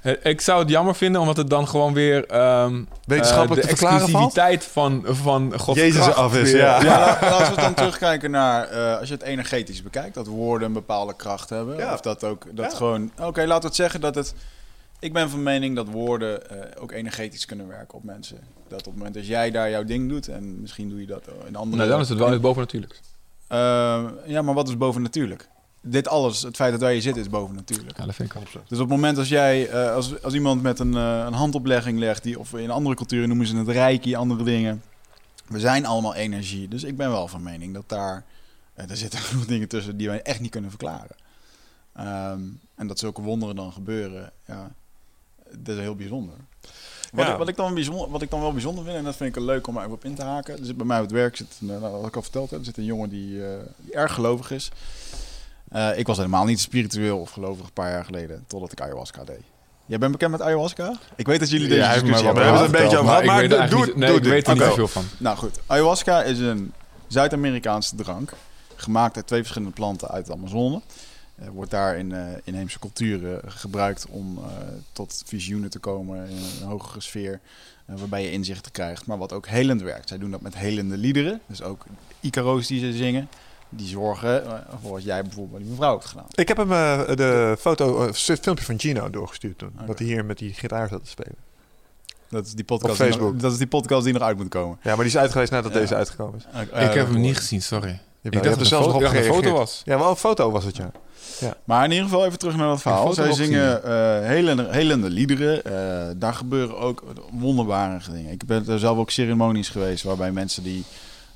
Eh, Ik zou het jammer vinden, omdat het dan gewoon weer... ehm, Wetenschappelijk eh, te verklaren valt? De exclusiviteit van, van Gods Jezus af is, weer- ja. Ja, laten we dan terugkijken naar, eh, als je het energetisch bekijkt, dat woorden een bepaalde kracht hebben. Ja. Of dat ook, dat Ja. gewoon, oké, laten we het zeggen dat het, ik ben van mening dat woorden eh, ook energetisch kunnen werken op mensen. Dat op het moment dat jij daar jouw ding doet, en misschien doe je dat in andere... Nee, dan is het wel iets bovennatuurlijks. Eh, ja, maar wat is bovennatuurlijk? Dit alles, het feit dat wij hier zitten, is bovennatuurlijk. Ja, dat vind ik Dus op het moment als jij, eh, als, als iemand met een, een handoplegging legt, die, of in andere culturen noemen ze het reiki, andere dingen. We zijn allemaal energie. Dus ik ben wel van mening dat daar er zitten <laughs> genoeg dingen tussen die wij echt niet kunnen verklaren. Ehm, en dat zulke wonderen dan gebeuren, ja, dat is heel bijzonder. Wat, Ja. ik, wat, ik dan bijzonder, wat ik dan wel bijzonder vind, en dat vind ik leuk om er even op in te haken. Er zit bij mij op het werk, zit, een, nou, wat ik al verteld heb, er zit een jongen die, eh, die erg gelovig is. Eh, ik was helemaal niet spiritueel of gelovig een paar jaar geleden, totdat ik ayahuasca deed. Jij bent bekend met ayahuasca? Ik weet dat jullie deze Ja, discussie hebben We hebben het een beetje over Maar, gehad, ik maar weet doe- er eigenlijk doe- niet, nee, doe ik weet er dit. niet zoveel van. Nou goed, ayahuasca is een Zuid-Amerikaanse drank. Gemaakt uit twee verschillende planten uit de Amazone. Eh, wordt daar in eh, inheemse culturen gebruikt om eh, tot visioenen te komen in een hogere sfeer. waarbij je inzichten krijgt, maar wat ook helend werkt. Zij doen dat met helende liederen. Dus ook Icaro's die ze zingen. Die zorgen voor wat jij bijvoorbeeld bij die mevrouw hebt gedaan. Ik heb hem de foto, het filmpje van Gino doorgestuurd toen. Dat hij hier met die gitaar zat te spelen. Dat is die podcast, nog, dat is die podcast die nog uit moet komen. Ja, maar die is uitgelezen nadat Ja. deze uitgekomen is. Ik heb hem niet gezien, sorry. Je, Ik hebt dacht er dat zelfs het nog een op foto- een was. Ja, wel een foto was het, ja. Maar in ieder geval even terug naar dat verhaal. foto Zij zingen eh helende, helende liederen. Eh, daar gebeuren ook wonderbaarlijke dingen. Ik ben er zelf ook ceremonies geweest waarbij mensen die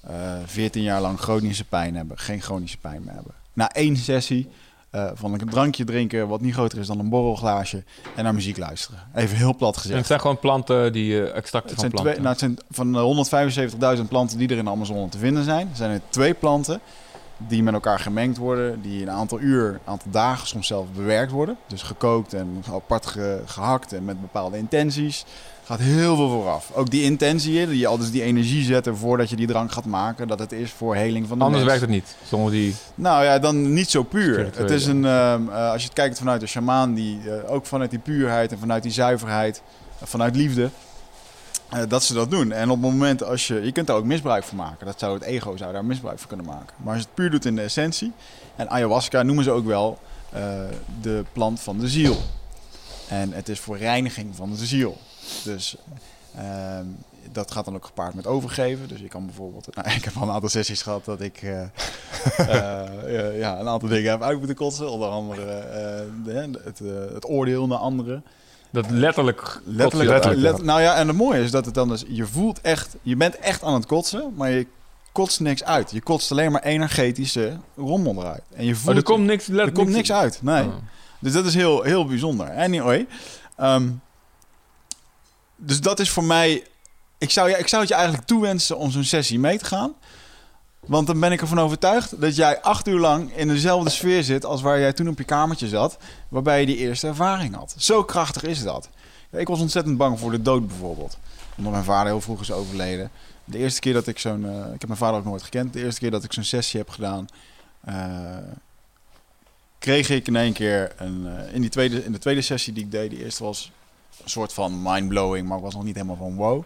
eh 14 jaar lang chronische pijn hebben, geen chronische pijn meer hebben. Na één sessie eh, van een drankje drinken wat niet groter is dan een borrelglaasje en naar muziek luisteren. Even heel plat En het gezegd. zijn gewoon planten, die eh, extracten Het van zijn, planten. twee, nou, het zijn van de 175.000 planten die er in de Amazone te vinden zijn, zijn er twee planten die met elkaar gemengd worden, die een aantal uur, een aantal dagen soms zelf bewerkt worden. Dus gekookt en apart ge- gehakt en met bepaalde intenties. Gaat heel veel vooraf. Ook die intentie, die je al dus die energie zetten voordat je die drank gaat maken, dat het is voor heling van de Anders mens. werkt het niet. Zonder die... Nou ja, dan niet zo puur. Het is een, ehm, eh, als je het kijkt vanuit de shamaan, die eh, ook vanuit die puurheid en vanuit die zuiverheid, eh, vanuit liefde, dat ze dat doen. En op het moment als je, je kunt daar ook misbruik van maken. Dat zou het ego zou daar misbruik van kunnen maken. Maar als je het puur doet in de essentie, en ayahuasca noemen ze ook wel de plant van de ziel. En het is voor reiniging van de ziel. Dus ehm, dat gaat dan ook gepaard met overgeven. Dus je kan bijvoorbeeld... Nou, <laughs> ik heb al een aantal sessies gehad dat ik eh, <laughs> eh, ja, een aantal dingen heb uit moeten kotsen. Onder andere eh, de- het, het oordeel naar anderen. Dat letterlijk... Letterlijk, kotst je eruit. let- nou ja, en het mooie is dat het dan dus... Je voelt echt... Je bent echt aan het kotsen, maar je kotst niks uit. Je kotst alleen maar energetische rommel eruit. En je voelt... Oh, er komt niks... er komt niks uit, nee. Oh. Dus dat is heel, heel bijzonder. Anyway. ehm, dus dat is voor mij... Ik zou, ik zou het je eigenlijk toewensen om zo'n sessie mee te gaan. Want dan ben ik ervan overtuigd dat jij acht uur lang in dezelfde sfeer zit... als waar jij toen op je kamertje zat... waarbij je die eerste ervaring had. Zo krachtig is dat. Ik was ontzettend bang voor de dood bijvoorbeeld. Omdat mijn vader heel vroeg is overleden. De eerste keer dat ik zo'n... eh, ik heb mijn vader ook nooit gekend. De eerste keer dat ik zo'n sessie heb gedaan... eh, kreeg ik in één keer een, eh, in, die tweede, in de tweede sessie die ik deed, die eerste was een soort van mindblowing, maar ik was nog niet helemaal van wow.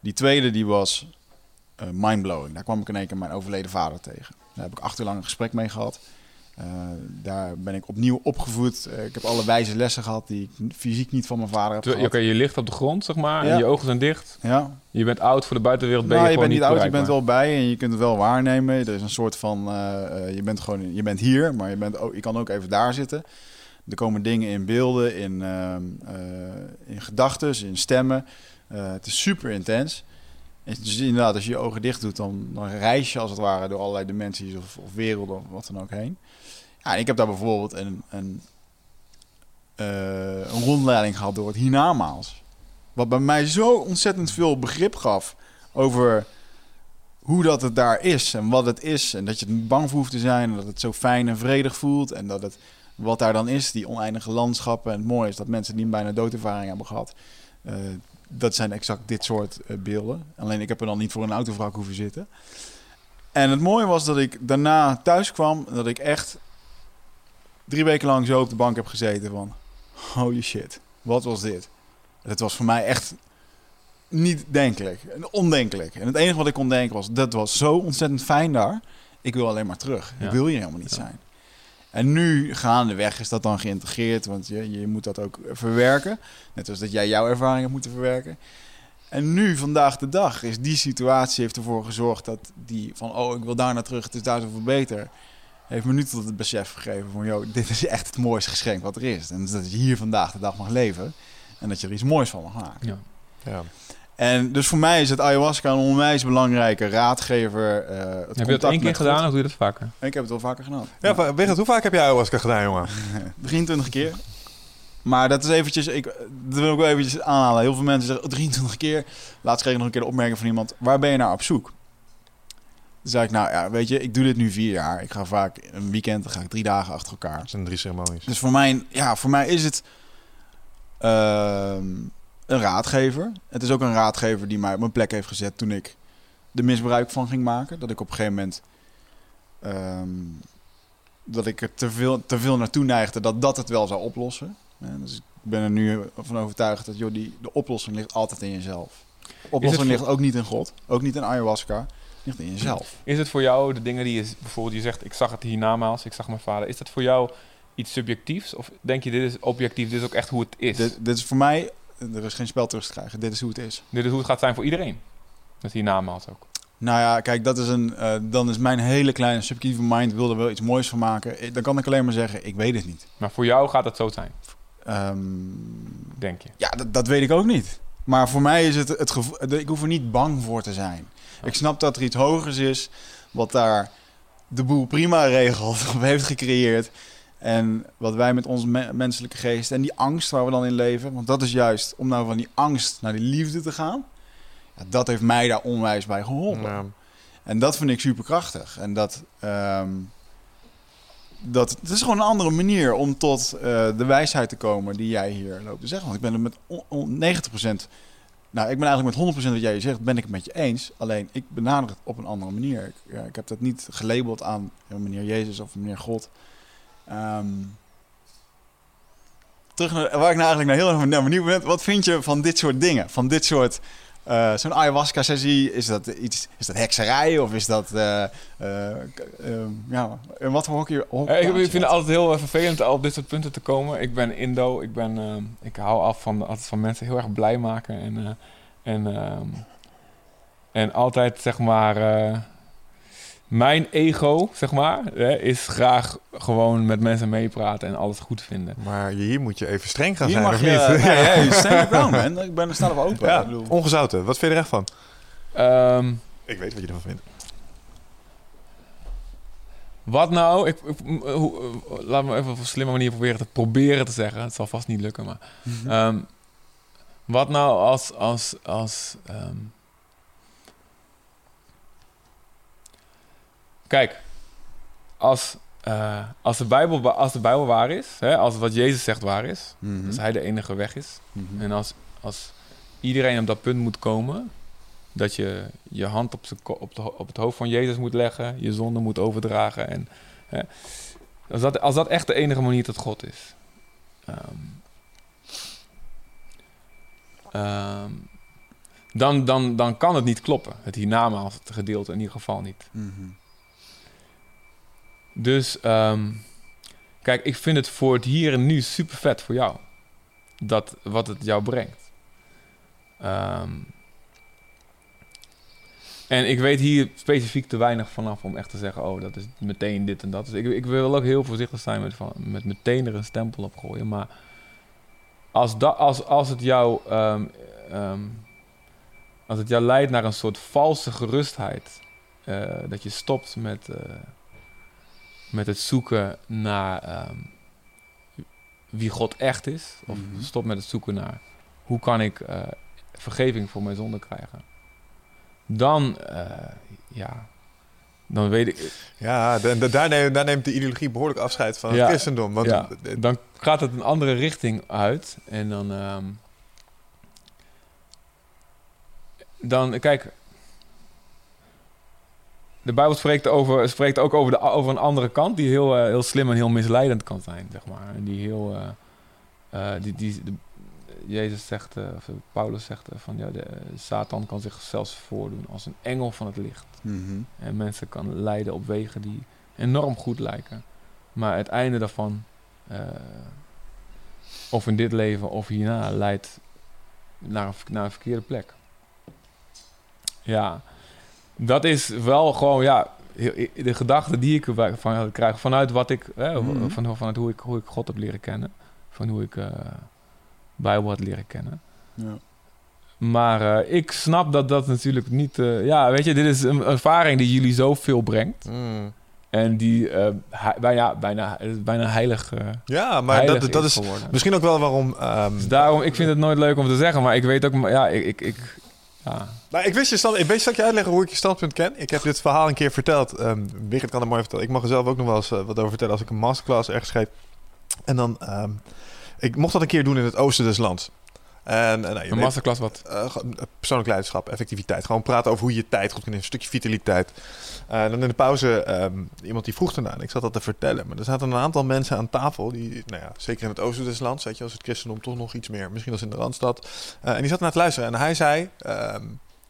Die tweede die was eh, mindblowing. Daar kwam ik in één keer mijn overleden vader tegen. Daar heb ik acht uur lang een gesprek mee gehad. Eh, daar ben ik opnieuw opgevoed. Eh, ik heb alle wijze lessen gehad die ik fysiek niet van mijn vader heb gehad. Oké, je ligt op de grond, zeg maar. Ja. En je ogen zijn dicht. Ja, Je bent oud voor de buitenwereld. Ben nou, je, je bent niet oud, je bent wel bij en je kunt het wel waarnemen. Er is een soort van, je bent gewoon, je bent hier, maar je, bent ook, je kan ook even daar zitten. Er komen dingen in beelden, in, ehm, eh, in gedachten, in stemmen. Eh, het is super intens. En dus inderdaad, als je je ogen dicht doet, dan, dan reis je als het ware door allerlei dimensies of, werelden of wat dan ook heen. Ja, ik heb daar bijvoorbeeld een, een, eh, een rondleiding gehad door het hiernamaals. Wat bij mij zo ontzettend veel begrip gaf over hoe dat het daar is en wat het is. En dat je niet bang voor hoeft te zijn. En dat het zo fijn en vredig voelt. En dat het wat daar dan is, die oneindige landschappen. En het mooie is dat mensen die een bijna doodervaring hebben gehad. eh, dat zijn exact dit soort eh, beelden. Alleen ik heb er dan niet voor een autovrak hoeven zitten. En het mooie was dat ik daarna thuis kwam. Dat ik echt drie weken lang zo op de bank heb gezeten van... Holy shit, wat was dit? Het was voor mij echt niet denkelijk. Ondenkelijk. En het enige wat ik kon denken was... Dat was zo ontzettend fijn daar. Ik wil alleen maar terug. Ja. Ik wil hier helemaal niet Ja. zijn. En nu gaandeweg is dat dan geïntegreerd. Want je, je moet dat ook verwerken. Net als dat jij jouw ervaring hebt moeten verwerken. En nu, vandaag de dag, is die situatie heeft ervoor gezorgd dat die van... Oh, ik wil daar naar terug, het is daar zoveel beter. Heeft me nu tot het besef gegeven van... Joh, dit is echt het mooiste geschenk wat er is. En dat je hier vandaag de dag mag leven. En dat je er iets moois van mag maken. Ja. Ja. En dus voor mij is het ayahuasca een onwijs belangrijke raadgever. eh, het Heb je dat contact één keer gedaan God. of doe je dat vaker? Ik heb het wel vaker gedaan. Ja, Wigert, hoe vaak heb jij ayahuasca gedaan, jongen? <laughs> 23 keer. Maar dat is eventjes, ik, dat wil ik wel eventjes aanhalen. Heel veel mensen zeggen oh, 23 keer. Laatst kreeg ik nog een keer de opmerking van iemand. Waar ben je naar op zoek? Toen zei ik, nou ja, weet je, ik doe dit nu vier jaar. Ik ga vaak een weekend, dan ga ik drie dagen achter elkaar. Dat zijn drie ceremonies. Dus voor mij, ja, voor mij is het ehm, een raadgever. Het is ook een raadgever die mij op mijn plek heeft gezet toen ik de misbruik van ging maken. Dat ik op een gegeven moment ehm, dat ik er te veel, te veel naartoe neigde dat dat het wel zou oplossen. En dus ik ben er nu van overtuigd dat joh, die, de oplossing ligt altijd in jezelf. De oplossing voor- ligt ook niet in God, ook niet in ayahuasca, ligt in jezelf. Is het voor jou de dingen die je bijvoorbeeld je zegt, ik zag het hiernamaals, ik zag mijn vader. Is dat voor jou iets subjectiefs? Of denk je, dit is objectief, dit is ook echt hoe het is? Dit, dit is voor mij, er is geen spel terug te krijgen. Dit is hoe het is. is hoe het gaat zijn voor iedereen. Dat hiernamaals ook. Nou ja, kijk, dat is een, eh, dan is mijn hele kleine subjectieve mind wil er wel iets moois van maken. Eh, Dan kan ik alleen maar zeggen, ik weet het niet. Maar voor jou gaat het zo zijn, Ehm, denk je. ja, dat, dat weet ik ook niet. Maar voor mij is het het gevoel, ik hoef er niet bang voor te zijn. Ik snap dat er iets hogers is, wat daar de boel prima regelt, <laughs> of heeft gecreëerd. En wat wij met onze me- menselijke geest en die angst waar we dan in leven, want dat is juist om nou van die angst naar die liefde te gaan. Ja, dat heeft mij daar onwijs bij geholpen. Ja. En dat vind ik super krachtig. En dat, ehm, dat het is gewoon een andere manier om tot eh, de wijsheid te komen die jij hier loopt te zeggen. Want ik ben het met on- on- 90%, nou ik ben eigenlijk met 100% wat jij hier zegt, ben ik het met je eens. Alleen ik benader het op een andere manier. Ik, ja, ik heb dat niet gelabeld aan ja, meneer Jezus of meneer God. Ehm, terug naar waar ik nou eigenlijk naar heel erg naar benieuwd ben. Wat vind je van dit soort dingen? Van dit soort eh, zo'n ayahuasca-sessie, is dat iets, is dat hekserij of is dat, k- ehm, ja, in wat voor Eh, ik, vind het altijd heel vervelend op dit soort punten te komen. Ik ben Indo, ik, ben, ik hou af van, altijd van mensen heel erg blij maken. En, en, ehm, en altijd, zeg maar, mijn ego, zeg maar, hè, is graag gewoon met mensen meepraten en alles goed vinden. Maar hier moet je even streng gaan Hier zijn, mag of je, niet? <laughs> nee, <laughs> hey, stand your ground, man. Ik ben er op open. Ja, Ik bedoel, ongezouten. Wat vind je er echt van? Ehm, Ik weet wat je ervan vindt. Wat nou? Ik, hoe, laat me even op een slimme manier proberen te proberen te zeggen. Het zal vast niet lukken, maar. ehm, wat nou als. als, als ehm, kijk, als, eh, als, de Bijbel, als de Bijbel waar is, hè, als wat Jezus zegt waar is, Mhm. als Hij de enige weg is, Mhm. en als, als iedereen op dat punt moet komen, dat je je hand op, op, de, op het hoofd van Jezus moet leggen, je zonde moet overdragen. En, hè, als, dat, als dat echt de enige manier tot God is. ehm, ehm, dan, dan, dan kan het niet kloppen. Het hiernamaals, het gedeelte in ieder geval niet. Mhm. Dus ehm, kijk, ik vind het voor het hier en nu super vet voor jou. Dat, wat het jou brengt. Ehm, en ik weet hier specifiek te weinig vanaf om echt te zeggen: oh, dat is meteen dit en dat. Dus ik, ik wil ook heel voorzichtig zijn met, met meteen er een stempel op gooien. Maar als, da, als, als het jou. ehm, als het jou leidt naar een soort valse gerustheid. eh, dat je stopt met. eh, met het zoeken naar ehm, wie God echt is. Of Mhm. stop met het zoeken naar hoe kan ik eh, vergeving voor mijn zonde krijgen. Dan, eh, ja, dan weet ik, Ja, de- de- daar, neemt, daar neemt de ideologie behoorlijk afscheid van Ja. het christendom. Want Ja. dan gaat het een andere richting uit. En dan, ehm, dan kijk, de Bijbel spreekt, over, spreekt ook over, de, over een andere kant die heel, eh, heel slim en heel misleidend kan zijn, zeg maar. En die heel, eh, eh, die, die, de- Jezus zegt, of Paulus zegt van ja, de, Satan kan zich zelfs voordoen als een engel van het licht. Mhm. En mensen kan leiden op wegen die enorm goed lijken. Maar het einde daarvan, of in dit leven of hierna, leidt naar een, naar een verkeerde plek. Ja, dat is wel gewoon, ja, de gedachte die ik ervan krijg vanuit wat ik, eh, Mhm. van, vanuit hoe ik, hoe ik God heb leren kennen, van hoe ik eh Bijbel had leren kennen. Ja. Maar eh, ik snap dat dat natuurlijk niet... eh, ja, weet je, dit is een ervaring die jullie zoveel brengt. Mm. En die bijna, bijna, bijna heilig, Ja, maar heilig dat, dat is misschien ook wel waarom... ehm, Dus daarom, ik vind het nooit leuk om te zeggen, maar ik weet ook... Ja, ik... ik, ik Nou, ik wist je stand. Ik zal ik je uitleggen hoe ik je standpunt ken? Ik heb dit verhaal een keer verteld. Birgit kan het mooi vertellen. Ik mag er zelf ook nog wel eens eh, wat over vertellen als ik een masterclass ergens geef. En dan, ehm, ik mocht dat een keer doen in het oosten des lands. En, en nou, je Een weet- masterclass wat? eh, eh, persoonlijk leiderschap, effectiviteit. Gewoon praten over hoe je je tijd goed kunt in een stukje vitaliteit. Eh, dan in de pauze, ehm, iemand die vroeg ernaar en ik zat dat te vertellen. Maar er zaten een aantal mensen aan tafel, die, nou ja, zeker in het oosten des lands, weet je, als het christendom toch nog iets meer, misschien als in de Randstad. Eh, en die zat naar te luisteren en hij zei, ehm,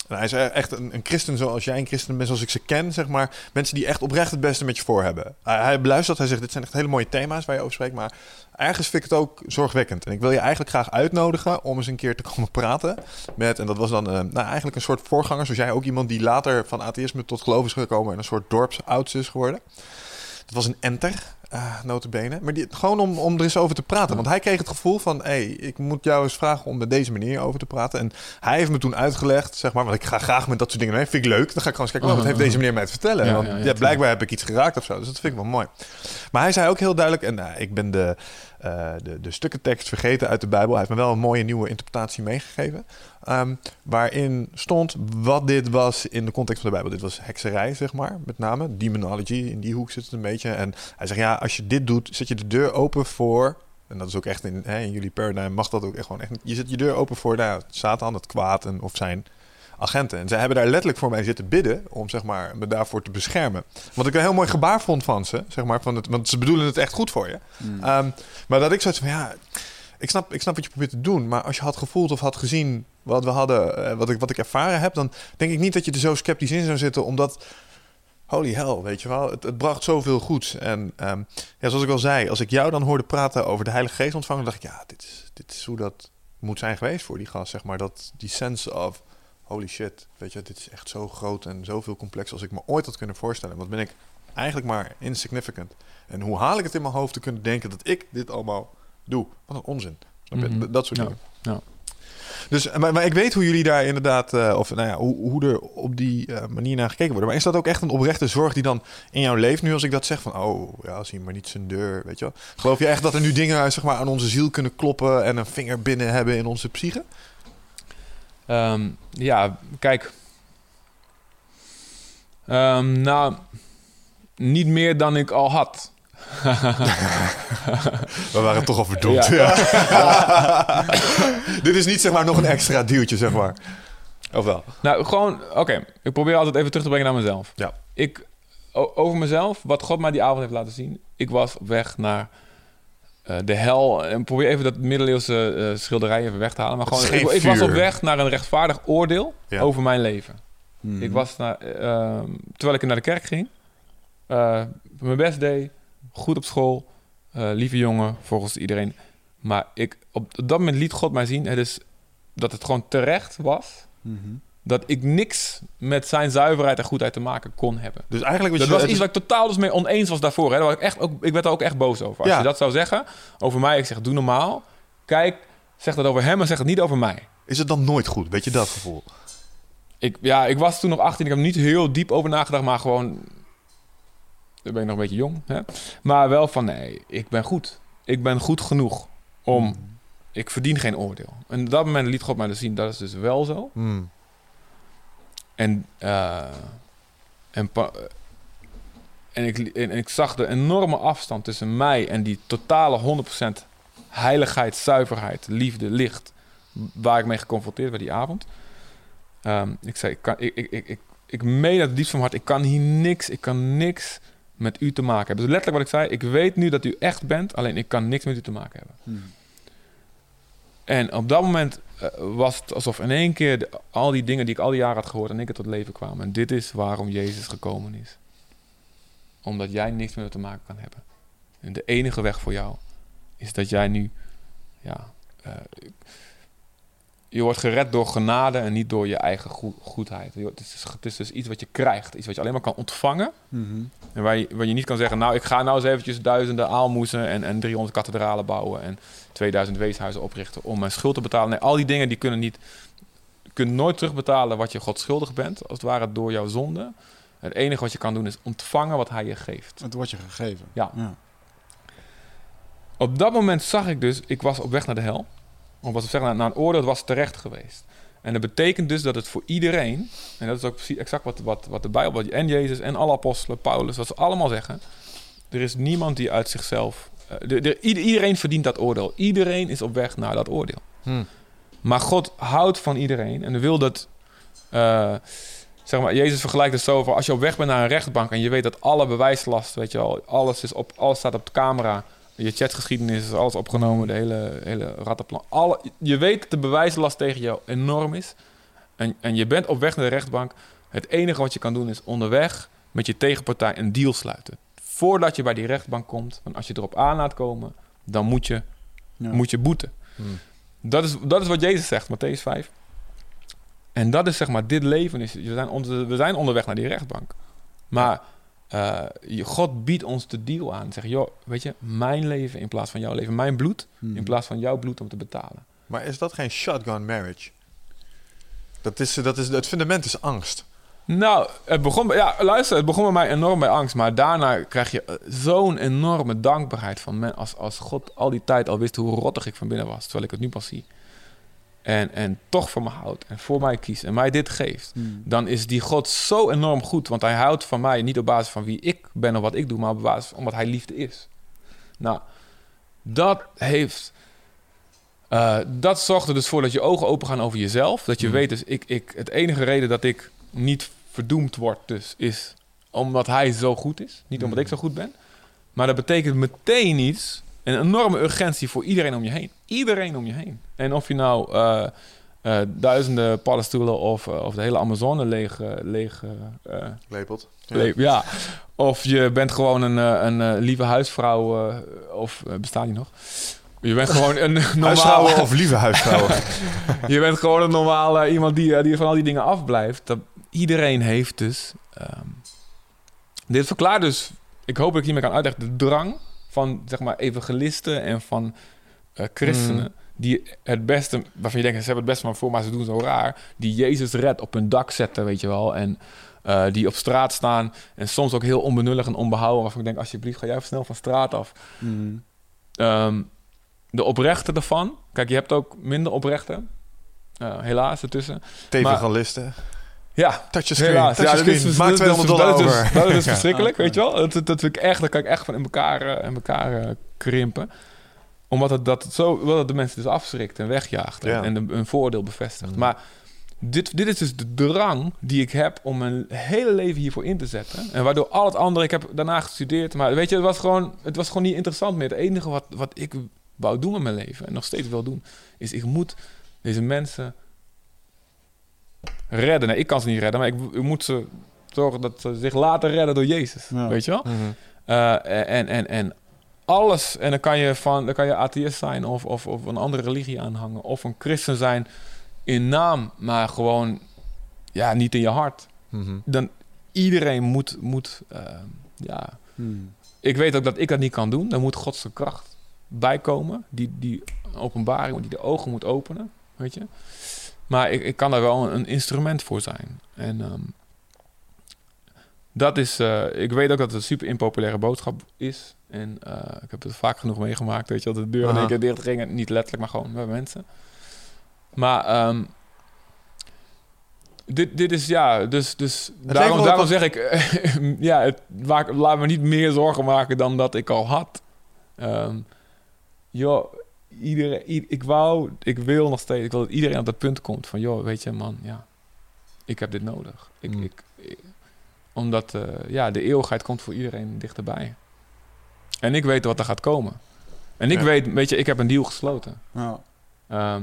hij is echt een, een christen zoals jij een christen bent, zoals ik ze ken, zeg maar. Mensen die echt oprecht het beste met je voor hebben. Hij, hij beluistert, hij zegt, dit zijn echt hele mooie thema's waar je over spreekt, maar ergens vind ik het ook zorgwekkend. En ik wil je eigenlijk graag uitnodigen om eens een keer te komen praten met, en dat was dan eh, nou, eigenlijk een soort voorganger, zoals jij ook iemand die later van atheïsme tot geloof is gekomen en een soort dorpsouds is geworden. Dat was een enter, eh notabene. Maar die, gewoon om, om er eens over te praten. Want hij kreeg het gevoel van... hé, hey, ik moet jou eens vragen om met deze manier over te praten. En hij heeft me toen uitgelegd, zeg maar... want ik ga graag met dat soort dingen mee. Vind ik leuk. Dan ga ik gewoon eens kijken... oh, wat heeft deze meneer mij te vertellen? Ja, want ja, blijkbaar heb ik iets geraakt of zo. Dus dat vind ik wel mooi. Maar hij zei ook heel duidelijk... en nou, ik ben de, eh, de, de stukken tekst vergeten uit de Bijbel. Hij heeft me wel een mooie nieuwe interpretatie meegegeven. Ehm, waarin stond wat dit was in de context van de Bijbel. Dit was hekserij, zeg maar, met name. Demonology, in die hoek zit het een beetje. En hij zegt, ja, als je dit doet, zet je de deur open voor... En dat is ook echt in, hè, in jullie paradigm mag dat ook echt gewoon echt... Je zet je deur open voor nou, Satan, het kwaad en, of zijn agenten. En zij hebben daar letterlijk voor mij zitten bidden... om zeg maar, me daarvoor te beschermen. Wat ik een heel mooi gebaar vond van ze, zeg maar. Van het, want ze bedoelen het echt goed voor je. Ehm, maar dat ik zoiets van, ja... Ik snap, ik snap wat je probeert te doen, maar als je had gevoeld of had gezien wat we hadden, eh, wat ik, wat ik ervaren heb, dan denk ik niet dat je er zo sceptisch in zou zitten, omdat, holy hell, weet je wel, het, het bracht zoveel goeds. En ehm, ja, zoals ik al zei, als ik jou dan hoorde praten over de Heilige Geest ontvangen, dacht ik, ja, dit is, dit is hoe dat moet zijn geweest voor die gast, zeg maar. Dat, die sense of, holy shit, weet je, dit is echt zo groot en zoveel complex als ik me ooit had kunnen voorstellen. Wat ben ik eigenlijk maar insignificant. En hoe haal ik het in mijn hoofd te kunnen denken dat ik dit allemaal doe? Wat een onzin. Mhm. Dat soort Ja, dingen. ja. Dus, maar, maar ik weet hoe jullie daar inderdaad, eh, of nou ja, hoe, hoe er op die eh, manier naar gekeken wordt. Maar is dat ook echt een oprechte zorg die dan in jou leeft nu als ik dat zeg van, oh ja, als hij maar niet zijn deur, weet je wel. Geloof je echt dat er nu dingen zeg maar, aan onze ziel kunnen kloppen en een vinger binnen hebben in onze psyche? Ehm, ja, kijk. Ehm, nou, niet meer dan ik al had. <laughs> We waren toch al verdomd. Ja. Ja. <laughs> Dit is niet zeg maar nog een extra duwtje, zeg maar. Of wel? Nou, gewoon, oké. Ik probeer altijd even terug te brengen naar mezelf. Ja. Ik, over mezelf, wat God mij die avond heeft laten zien. Ik was op weg naar eh, de hel. En probeer even dat middeleeuwse eh, schilderij even weg te halen. Maar gewoon, ik, was op weg naar een rechtvaardig oordeel Ja. over mijn leven. Mhm. Ik was naar, eh, terwijl ik naar de kerk ging, eh, mijn best deed, goed op school, eh, lieve jongen volgens iedereen. Maar ik, op dat moment liet God mij zien het is, dat het gewoon terecht was Mhm. Dat ik niks met zijn zuiverheid en goedheid te maken kon hebben. Dus eigenlijk Dat je- was iets waar ik totaal dus mee oneens was daarvoor. Hè. Daar was ik, echt ook, ik werd er ook echt boos over. Als Ja. je dat zou zeggen over mij, ik zeg doe normaal. Kijk, zeg dat over hem en zeg het niet over mij. is het dan nooit goed? Weet je dat gevoel? Ik, ja, ik was toen nog 18. Ik heb er niet heel diep over nagedacht, maar gewoon. Dan ben ik nog een beetje jong. Hè? Maar wel van nee, ik ben goed. Ik ben goed genoeg om. Ik verdien geen oordeel. En op dat moment liet God mij dus zien, dat is dus wel zo. Hmm. En, eh, en, en, ik, en ik zag de enorme afstand tussen mij en die totale 100% heiligheid, zuiverheid, liefde, licht, waar ik mee geconfronteerd werd die avond. Ehm, ik zei, ik, kan, ik, ik, ik, ik, ik meen het diepst van mijn hart, ik kan hier niks, ik kan niks met u te maken hebben. Dus letterlijk wat ik zei, ik weet nu dat u echt bent, alleen ik kan niks met u te maken hebben. Mhm. En op dat moment was het alsof in één keer de- al die dingen die ik al die jaren had gehoord in één keer tot leven kwamen. En dit is waarom Jezus gekomen is. Omdat jij niks meer te maken kan hebben. En de enige weg voor jou is dat jij nu, ja, eh, je wordt gered door genade en niet door je eigen goe- goedheid. Het is, het is dus iets wat je krijgt, iets wat je alleen maar kan ontvangen. Mhm. En waar je, waar je niet kan zeggen, nou, ik ga nou eens eventjes duizenden aalmoezen en, en 300 kathedralen bouwen en 2000 weeshuizen oprichten om mijn schuld te betalen. Nee, al die dingen die kunnen niet kunt nooit terugbetalen wat je God schuldig bent, als het ware door jouw zonde. Het enige wat je kan doen is ontvangen wat hij je geeft. Het wordt je gegeven. Ja. ja. Op dat moment zag ik dus, ik was op weg naar de hel. Of was op weg naar, naar een oordeel, het was terecht geweest. En dat betekent dus dat het voor iedereen, en dat is ook precies exact wat, wat, wat de Bijbel, en Jezus en alle apostelen, Paulus, wat ze allemaal zeggen. Er is niemand die uit zichzelf. Eh, de, de- ieder- iedereen verdient dat oordeel. Iedereen is op weg naar dat oordeel. Hmm. Maar God houdt van iedereen en wil dat. eh, zeg maar, Jezus vergelijkt het zo van als je op weg bent naar een rechtbank en je weet dat alle bewijslast, weet je wel, alles, is op, alles staat op de camera, je chatgeschiedenis is alles opgenomen, de hele, hele rattenplan. Alle, je weet dat de bewijslast tegen jou enorm is en, en je bent op weg naar de rechtbank. Het enige wat je kan doen is onderweg met je tegenpartij een deal sluiten. Voordat je bij die rechtbank komt, want als je erop aan laat komen, dan moet je, Ja. moet je boeten. Hmm. Dat is, dat is wat Jezus zegt, Matthäus 5. En dat is zeg maar, dit leven is, we zijn, onder, we zijn onderweg naar die rechtbank. Maar eh, God biedt ons de deal aan. Zeg, joh, weet je, mijn leven in plaats van jouw leven. Mijn bloed Hmm. in plaats van jouw bloed om te betalen. Maar is dat geen shotgun marriage? Dat is, dat is, het fundament is angst. Nou, het begon, ja, luister, het begon bij mij enorm bij angst. Maar daarna krijg je eh, zo'n enorme dankbaarheid van men. Als, als God al die tijd al wist hoe rottig ik van binnen was. Terwijl ik het nu pas zie. En, en toch voor me houdt. En voor mij kiest. En mij dit geeft. Hmm. dan is die God zo enorm goed. Want hij houdt van mij niet op basis van wie ik ben of wat ik doe, maar op basis van omdat hij liefde is. Nou, dat heeft. eh, dat zorgt er dus voor dat je ogen open gaan over jezelf. Dat je Mhm. weet, dus ik, ik, het enige reden dat ik niet verdoemd word, dus is omdat hij zo goed is. Niet omdat ik zo goed ben. Maar dat betekent meteen iets. Een enorme urgentie voor iedereen om je heen. Iedereen om je heen. En of je nou eh, eh, duizenden paddenstoelen of, eh, of de hele Amazone leeg, leeg Lepelt. le- ja. Of je bent gewoon een, een lieve huisvrouw. of bestaat die nog? Je bent gewoon een <laughs> normale... Huisvrouwen of lieve huisvrouwen? <laughs> Je bent gewoon een normale iemand die, die van al die dingen afblijft. Dat, iedereen heeft dus... ehm, dit verklaart dus... Ik hoop dat ik hiermee kan uitleggen. De drang van, zeg maar, evangelisten en van eh, christenen... Mm. die het beste... Waarvan je denkt, ze hebben het beste maar voor, maar ze doen zo raar. Die Jezus redt op hun dak zetten, weet je wel. En eh, die op straat staan. En soms ook heel onbenullig en onbehouden. Waarvan ik denk, alsjeblieft, ga jij even snel van straat af. Hmm. Ehm, de oprechte ervan. Kijk, je hebt ook minder oprechte. Eh, helaas ertussen. Tevangelisten. Ja, Ja, dit is dus- Maak dit is 200 dus- dollar dat is dus- over. Dat is dus <laughs> Ja. verschrikkelijk, weet je wel. Dat, dat, dat vind ik echt, dat kan ik echt van in elkaar, eh, in elkaar eh, krimpen. Omdat het, dat het zo, het de mensen dus afschrikt en wegjaagt. En, Ja. en de- een voordeel bevestigt. Mm. Maar dit, dit is dus de drang die ik heb om mijn hele leven hiervoor in te zetten. En waardoor al het andere, ik heb daarna gestudeerd. Maar weet je, het was gewoon, het was gewoon niet interessant meer. Het enige wat, wat ik wou doen met mijn leven en nog steeds wil doen, is ik moet deze mensen redden. Nee, ik kan ze niet redden, maar ik, ik moet ze zorgen dat ze zich laten redden door Jezus. Ja. Weet je wel? Mhm. Eh, en, en, en alles, en dan kan je, van, dan kan je atheïst zijn of, of, of een andere religie aanhangen, of een christen zijn in naam, maar gewoon ja, niet in je hart. Mhm. Dan iedereen moet, moet eh, ja, Hmm. ik weet ook dat ik dat niet kan doen. Dan moet Gods kracht bijkomen. Die, die openbaring, die de ogen moet openen. Weet je? Maar ik, ik kan daar wel een, een instrument voor zijn. En ehm, dat is... eh, ik weet ook dat het een super impopulaire boodschap is. En eh, ik heb het vaak genoeg meegemaakt. Weet je, dat de deur in één keer dicht ging. Niet letterlijk, maar gewoon bij mensen. Maar... ehm, dit, dit is ja, dus, dus daarom, daarom zeg ik, <laughs> ja, het, maak, laat me niet meer zorgen maken dan dat ik al had. Joh, iedereen, ik wou, ik wil nog steeds, ik wil dat iedereen op dat punt komt van, joh, weet je man, ja, ik heb dit nodig. Ik, Mm. ik, ik- omdat, eh, ja, de eeuwigheid komt voor iedereen dichterbij. En ik weet wat er gaat komen. En ik Ja. weet, weet je, ik heb een deal gesloten. Ja. Ehm,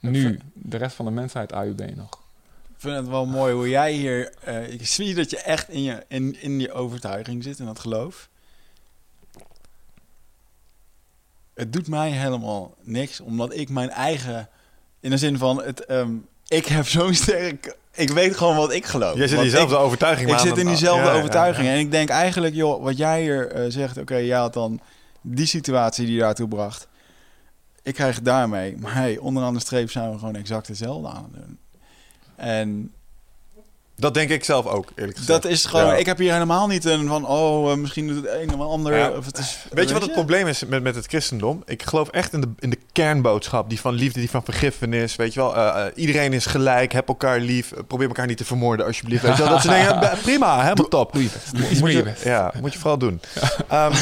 nu, de rest van de mensheid AUB nog. Ik vind het wel mooi hoe jij hier... eh, ik zie dat je echt in je, in, in je overtuiging zit, in dat geloof. Het doet mij helemaal niks, omdat ik mijn eigen... In de zin van, het, ehm, ik heb zo'n <laughs> sterk... Ik weet gewoon wat ik geloof. Jij zit in diezelfde ik- overtuiging. Ik zit in diezelfde ja, ja, overtuiging. ja. En ik denk eigenlijk, joh, wat jij hier eh, zegt... Oké, had dan die situatie die daartoe bracht. ik krijg daarmee. Maar hey, onderaan de streep zijn we gewoon exact hetzelfde aan het doen. En Dat denk ik zelf ook, eerlijk gezegd. dat is gewoon... Ja. Ik heb hier helemaal niet een van... Oh, eh, misschien doet het een of ander... Ja. Of het is, Weet je wat het probleem is met, met het christendom? Ik geloof echt in de, in de kernboodschap, die van liefde, die van vergiffenis. Weet je wel, Eh, eh, iedereen is gelijk, heb elkaar lief, probeer elkaar niet te vermoorden alsjeblieft. Weet je wel, dat soort dingen. <laughs> Prima, helemaal top. Doe je best. Doe Moet je best. ja, moet je vooral doen. Ehm,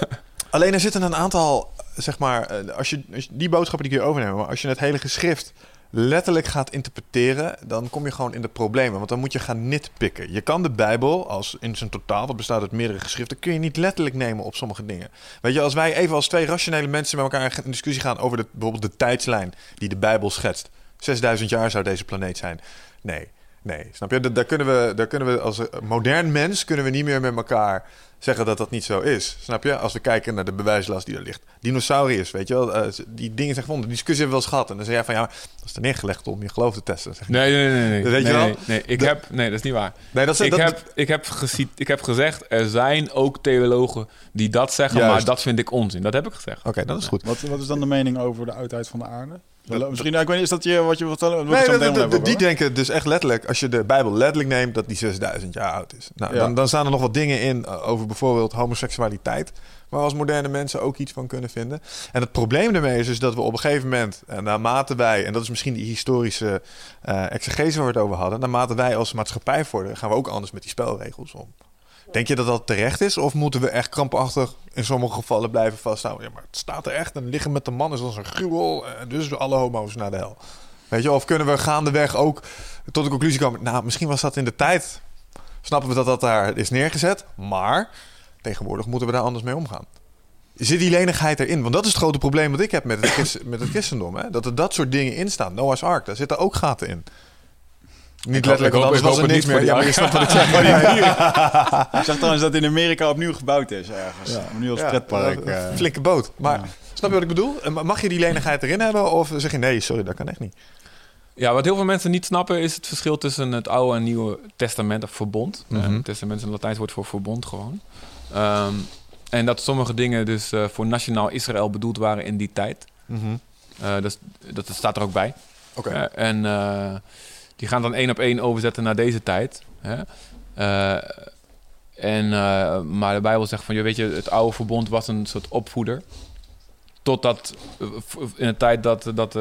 <laughs> alleen er zitten een aantal, zeg maar, als je, als je- die boodschappen die kun je overnemen, maar als je het hele geschrift letterlijk gaat interpreteren, dan kom je gewoon in de problemen. Want dan moet je gaan nitpikken. Je kan de Bijbel als in zijn totaal, wat bestaat uit meerdere geschriften, kun je niet letterlijk nemen op sommige dingen. Weet je, als wij even als twee rationele mensen met elkaar in discussie gaan over de, bijvoorbeeld de tijdslijn die de Bijbel schetst. 6000 jaar zou deze planeet zijn. Nee, nee, snap je? Da- Daar kunnen we, daar kunnen we als modern mens kunnen we niet meer met elkaar zeggen dat dat niet zo is. Snap je? Als we kijken naar de bewijslast die er ligt. Dinosauriërs, weet je wel, eh, die dingen zijn gevonden. Die discussie hebben we wel eens gehad. En dan zeg jij van ja, dat is er neergelegd om je geloof te testen. Nee, nee, nee. nee. Weet je wel? Nee, nee. Ik heb, nee, dat is niet waar. Nee, dat is Ik dat, heb, ik, heb ik heb gezegd, er zijn ook theologen die dat zeggen, Juist. maar dat vind ik onzin. Dat heb ik gezegd. Oké, dat is goed. Wat, wat is dan de mening over de oudheid van de aarde? Misschien, nou, ik weet niet, is dat je wat je vertellen? Nee, die denken dus echt letterlijk, als je de Bijbel letterlijk neemt, dat die 6000 jaar oud is. Nou, Ja. dan, dan staan er nog wat dingen in eh, over bijvoorbeeld homoseksualiteit. Waar we als moderne mensen ook iets van kunnen vinden. En het probleem daarmee is dus dat we op een gegeven moment, en naarmate wij, en dat is misschien die historische eh exegese waar we het over hadden, naarmate wij als maatschappij vorderen, gaan we ook anders met die spelregels om. Denk je dat dat terecht is? Of moeten we echt krampachtig in sommige gevallen blijven vasthouden? Ja, maar het staat er echt. En liggen met de man is als een gruwel. En dus alle homo's naar de hel. Weet je, of kunnen we gaandeweg ook tot de conclusie komen... Nou, misschien was dat in de tijd... Snappen we dat dat daar is neergezet. Maar tegenwoordig moeten we daar anders mee omgaan. Zit die lenigheid erin? Want dat is het grote probleem wat ik heb met het, met het christendom. Hè? Dat er dat soort dingen in staan. Noah's Ark, daar zitten ook gaten in. Niet letterlijk, ik want hoop- anders was er niks het meer. Ja, maar je snapt wat ik <laughs> zeg. Ik zag trouwens dat in Amerika opnieuw gebouwd is ergens. Ja. Nu als Ja, pretpark. een eh. Flinke boot. Maar Ja. snap je wat ik bedoel? En Mag je die lenigheid erin hebben? Of zeg je nee, sorry, dat kan echt niet. Ja, wat heel veel mensen niet snappen is het verschil tussen het Oude en Nieuwe Testament of verbond. Mhm. Eh, testament is een Latijns woord voor verbond gewoon. Ehm, en dat sommige dingen dus eh, voor nationaal Israël bedoeld waren in die tijd. Eh, dat, dat staat er ook bij. Oké. Eh, en eh, die gaan dan één op één overzetten naar deze tijd. Hè? Eh, en, eh, maar de Bijbel zegt van, je weet je, het oude verbond was een soort opvoeder. Totdat eh, in de tijd dat, dat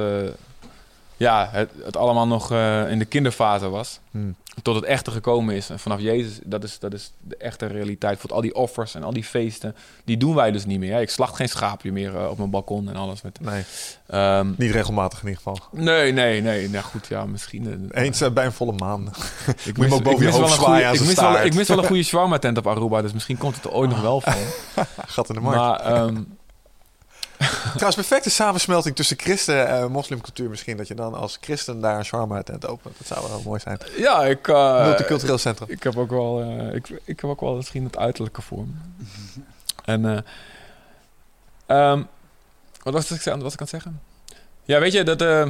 ja, het, het allemaal nog in de kinderfase was. Hmm. Tot het echte gekomen is. En vanaf Jezus, dat is, dat is de echte realiteit. Voor al die offers en al die feesten, die doen wij dus niet meer. hè. Ik slacht geen schaapje meer eh, op mijn balkon en alles. Met, Nee, Ehm, niet regelmatig in ieder geval. nee, nee, nee. Nou goed, ja, misschien. eh, Eens eh, bij een volle maan. <laughs> ik Moet je hem ook boven je mis wel hoofd een zwaaien goeie- aan ik zijn mis wel, staart. ik mis wel een goede <laughs> shawarma tent op Aruba, dus misschien komt het er ooit nog wel <laughs> van. Gat in de markt. Maar ehm, Trouwens, perfecte samensmelting tussen christen en moslimcultuur misschien. Dat je dan als christen daar een shawarma tent opent. Dat zou wel mooi zijn. ja, ik, eh, Multicultureel centrum. ik heb ook wel, eh, ik, ik heb ook wel misschien het uiterlijke voor me. <laughs> En eh, ehm, wat was, ik, wat was ik aan het zeggen? Ja, weet je dat, eh,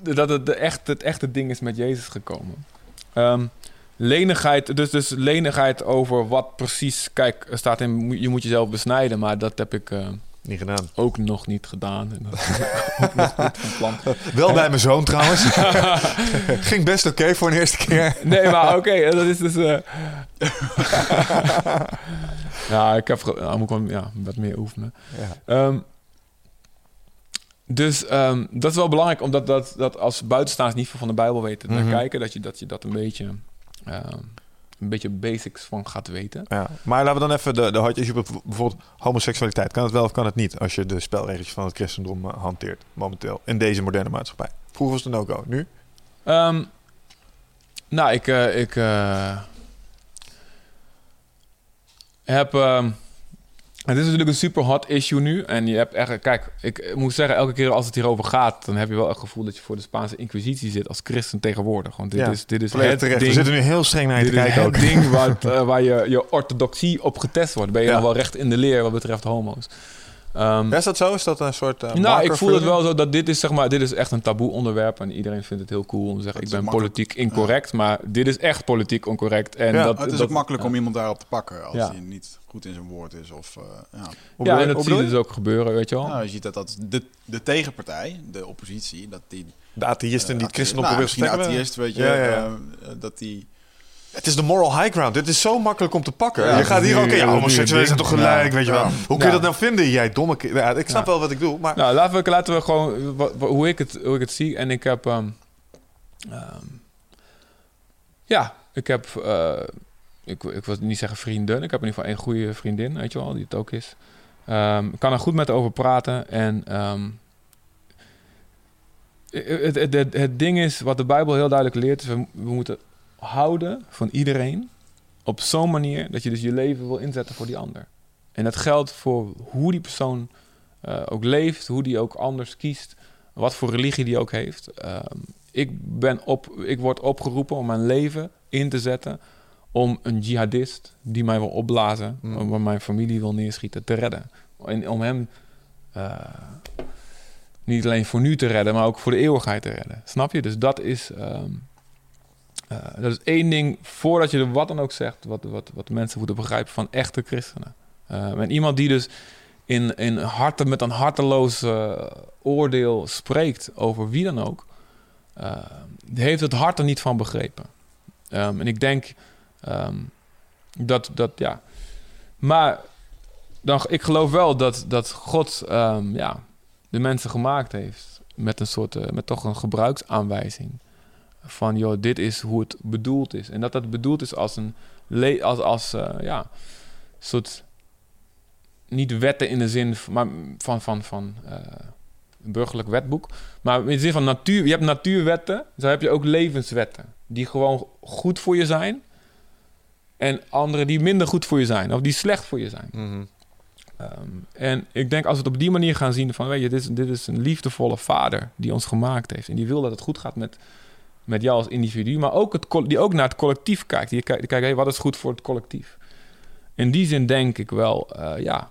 dat het, de echt, het echte ding is met Jezus gekomen. Ehm, lenigheid, dus, dus lenigheid over wat precies. Kijk, er staat in je moet jezelf besnijden, maar dat heb ik. eh, Niet gedaan. ook nog niet gedaan. En ook <laughs> nog niet van plan. Wel bij mijn zoon trouwens. <laughs> Ging best oké voor een eerste keer. Nee, maar oké, dat is dus... eh, <laughs> ja, ik heb... Nou, moet ik wel ja, wat meer oefenen. Ja. Ehm, dus ehm, dat is wel belangrijk, omdat dat, dat als buitenstaanders niet veel van de Bijbel weten naar Mhm. kijken, dat je, dat je dat een beetje... ehm, een beetje basics van gaat weten. Ja. Maar laten we dan even de, de hartjes op bijvoorbeeld homoseksualiteit. Kan het wel of kan het niet als je de spelregels van het christendom eh, hanteert momenteel in deze moderne maatschappij? Vroeger was het een no-go. Nu? Ehm, nou, ik, eh, ik eh, heb. ehm, het is natuurlijk een super hot issue nu. En je hebt echt. Kijk, ik moet zeggen, elke keer als het hierover gaat, dan heb je wel het gevoel dat je voor de Spaanse Inquisitie zit als christen tegenwoordig. Want dit Ja, is, dit is het terecht. We zitten nu heel streng naar je Dit te is kijken het ook. ding waar, het, <laughs> eh, waar je, je orthodoxie op getest wordt. Ben je Ja. nog wel recht in de leer wat betreft homo's. Ehm, Ja, is dat zo? Is dat een soort. eh, nou, ik voel het wel zo dat dit is zeg maar, dit is echt een taboe onderwerp en iedereen vindt het heel cool om te zeggen ik ben makkelijk. politiek incorrect, maar dit is echt politiek oncorrect en Ja, dat het is dat, ook makkelijk om iemand daarop te pakken als Ja. hij niet goed in zijn woord is. Of, eh, ja. Ja, je- en dat zie je dus ook gebeuren, weet je wel. Nou, je ziet dat, dat de, de tegenpartij, de oppositie, dat die... De atheïsten die het christendom nou, proberen te atheïst, weet je, Ja, ja, ja. eh, dat die... Het is de moral high ground. Dit is zo makkelijk om te pakken. Ja, je gaat hier ook... Ja, nu homoseksuelen zijn toch gelijk, Ja. weet je wel. Ja. Hoe kun je Ja. dat nou vinden, jij domme... Ja, ik snap Ja. wel wat ik doe, maar... Nou, laten we, laten we gewoon hoe, ik het, hoe ik het zie. En ik heb. ehm, ehm, ja, ik heb. eh, ik, ik wil niet zeggen vrienden. Ik heb in ieder geval één goede vriendin, weet je wel, die het ook is. Ehm, ik kan er goed met over praten. En. het, het, het, het ding is, wat de Bijbel heel duidelijk leert, is we, we moeten houden van iedereen op zo'n manier dat je dus je leven wil inzetten voor die ander. En dat geldt voor hoe die persoon eh, ook leeft, hoe die ook anders kiest, wat voor religie die ook heeft. Ehm, ik, ben op, ik word opgeroepen om mijn leven in te zetten om een jihadist die mij wil opblazen, Mm. waar mijn familie wil neerschieten, te redden. En om hem eh, niet alleen voor nu te redden, maar ook voor de eeuwigheid te redden. Snap je? Dus dat is, ehm, eh, dat is één ding, voordat je er wat dan ook zegt, wat, wat, wat mensen moeten begrijpen van echte christenen. En iemand die dus in, in harte, met een harteloos eh, oordeel spreekt over wie dan ook, heeft het hart er niet van begrepen. Ehm, en ik denk ehm, dat, dat, ja. Maar dan, ik geloof wel dat, dat God ehm, ja, de mensen gemaakt heeft met een soort, met toch een gebruiksaanwijzing. Van, joh, dit is hoe het bedoeld is. En dat dat bedoeld is als een, le- als, als eh, ja, soort niet wetten in de zin van, maar van, van, van eh, een burgerlijk wetboek. Maar in de zin van natuur. Je hebt natuurwetten, zo heb je ook levenswetten. Die gewoon goed voor je zijn. En andere die minder goed voor je zijn. Of die slecht voor je zijn. Mhm. Ehm, en ik denk als we het op die manier gaan zien van... weet je, dit is, dit is een liefdevolle vader die ons gemaakt heeft. En die wil dat het goed gaat met, met jou als individu. Maar ook het, die ook naar het collectief kijkt. Die kijkt, hey, wat is goed voor het collectief? In die zin denk ik wel, eh, ja...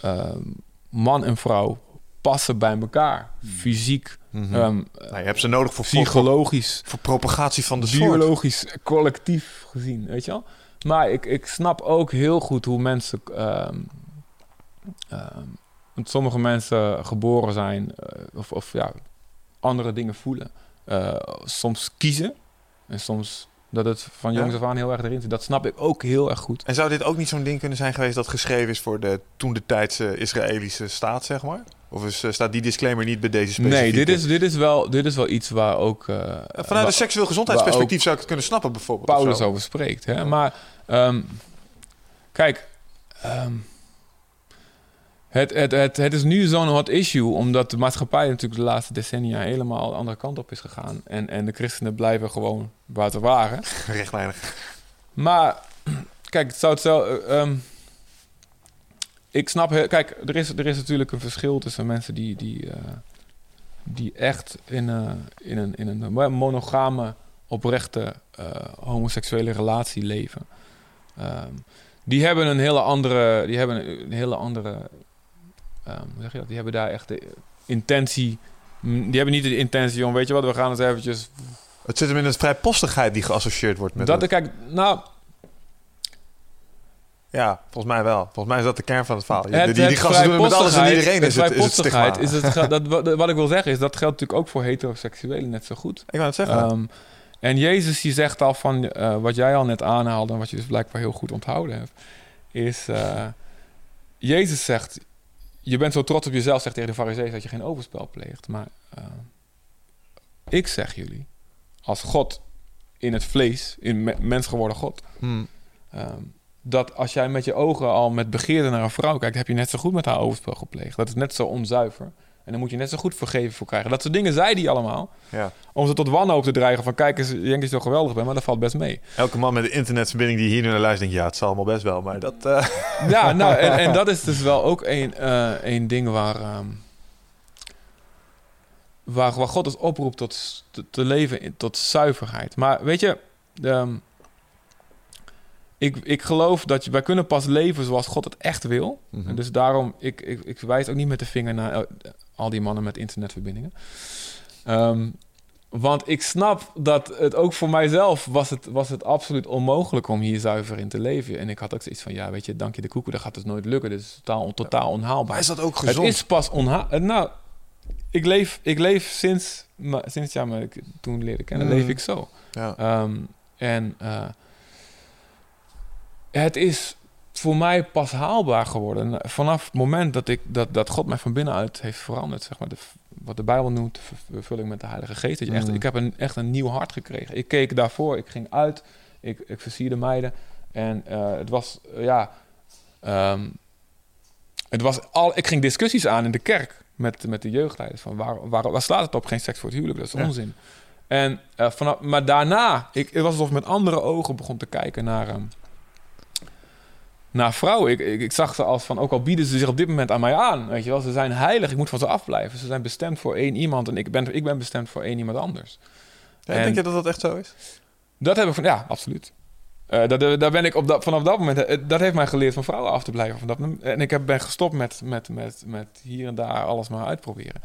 ehm, man en vrouw passen bij elkaar. Fysiek, Mhm. ehm, Nou, je hebt ze nodig voor, psychologisch, voor propagatie van de soort. biologisch, collectief gezien, weet je wel? Maar ik, ik snap ook heel goed hoe mensen... want sommige mensen geboren zijn eh, of, of ja, andere dingen voelen. Eh, soms kiezen en soms dat het van Ja. jongs af aan heel erg erin zit. Dat snap ik ook heel erg goed. En zou dit ook niet zo'n ding kunnen zijn geweest dat geschreven is voor de toen de tijdse Israëlische staat, zeg maar? Of is, eh, staat die disclaimer niet bij deze specifieke? Nee, dit is, dit, is wel, dit is wel iets waar ook... eh, Vanuit waar- een seksueel gezondheidsperspectief zou ik het kunnen snappen, bijvoorbeeld. Paulus zo. over spreekt. Hè? Maar ehm, kijk, ehm, het, het, het, het is nu zo'n hot issue, omdat de maatschappij natuurlijk de laatste decennia helemaal de andere kant op is gegaan. En, en de christenen blijven gewoon waar ze waren. <laughs> Rechtlijnig. Maar kijk, het zou het zo. eh, ehm, ik snap, heel- kijk, er is, er is natuurlijk een verschil tussen mensen die, die, eh, die echt in, eh, in, een, in een monogame, oprechte homoseksuele relatie leven. Ehm, die hebben een hele andere, die hebben een hele andere, hoe zeg je dat? Die hebben daar echt de intentie. Die hebben niet de intentie om, weet je wat, we gaan eens eventjes Het zit hem in het vrijpostigheid die geassocieerd wordt met dat het. kijk, nou, Ja, volgens mij wel. Volgens mij is dat de kern van het verhaal. Die, Het- die, die het gasten doen het met alles en iedereen is het, is het vrijpostigheid is het, dat, wat, wat ik wil zeggen is, dat geldt natuurlijk ook voor heteroseksuelen net zo goed. Ik wou het zeggen. Ehm, en Jezus die zegt al van, eh, wat jij al net aanhaalde... en wat je dus blijkbaar heel goed onthouden hebt... is, eh, Jezus zegt... je bent zo trots op jezelf, zegt tegen de fariseeën... dat je geen overspel pleegt. Maar eh, ik zeg jullie, als God in het vlees... in me- mens geworden God... Hmm. Ehm, dat als jij met je ogen al met begeerte naar een vrouw kijkt, heb je net zo goed met haar overspel gepleegd. Dat is net zo onzuiver. En dan moet je net zo goed vergeven voor krijgen. Dat soort dingen zei die allemaal. Ja. Om ze tot wanhoop te dreigen van kijk eens, je denkt dat je zo geweldig bent, maar dat valt best mee. Elke man met een internetverbinding die hier nu naar luistert, denkt... ja, het zal allemaal best wel, maar dat... eh, Ja, <laughs> nou, en, en dat is dus wel ook een, eh, een ding waar, ehm, waar, waar God ons oproept tot te, te leven in, tot zuiverheid. Maar weet je, ehm, ik, ik geloof dat je, wij kunnen pas leven zoals God het echt wil. Mhm. En dus daarom, ik, ik, ik wijs ook niet met de vinger naar al die mannen met internetverbindingen. Ehm, want ik snap dat het ook voor mijzelf was het, was het absoluut onmogelijk om hier zuiver in te leven. En ik had ook zoiets van, ja, weet je, dank je de koeken, dat gaat dus nooit lukken. Dit is totaal, totaal onhaalbaar. Maar is dat ook Het gezond? is pas onhaalbaar. Nou, ik leef, ik leef sinds, sinds ja, me ik toen leerde kennen, Mm. leef ik zo. Ja. Ehm, en eh, het is voor mij pas haalbaar geworden. Vanaf het moment dat, ik, dat, dat God mij van binnenuit heeft veranderd. Zeg maar, de, wat de Bijbel noemt, de vervulling met de Heilige Geest. Dat je echt, Mm. ik heb een, echt een nieuw hart gekregen. Ik keek daarvoor, ik ging uit, ik, ik versierde meiden. En eh, het was, eh, ja... ehm, het was al, ik ging discussies aan in de kerk met, met de jeugdleiders. Van waar, waar, waar slaat het op? Geen seks voor het huwelijk, dat is Ja. onzin. En, eh, vanaf, maar daarna, ik, het was alsof ik met andere ogen begon te kijken naar, ehm, naar vrouwen. Ik, ik, ik zag ze als van, ook al bieden ze zich op dit moment aan mij aan, weet je wel, ze zijn heilig, ik moet van ze afblijven. Ze zijn bestemd voor één iemand en ik ben, ik ben bestemd voor één iemand anders. Ja, En- denk je dat dat echt zo is? Dat heb ik van, ja, absoluut. Eh, dat, daar ben ik op dat, vanaf dat moment, eh, dat heeft mij geleerd van vrouwen af te blijven. Van dat, en ik heb, ben gestopt met, met, met, met hier en daar alles maar uitproberen.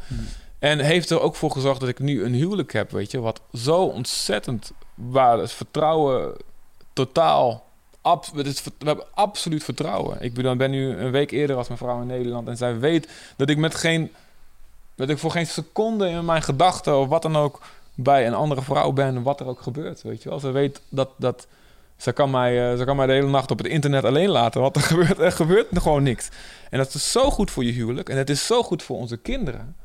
En heeft er ook voor gezorgd dat ik nu een huwelijk heb, weet je, wat zo ontzettend waar het vertrouwen totaal. We hebben absoluut vertrouwen. Ik bedoel, ben nu een week eerder als mijn vrouw in Nederland en zij weet dat ik met geen, dat ik voor geen seconde in mijn gedachten of wat dan ook bij een andere vrouw ben, wat er ook gebeurt, weet je wel. Ze weet dat, dat ze kan mij, eh, ze kan mij de hele nacht op het internet alleen laten, want er <laughs> gebeurt, er gebeurt gewoon niks. En dat is zo goed voor je huwelijk en het is zo goed voor onze kinderen.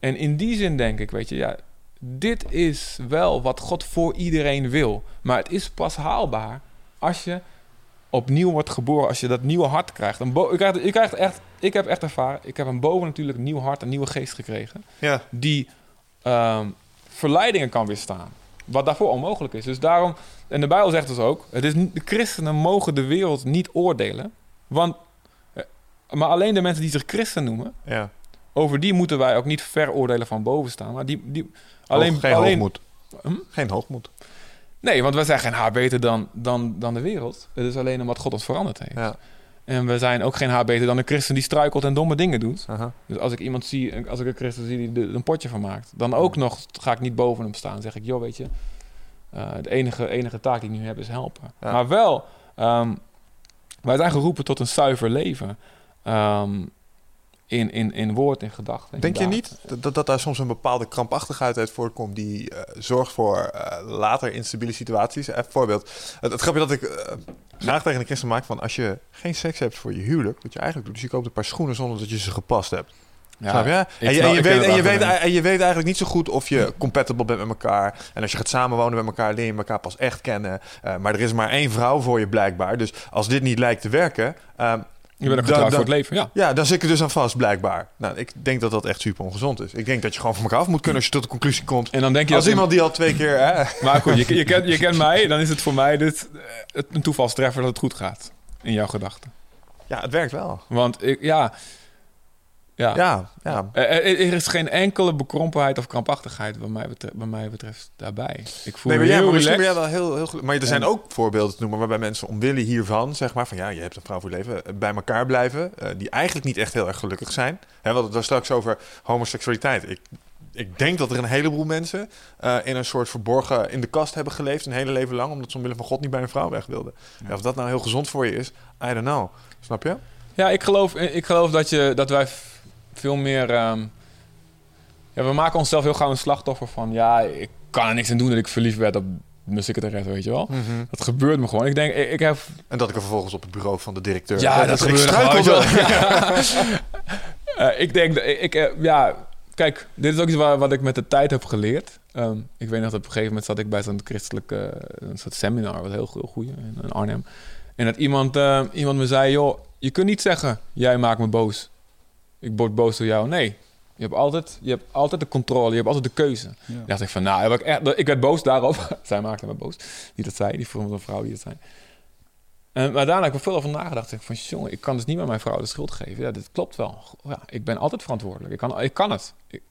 En in die zin denk ik, weet je, ja, dit is wel wat God voor iedereen wil. Maar het is pas haalbaar als je opnieuw wordt geboren, als je dat nieuwe hart krijgt. Een bo- je, krijgt je krijgt echt, ik heb echt ervaren, ik heb een boven natuurlijk nieuw hart, een nieuwe geest gekregen Ja. die ehm, verleidingen kan weerstaan. Wat daarvoor onmogelijk is. Dus daarom, en de Bijbel zegt dus ook: het is, de christenen mogen de wereld niet oordelen. Want, eh, maar alleen de mensen die zich christen noemen, ja. over die moeten wij ook niet veroordelen van boven staan. Maar die, die, alleen, Hoog- geen alleen, hoogmoed. Hm? Geen hoogmoed. Nee, want wij zijn geen haar beter dan, dan, dan de wereld. Het is alleen omdat God ons veranderd heeft. Ja. En we zijn ook geen haar beter dan een christen die struikelt en domme dingen doet. Aha. Dus als ik iemand zie, als ik een christen zie die er een potje van maakt, dan ook nog ga ik niet boven hem staan. zeg ik, joh, weet je, eh, de enige, enige taak die ik nu heb is helpen. Ja. Maar wel, ehm, wij zijn geroepen tot een zuiver leven. Ehm, in, in, in woord en gedachten. Denk je niet dat, dat, daar soms een bepaalde krampachtigheid uit voortkomt die eh, zorgt voor eh, later instabiele situaties? Even voorbeeld. Het, het grapje dat ik eh, graag tegen een christen maak van als je geen seks hebt voor je huwelijk, wat je eigenlijk doet, dus je koopt een paar schoenen zonder dat je ze gepast hebt. Ja, Snap je? En je, en, weet, en, je weet, en je weet eigenlijk niet zo goed of je compatible bent met elkaar. En als je gaat samenwonen met elkaar, leer je elkaar pas echt kennen. Eh, maar er is maar één vrouw voor je blijkbaar. Dus als dit niet lijkt te werken, ehm, Je bent ook getrouwd voor het leven, ja. ja, dan zit ik dus aan vast, blijkbaar. Nou, ik denk dat dat echt super ongezond is. Ik denk dat je gewoon van elkaar af moet kunnen als je tot de conclusie komt. En dan denk je Als iemand die al twee keer... Hè, Maar goed, je, je, kent, je kent mij, dan is het voor mij dit, eh, het- een toevalstreffer dat het goed gaat. In jouw gedachten. ja, het werkt wel. Want ik, ja... Ja, Ja, ja. Er, is geen enkele bekrompenheid of krampachtigheid wat mij betreft, wat mij betreft daarbij. Ik voel Nee, me maar, ja, heel maar ben relaxed. jij wel heel, heel. Maar er zijn En- ook voorbeelden te noemen waarbij mensen omwille hiervan, zeg maar, van ja, je hebt een vrouw voor je leven, eh, bij elkaar blijven, eh, die eigenlijk niet echt heel erg gelukkig zijn. Hè, we hadden het daar straks over homoseksualiteit. Ik, ik denk dat er een heleboel mensen eh, in een soort verborgen in de kast hebben geleefd een hele leven lang, omdat ze omwille van God niet bij een vrouw weg wilden. Ja, of dat nou heel gezond voor je is, I don't know. Snap je? Ja, ik geloof, ik geloof dat, je, dat wij veel meer... ehm, ja, we maken onszelf heel gauw een slachtoffer van... Ja, ik kan er niks aan doen dat ik verliefd werd op mijn secretaresse, weet je wel. Dat gebeurt me gewoon. Ik denk, ik, ik heb En dat ik er vervolgens op het bureau van de directeur. Ja, dat ik gebeurt gewoon, wel. <laughs> <laughs> Eh, ik denk, dat ik, eh, ja, kijk, dit is ook iets waar, wat ik met de tijd heb geleerd. Ehm, ik weet nog dat op een gegeven moment zat ik bij zo'n christelijke, een soort seminar, wat heel, heel goed in, Arnhem. En dat iemand, eh, iemand me zei, joh, je kunt niet zeggen, jij maakt me boos. Ik word boos door jou. Nee, je hebt altijd, je hebt altijd de controle, je hebt altijd de keuze. Ja. dacht ik van, nou, heb ik, echt, ik werd boos daarop. <laughs> Zij maakte me boos. Die dat zei, die een vrouw die dat zei. En, maar daarna heb ik er veel over nagedacht. Ik van, jongen, ik kan dus niet meer mijn vrouw de schuld geven. Ja, dit klopt wel. Ja, ik ben altijd verantwoordelijk. Ik kan, ik kan het. Ik-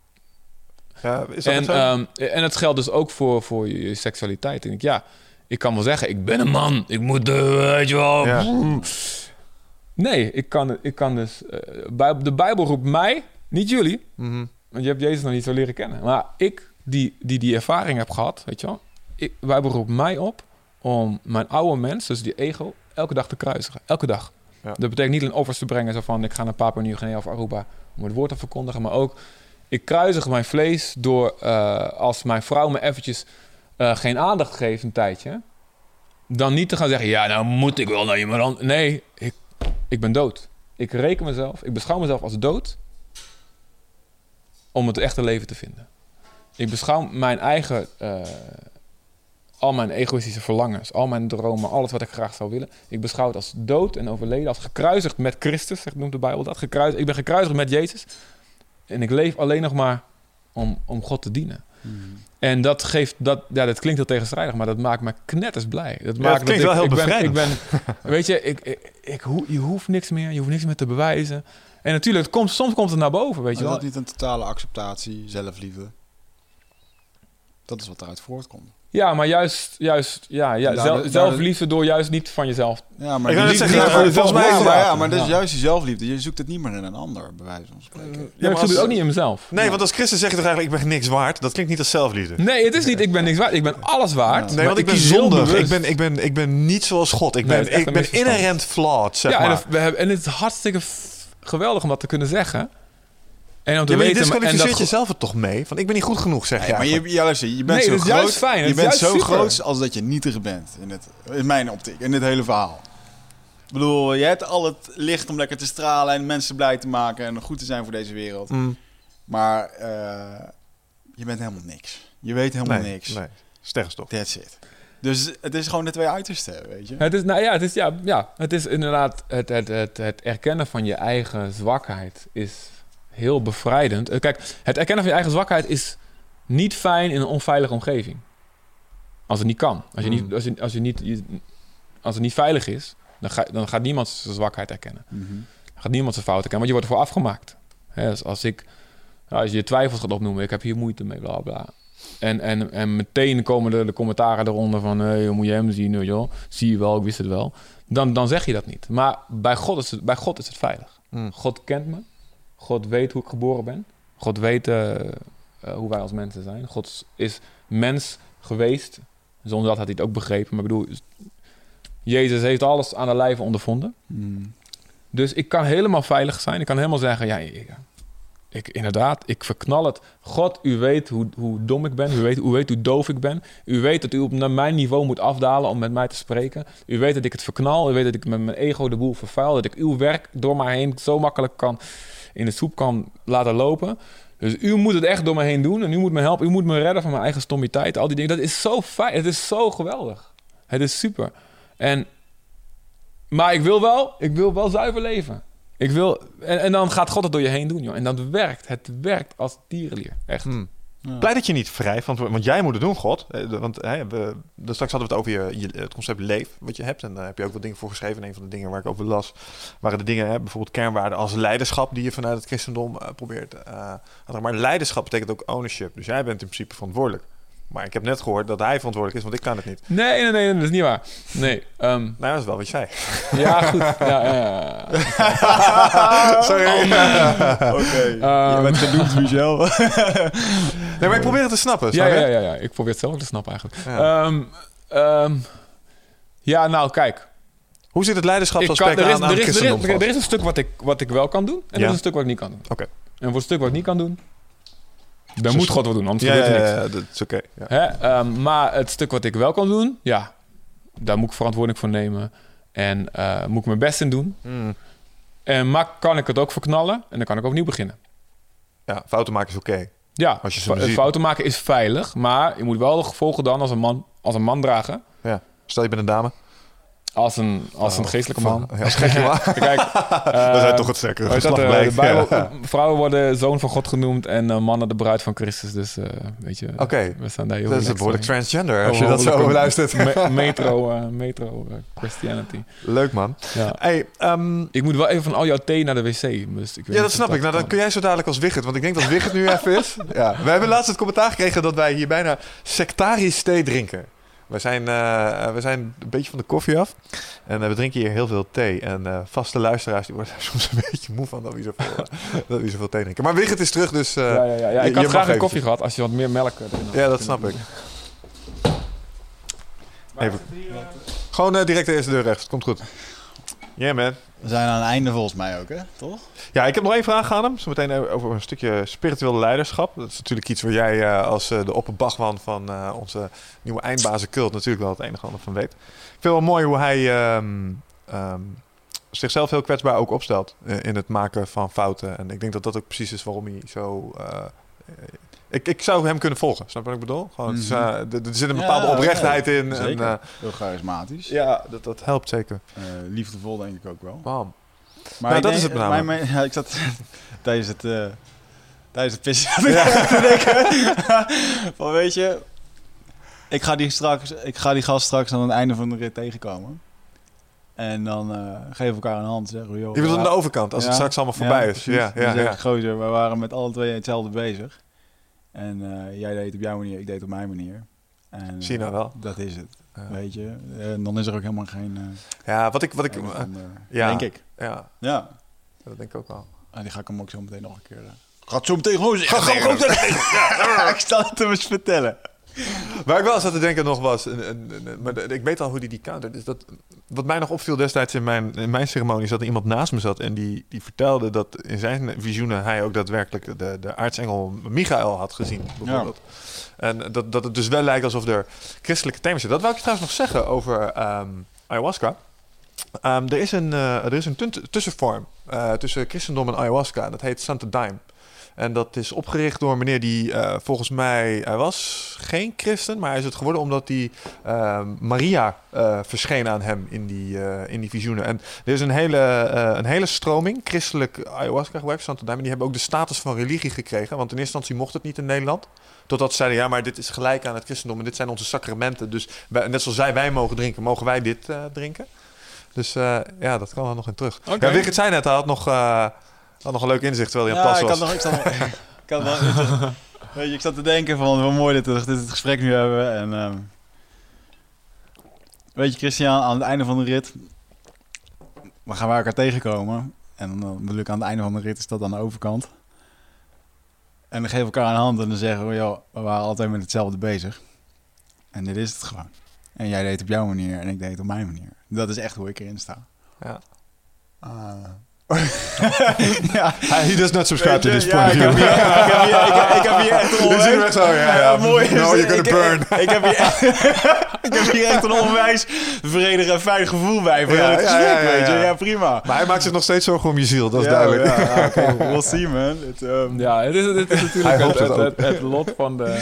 Ja, is dat en, ehm, en het geldt dus ook voor, voor je, je seksualiteit. En ik, ja, Ik kan wel zeggen, ik ben een man. Ik moet, eh, weet je wel... Ja. Nee, ik kan, ik kan dus... eh, de Bijbel roept mij, niet jullie. Mhm. Want je hebt Jezus nog niet zo leren kennen. Maar ik, die die, die ervaring heb gehad, weet je wel. Ik, de Bijbel roept mij op om mijn oude mens, dus die ego, elke dag te kruisigen. Elke dag. Ja. Dat betekent niet een offers te brengen, zo van ik ga naar Papua Nieuw-Guinea of Aruba om het woord te verkondigen. Maar ook, ik kruisig mijn vlees door, eh, als mijn vrouw me eventjes eh, geen aandacht geeft een tijdje, dan niet te gaan zeggen, ja, nou moet ik wel naar iemand anders. Nee, ik, ik ben dood. Ik reken mezelf, ik beschouw mezelf als dood om het echte leven te vinden. Ik beschouw mijn eigen, eh, al mijn egoïstische verlangens, al mijn dromen, alles wat ik graag zou willen. Ik beschouw het als dood en overleden, als gekruisigd met Christus, noemt de Bijbel dat. Gekruisigd, ik ben gekruisigd met Jezus. En ik leef alleen nog maar om, om God te dienen. En dat geeft, dat, ja, dat klinkt heel tegenstrijdig, maar dat maakt me knetters blij. Dat Ja, maakt het klinkt dat wel ik, heel ik ben, ik ben, weet je, ik, ik, je hoeft niks meer, je hoeft niks meer te bewijzen. En natuurlijk, het komt, soms komt het naar boven, weet je wel. dat niet een totale acceptatie, zelfliefde? Dat is wat eruit voortkomt. Ja, maar juist, juist ja, ja, Daar- zelf, daar- zelfliefde door juist niet van jezelf. Ja, maar Ik die- zeggen, ja, die- volgens mij is ja, het- maar, ja, maar dat is juist die zelfliefde. Je zoekt het niet meer in een ander, bij wijze van spreken. Ja, maar ik zoek het ook niet in mezelf. Nee, want als christen zeg je toch eigenlijk, ik ben niks waard? Dat klinkt niet als zelfliefde. Nee, het is niet, ik ben niks waard. Ik ben alles waard. Nee, want ik ben zondig. Ik ben, ik, ben, ik ben niet zoals God. Ik ben, ik ben inherent flawed, zeg ja, en, maar. het, we hebben, en het is hartstikke geweldig om dat te kunnen zeggen. En om te Ja, maar je weten... en disqualificeert dat, jezelf er toch mee? Van, ik ben niet goed genoeg, zeg Nee, je maar je, ja, luister, je bent Nee, zo groot. juist fijn. Je bent juist zo super. groot als dat je nietig bent. In, het, in mijn optiek, in dit hele verhaal. Ik bedoel, je hebt al het licht om lekker te stralen en mensen blij te maken en goed te zijn voor deze wereld. Mm, Maar eh, je bent helemaal niks. Je weet helemaal nee, niks. nee. Sterrenstof. That's it. Dus het is gewoon de twee uitersten, weet je. Het is, nou ja, het is, ja, ja, het is inderdaad het, het, het, het erkennen van je eigen zwakheid is heel bevrijdend. Eh, Kijk, het erkennen van je eigen zwakheid is niet fijn in een onveilige omgeving. Als het niet kan. Als, je niet, Mm. als, je, als, je niet, je- als het niet veilig is, dan, ga, dan gaat niemand zijn zwakheid erkennen. Dan gaat niemand zijn fouten kennen, want je wordt ervoor afgemaakt. Hè, dus als ik, als je je twijfels gaat opnoemen, ik heb hier moeite mee, bla bla. En, en, en meteen komen de, de commentaren eronder van, hé, hoe moet je hem zien, wel? Zie je wel, ik wist het wel. Dan, dan zeg je dat niet. Maar bij God is het, bij God is het veilig. Mm. God kent me. God weet hoe ik geboren ben. God weet eh, eh, hoe wij als mensen zijn. God is mens geweest. Zonder dat had hij het ook begrepen. Maar ik bedoel, Jezus heeft alles aan de lijve ondervonden. Mhm. Dus ik kan helemaal veilig zijn. Ik kan helemaal zeggen, ja, ik, ik, inderdaad, ik verknal het. God, u weet hoe, hoe dom ik ben. U weet, u weet hoe doof ik ben. U weet dat u op naar mijn niveau moet afdalen om met mij te spreken. U weet dat ik het verknal. U weet dat ik met mijn ego de boel vervuil. Dat ik uw werk door mij heen zo makkelijk kan in de soep kan laten lopen. Dus u moet het echt door me heen doen. En u moet me helpen. U moet me redden van mijn eigen stommiteit. Al die dingen. Dat is zo fijn. Het is zo geweldig. Het is super. En, maar ik wil wel, ik wil wel zuiver leven. Ik wil, en, dan gaat God het door je heen doen, joh. En dat werkt. Het werkt als tierenlier. Echt. Mm. Ja. Blij dat je niet vrij van... Want jij moet het doen, God. Eh, Want hè, we, straks hadden we het over je, het concept leef, wat je hebt. En daar heb je ook wat dingen voor geschreven. En een van de dingen waar ik over las, waren de dingen, hè, bijvoorbeeld kernwaarden als leiderschap, die je vanuit het christendom eh, probeert. aan- maar leiderschap betekent ook ownership. Dus jij bent in principe verantwoordelijk. Maar ik heb net gehoord dat hij verantwoordelijk is, want ik kan het niet. Nee, nee, nee, nee, dat is niet waar. Nee. ehm, Nou, dat is wel wat je zei. ja, goed. <laughs> Ja, ja, ja. <laughs> Sorry. Oké. Ehm, je bent genoemd, Michel. <laughs> nee, maar ik probeer het te snappen. ja, snap je? ja, ja, ja. Ik probeer het zelf ook te snappen eigenlijk. Ja. Ehm, ehm, ja, nou, kijk. Hoe zit het leiderschapsaspect kan, er, is, aan, aan er, is, er, is, er een stuk wat ik, wat ik wel kan doen. En er is een stuk wat ik niet kan doen. Oké. En voor het stuk wat ik niet kan doen, dan moet God wat doen, anders Ja, gebeurt er niks. ja, dat is oké. ja. Ehm, maar het stuk wat ik wel kan doen, ja, daar moet ik verantwoording voor nemen. En eh, moet ik mijn best in doen. Mm. En maar kan ik het ook verknallen en dan kan ik opnieuw beginnen. Ja, fouten maken is oké. Ja, Als je fouten maken is veilig, maar je moet wel de gevolgen dan als een man, als een man dragen. Ja. Stel je bent een dame. Als een, als een Oh, geestelijke man. Ja, als geestelijke man. Kijk, <laughs> <laughs> We zijn toch het sterkere dat, geslacht eh, de blijkt. Bijbel, Ja. Vrouwen worden zoon van God genoemd en eh, mannen de bruid van Christus. Dus eh, weet je, Oké, we staan daar heel dat is behoorlijk transgender als Oh, je dat zo luistert. Me- <laughs> metro, eh, metro eh, Christianity. Leuk man. Ja. Hey, ehm, Ik moet wel even van al jouw thee naar de wc. Dus ik weet ja, dat snap ik. Nou, kun jij zo dadelijk als Wigert. Want ik denk dat Wigert nu even is. Ja. We hebben laatst het commentaar gekregen dat wij hier bijna sectarisch thee drinken. We zijn, eh, we zijn een beetje van de koffie af. En eh, we drinken hier heel veel thee. En eh, vaste luisteraars die worden <laughs> er soms een beetje moe van dat we zoveel, dat we zoveel thee drinken. Maar Wigert is terug, dus... eh, ja, ja, ja, ja. je- Ik had graag een koffie eventjes. gehad als je wat meer melk erin had. Ja, dat snap ik. Even. Gewoon eh, direct de eerste deur rechts. Komt goed. Yeah, man. We zijn aan het einde volgens mij ook, hè? Toch? Ja, ik heb nog één vraag aan hem. Zometeen over een stukje spiritueel leiderschap. Dat is natuurlijk iets waar jij eh, als eh, de opperbachman van eh, onze nieuwe eindbazen cult natuurlijk wel het enige ander van weet. Ik vind het wel mooi hoe hij ehm, ehm, zichzelf heel kwetsbaar ook opstelt in het maken van fouten. En ik denk dat dat ook precies is waarom hij zo... ik, ik zou hem kunnen volgen, snap je wat ik bedoel? Gewoon, het is, Mhm. eh, er- er zit een Ja, bepaalde oprechtheid ja, in. zeker. En, eh, Heel charismatisch. ja, dat, dat helpt zeker. Eh, liefdevol denk ik ook wel. Bam. Maar Nou, dat denk- is het namelijk. mijn- mijn- ja, ik zat <laughs> tijdens het, eh tijdens het pissen echt te denken <laughs> van weet je, ik ga die straks, ik ga die gast straks aan het einde van de rit tegenkomen. En dan eh geven we elkaar een hand. Zeggen we, joh, Je bedoelt aan ja, de overkant, als het ja, straks allemaal voorbij is. Ja, ja, ja. gozer, we waren met alle twee hetzelfde bezig. En eh, jij deed het op jouw manier, ik deed het op mijn manier. En, Zie je nou eh, wel. Dat is het, Ja. weet je. En dan is er ook helemaal geen... eh, Ja, wat ik... Wat ik eh, ja. Denk ik. ja, Ja. dat denk ik ook wel. En die ga ik hem ook zo meteen nog een keer... eh, Gaat zo meteen gewoon zeggen. Ga gewoon <laughs> zeggen. Ik sta het hem eens vertellen. <laughs> Waar ik wel eens aan te denken nog was, en- en- en- maar ik weet al hoe die die countert. Dus dat, wat mij nog opviel destijds in mijn, in mijn ceremonie, is dat er iemand naast me zat en die, die vertelde dat in zijn visioenen hij ook daadwerkelijk de, de aartsengel Michael had gezien, bijvoorbeeld. En dat, dat het dus wel lijkt alsof er christelijke thema's zitten. Dat wil ik trouwens nog zeggen over ehm, ayahuasca. Ehm, er is een, eh, er is een tussenvorm eh, tussen christendom en ayahuasca. Dat heet Santa Daime. En dat is opgericht door een meneer die eh, volgens mij... Hij was geen christen, maar hij is het geworden omdat die eh, Maria eh, verscheen aan hem in die, eh, in die visioenen. En er is een hele, een hele stroming, christelijk ayahuasca gebruik, Santa Daime. Die hebben ook de status van religie gekregen. Want in eerste instantie mocht het niet in Nederland. Totdat ze zeiden, ja, maar dit is gelijk aan het christendom. En dit zijn onze sacramenten. Dus wij- net zoals zij wij mogen drinken, mogen wij dit drinken. Dus ja, dat kan er nog in terug. Oké. Ja, Wigert zei net, hij had nog, had nog een leuk inzicht terwijl aan het ik pas had was. nog... Ik zat nog... Ik had wel, weet je, ik zat te denken van, wat mooi dat we dit gesprek nu hebben. En, ehm, weet je, Christian, aan het einde van de rit... We gaan we elkaar tegenkomen. En dan bedoel ik, aan het einde van de rit is dat aan de overkant. En dan geven we elkaar een hand en dan zeggen we... Joh, we waren altijd met hetzelfde bezig. En dit is het gewoon. En jij deed het op jouw manier en ik deed het op mijn manier. Dat is echt hoe ik erin sta. Ja. Ah. <laughs> ja, He does not subscribe to this ja, point ik heb hier, ik heb hier, ik heb, ik heb hier echt een <laughs> onwijs... echt zo, ja, ja. <laughs> mooi. No, you're gonna ik, burn. Ik, heb hier, ik heb hier echt een onwijs vredig en fijn gevoel bij voor Ja, het ja, gesprek, ja, ja, weet je. ja. Prima. Maar hij maakt zich nog steeds zorgen om je ziel, dat is Ja, duidelijk. Ja, oké, we'll see, man. Het, ehm, Ja, het is, het is natuurlijk het, het het, het, het lot van, de,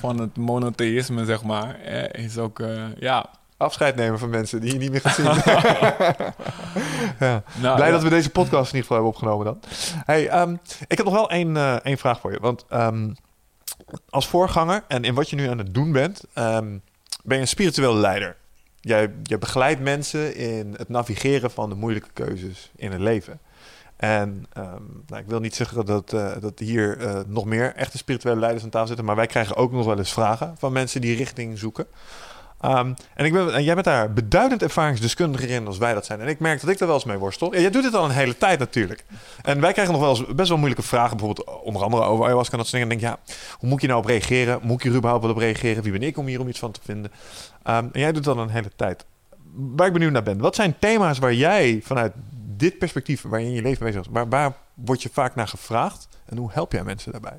van het monotheïsme, zeg maar. eh, Is ook, eh, ja. Afscheid nemen van mensen die je niet meer gaat zien. <laughs> <laughs> ja. Nou, Blij ja. dat we deze podcast in ieder geval hebben opgenomen dan. Hey, ehm, ik heb nog wel één, eh, één vraag voor je. Want ehm, als voorganger en in wat je nu aan het doen bent, ehm, ben je een spiritueel leider. Jij, jij begeleidt mensen in het navigeren van de moeilijke keuzes in het leven. En nou, ik wil niet zeggen dat, eh, dat hier eh, nog meer echte spirituele leiders aan tafel zitten, maar wij krijgen ook nog wel eens vragen van mensen die richting zoeken. Ehm, en, ik en jij bent daar beduidend ervaringsdeskundiger in als wij dat zijn. En ik merk dat ik er wel eens mee worstel. Ja, jij doet dit al een hele tijd natuurlijk. En wij krijgen nog wel eens best wel moeilijke vragen. Bijvoorbeeld onder andere over ayahuasca en dat soort dingen. En denk ja, hoe moet je nou op reageren? Moet ik hier überhaupt wel op reageren? Wie ben ik om hier om iets van te vinden? Ehm, en jij doet dat al een hele tijd. Waar ik benieuwd naar ben. Wat zijn thema's waar jij vanuit dit perspectief, waar je in je leven bezig bent, waar, waar word je vaak naar gevraagd? En hoe help jij mensen daarbij?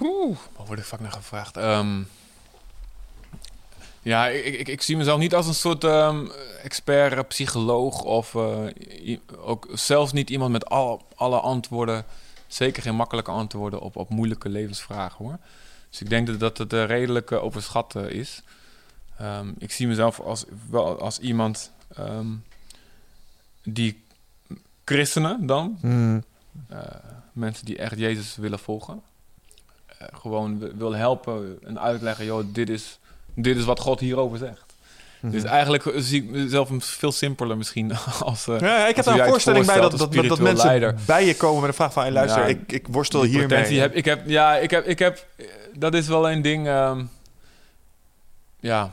Oeh, waar word ik vaak naar gevraagd? Ehm, ja, ik, ik, ik zie mezelf niet als een soort ehm, expert, eh, psycholoog of eh, ook zelfs niet iemand met al, alle antwoorden. Zeker geen makkelijke antwoorden op, op moeilijke levensvragen hoor. Dus ik denk dat, dat het eh, redelijk eh, overschat is. Ehm, ik zie mezelf als, wel als iemand ehm, die christenen dan, eh, mensen die echt Jezus willen volgen. gewoon wi- wil helpen en uitleggen, joh, dit is, dit is wat God hierover zegt. Mhm. Dus eigenlijk zie ik mezelf veel simpeler misschien <laughs> als... eh, Ja, ik heb daar een het voorstelling bij dat, dat, dat, mensen leider. bij je komen met een vraag van... Hey, luister, Ja, ik, ik worstel hiermee. heb, ik heb, ja, ik heb, ik heb, dat is wel een ding. ehm, ja,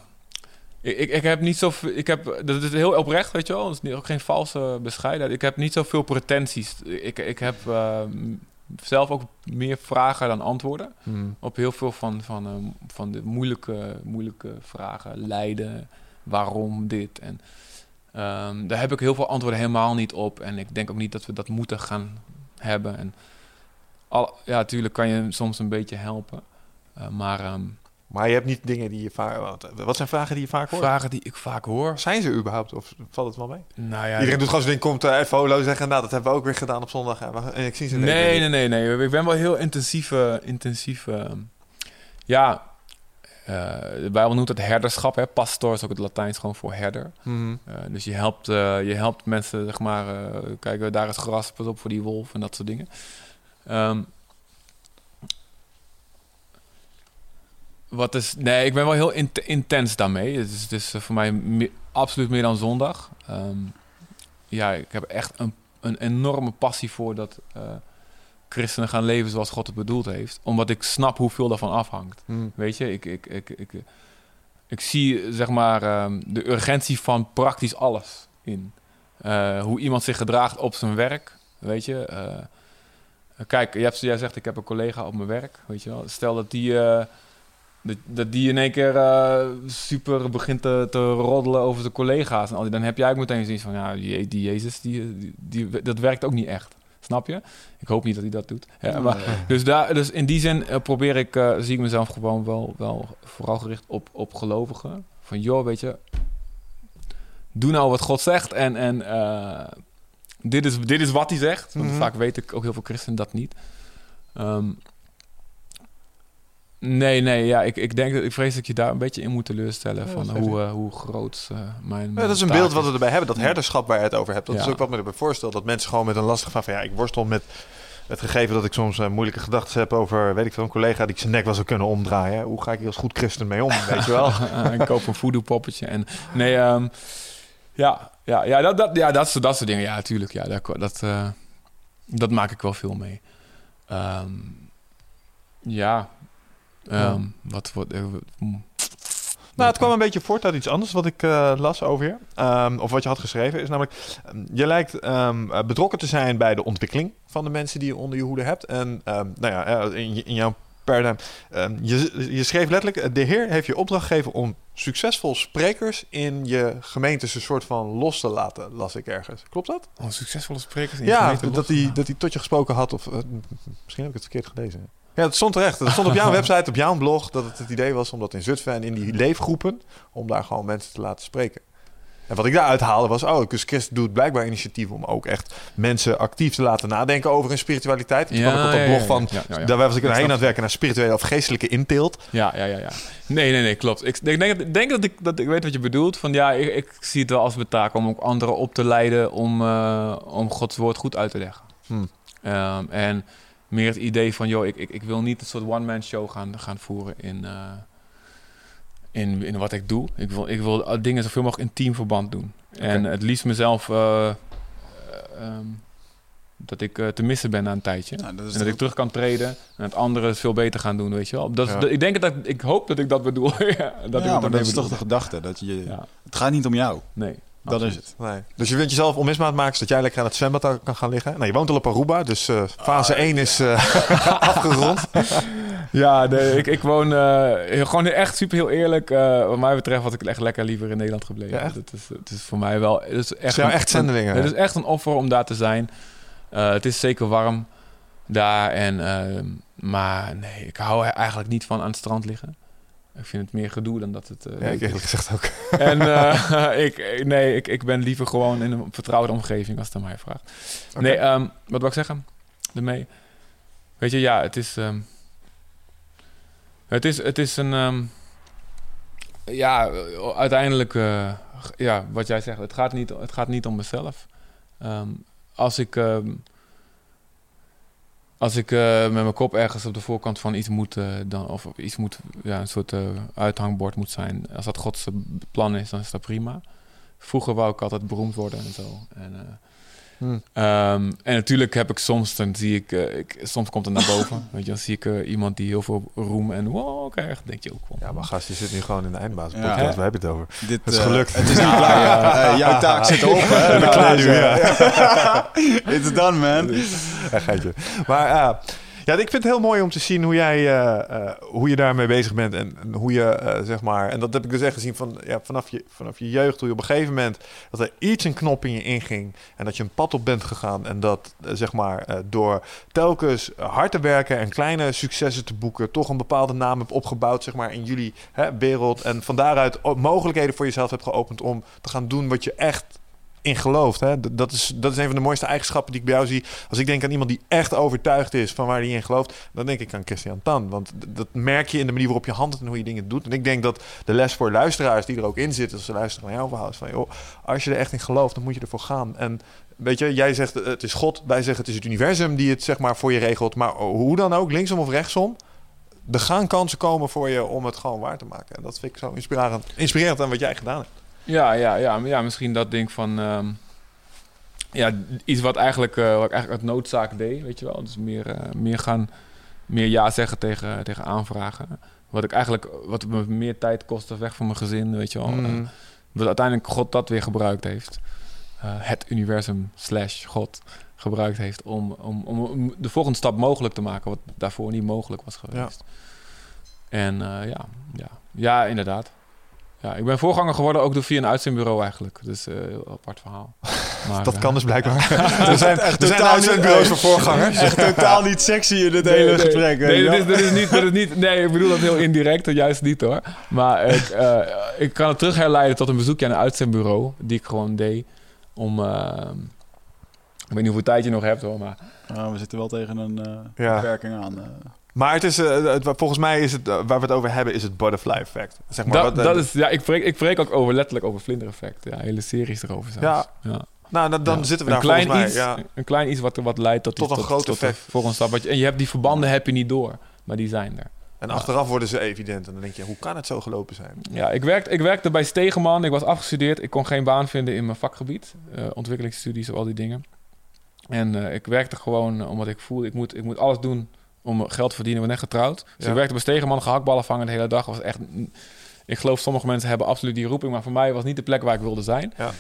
ik, ik, ik heb niet zoveel. Ik heb, dat is heel oprecht, weet je wel. Dat is ook geen valse bescheidenheid. Ik heb niet zoveel pretenties. Ik, ik heb eh, m- zelf ook meer vragen dan antwoorden. Hmm. Op heel veel van, van, eh, van de moeilijke, moeilijke vragen. Lijden, waarom dit. En ehm, daar heb ik heel veel antwoorden helemaal niet op. En ik denk ook niet dat we dat moeten gaan hebben. En al, ja, natuurlijk kan je soms een beetje helpen. Eh, maar ehm, Maar je hebt niet dingen die je vaak... Wat, zijn vragen die je vaak hoort? vragen die ik vaak hoor. Zijn ze überhaupt? Of valt het wel mee? Nou ja, Iedereen doet gewoon zo'n ding, komt eh, even holo zeggen. Nou, dat hebben we ook weer gedaan op zondag. En ik zie ze Nee, nee, nee, nee. Ik ben wel heel intensieve, intensieve ja, eh de Bijbel noemt het herderschap. Hè? Pastor is ook het Latijns gewoon voor herder. Mhm. Eh, dus je helpt, eh, je helpt mensen, zeg maar, eh, kijk, daar is gras, pas op voor die wolf en dat soort dingen. Ehm, wat is, nee, ik ben wel heel int- intens daarmee. Het is, het is eh, voor mij me- absoluut meer dan zondag. Ehm, ja, ik heb echt een, een enorme passie voor dat eh, christenen gaan leven zoals God het bedoeld heeft. Omdat ik snap hoeveel daarvan afhangt. Mhm. Weet je, ik, ik, ik, ik, ik zie zeg maar ehm, de urgentie van praktisch alles in. Eh, hoe iemand zich gedraagt op zijn werk, weet je. Kijk, hebt, jij zegt ik heb een collega op mijn werk, weet je wel. Stel dat die, dat, dat die in één keer eh, super begint te, te roddelen over zijn collega's en al die, dan heb jij ook meteen zoiets van, ja, die, die Jezus, die, die, die- dat werkt ook niet echt. Snap je? Ik hoop niet dat hij dat doet. Ja, maar, dus, daar, dus in die zin eh, probeer ik, eh, zie ik mezelf gewoon wel, wel vooral gericht op, op gelovigen. Van joh, weet je, doe nou wat God zegt en, en dit, is, dit is wat hij zegt. Want Mhm. vaak weet ik ook heel veel christenen dat niet. Ehm, nee, nee, ja, ik, ik denk dat ik vrees dat ik je daar een beetje in moet teleurstellen Ja, van is hoe, eh, hoe groot eh, mijn. Ja, dat is een beeld wat we erbij hebben. Dat herderschap waar je het over hebt. Dat Ja. is ook wat me erbij voorstelt. Dat mensen gewoon met een lastig van... van ja, ik worstel met het gegeven dat ik soms eh, moeilijke gedachten heb over... weet ik veel, een collega die ik zijn nek wel zou kunnen omdraaien. Hoe ga ik hier als goed christen mee om, <laughs> weet je wel? <laughs> ik koop een voodoo poppetje. En, nee, ehm, ja, ja, ja, dat, dat, ja dat, soort, dat soort dingen. Ja, natuurlijk. Ja, dat, dat, eh, dat maak ik wel veel mee. Ehm, ja. Ehm, Wat wordt... eh, mm. Nou, het kwam een beetje voort uit iets anders wat ik eh, las over je. Ehm, of wat je had geschreven. Is namelijk, ehm, je lijkt eh, betrokken te zijn bij de ontwikkeling van de mensen die je onder je hoede hebt. En nou ja, in, in jouw paradigm. je, je schreef letterlijk, de Heer heeft je opdracht gegeven om succesvol sprekers in je gemeentes een soort van los te laten, las ik ergens. Klopt dat? Oh, succesvolle sprekers in je Ja, gemeente dat hij, dat hij tot je gesproken had. Of misschien heb ik het verkeerd gelezen. Ja, het stond terecht. Het stond op jouw <laughs> website, op jouw blog, dat het het idee was om dat in Zutphen en in die leefgroepen, om daar gewoon mensen te laten spreken. En wat ik daaruit haalde was, oh, dus doet blijkbaar initiatief om ook echt mensen actief te laten nadenken over hun spiritualiteit. Kwam ook op dat blog van, ja, ja, ja. daar was ik Ik heen aan het werken naar spirituele of geestelijke inteelt. Ja, ja, ja, ja. Nee, nee, nee, klopt. Ik, ik denk, ik denk dat, ik, dat ik weet wat je bedoelt. Van ja, ik, ik zie het wel als mijn taak om ook anderen op te leiden om, eh, om Gods woord goed uit te leggen. Hmm. Ehm, en meer het idee van, joh, ik, ik, ik wil niet een soort one-man show gaan, gaan voeren in, eh, in, in wat ik doe. Ik wil, ik wil dingen zoveel mogelijk in teamverband doen. En het liefst mezelf eh, eh, ehm, dat ik te missen ben na een tijdje. Nou, dat En dat ik terug kan treden en het andere veel beter gaan doen, weet je wel. Dat, is- Ja. dat- ik denk dat ik hoop dat ik dat bedoel. <laughs> ja, dat ja, maar dat is bedoel. toch de gedachte. Dat je, Het gaat niet om jou. nee. Dat is het. Nee. Dus je wilt jezelf onmisbaar maken, zodat jij lekker aan het zwembad kan gaan liggen. Nou, je woont al op Aruba, dus eh, fase 1 is eh, <laughs> <laughs> afgerond. Ja, nee, ik, ik woon eh, gewoon echt super heel eerlijk. wat mij betreft had ik echt lekker liever in Nederland gebleven. Ja? Het, is, het is voor mij wel... Het is echt, een- echt zendelingen, Het is echt een offer om daar te zijn. Het is zeker warm daar. En, eh, maar nee, ik hou er eigenlijk niet van aan het strand liggen. Ik vind het meer gedoe dan dat het... eh, Ja, ik eerlijk gezegd ook. En <laughs> eh, <laughs> ik, nee, ik, ik ben liever gewoon in een vertrouwde omgeving als het aan mij vraagt. Nee, ehm, wat wil ik zeggen ermee? Weet je, ja, het is... ehm, het is, het is een... ehm, ja, uiteindelijk... eh, ja, wat jij zegt, het gaat niet, het gaat niet om mezelf. Als ik... als ik eh, met mijn kop ergens op de voorkant van iets moet, eh, dan, of iets moet, ja, een soort eh, uithangbord moet zijn. Als dat Gods plan is, dan is dat prima. Vroeger wou ik altijd beroemd worden en zo. En, Hmm. Ehm, en natuurlijk heb ik soms, dan zie ik, eh, ik soms komt het naar boven. <laughs> Weet je, dan zie ik eh, iemand die heel veel roem en wow krijgt. denk je ook wel. Ja, maar gast, je zit nu gewoon in de eindbaas Ja. podcast. Waar heb je het over? Dit Het is eh, gelukt. Het is niet klaar. <laughs> Jouw taak zit. Hè? Ben klaar nu, ja. <laughs> It's done, man. Ja, geitje. Maar ja, ik vind het heel mooi om te zien hoe jij eh, eh, hoe je daarmee bezig bent en, hoe je eh, zeg maar en dat heb ik dus echt gezien van ja, vanaf je vanaf je jeugd hoe je op een gegeven moment dat er iets een knop in je inging en dat je een pad op bent gegaan en dat zeg maar door telkens hard te werken en kleine successen te boeken toch een bepaalde naam hebt opgebouwd zeg maar in jullie hè, wereld en van daaruit mogelijkheden voor jezelf hebt geopend om te gaan doen wat je echt in gelooft. Hè? Dat, is, dat is een van de mooiste eigenschappen die ik bij jou zie. Als ik denk aan iemand die echt overtuigd is van waar hij in gelooft, dan denk ik aan Christian Tan. Want dat merk je in de manier waarop je handelt en hoe je dingen doet. En ik denk dat de les voor luisteraars die er ook in zitten, als ze luisteren naar jouw verhaal, is van joh, als je er echt in gelooft, dan moet je ervoor gaan. En weet je, jij zegt eh, het is God, wij zeggen het is het universum die het zeg maar voor je regelt. Maar hoe dan ook, linksom of rechtsom, er gaan kansen komen voor je om het gewoon waar te maken. En dat vind ik zo inspirerend, inspirerend aan wat jij gedaan hebt. Ja, ja, ja, ja, misschien dat ding van... ehm, ja, iets wat, eigenlijk, eh, wat ik eigenlijk uit noodzaak deed, weet je wel. Dus meer, eh, meer gaan... Meer ja zeggen tegen, tegen aanvragen. Wat ik eigenlijk... Wat me meer tijd kostte weg van mijn gezin, weet je wel. Mm. Dat uiteindelijk God dat weer gebruikt heeft. Eh, het universum slash God gebruikt heeft om, om, om de volgende stap mogelijk te maken, wat daarvoor niet mogelijk was geweest. En ja, ja, ja, inderdaad. Ja, ik ben voorganger geworden ook door via een uitzendbureau eigenlijk. Dus eh heel apart verhaal. <laughs> Maar, Dat eh, kan dus blijkbaar. <laughs> er zijn, er zijn totaal uitzendbureaus niet- voor voorgangers. Echt totaal niet sexy in dit Nee, hele nee, gesprek. Nee, dat is, wel. dat is niet, dat is niet, nee, ik bedoel dat heel indirect, dat juist niet hoor. Maar ik, eh, ik kan het terug herleiden tot een bezoekje aan een uitzendbureau, die ik gewoon deed om... ik weet niet hoeveel tijd je nog hebt hoor, maar... Nou, we zitten wel tegen een eh, Ja. beperking aan. Maar het is, eh, het- volgens mij is het, eh, waar we het over hebben, is het butterfly effect. Zeg maar, dat, wat, eh, dat is, ja, ik spreek, ik spreek ook over, letterlijk over vlindereffect. Ja, hele series erover zelfs. Ja. nou, dan, dan Ja. zitten we een daar klein volgens mij. iets, Ja. Een klein iets wat, wat leidt tot, Tot een groot tot effect. volgende stap. Je- En je hebt die verbanden heb je niet door, maar die zijn er. En achteraf worden ze evident. En dan denk je, hoe kan het zo gelopen zijn? Ja, ik, werkte, ik werkte bij Stegeman. Ik was afgestudeerd. Ik kon geen baan vinden in mijn vakgebied. eh, ontwikkelingsstudies, al die dingen. En ik werkte gewoon omdat ik voelde... Ik moet, ik moet alles doen om geld te verdienen. Ben net getrouwd. Dus Ja. ik werkte bij Stegeman, gehaktballen vangen de hele dag. Was echt, ik geloof sommige mensen hebben absoluut die roeping. Maar voor mij was niet de plek waar ik wilde zijn. Ja.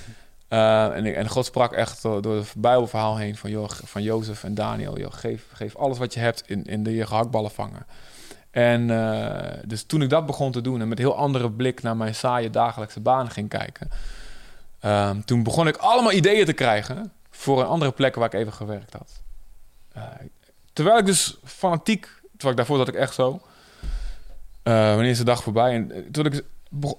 Eh, en, ik, en God sprak echt door, door het Bijbelverhaal heen van, joh, van Jozef en Daniel. Joh, geef, geef alles wat je hebt in, in de je gehaktballen vangen. En eh, dus toen ik dat begon te doen en met heel andere blik naar mijn saaie dagelijkse baan ging kijken, ehm, toen begon ik allemaal ideeën te krijgen voor een andere plek waar ik even gewerkt had. Eh, terwijl ik dus fanatiek, terwijl ik daarvoor zat ik echt zo, eh, wanneer is de dag voorbij? En eh, toen ik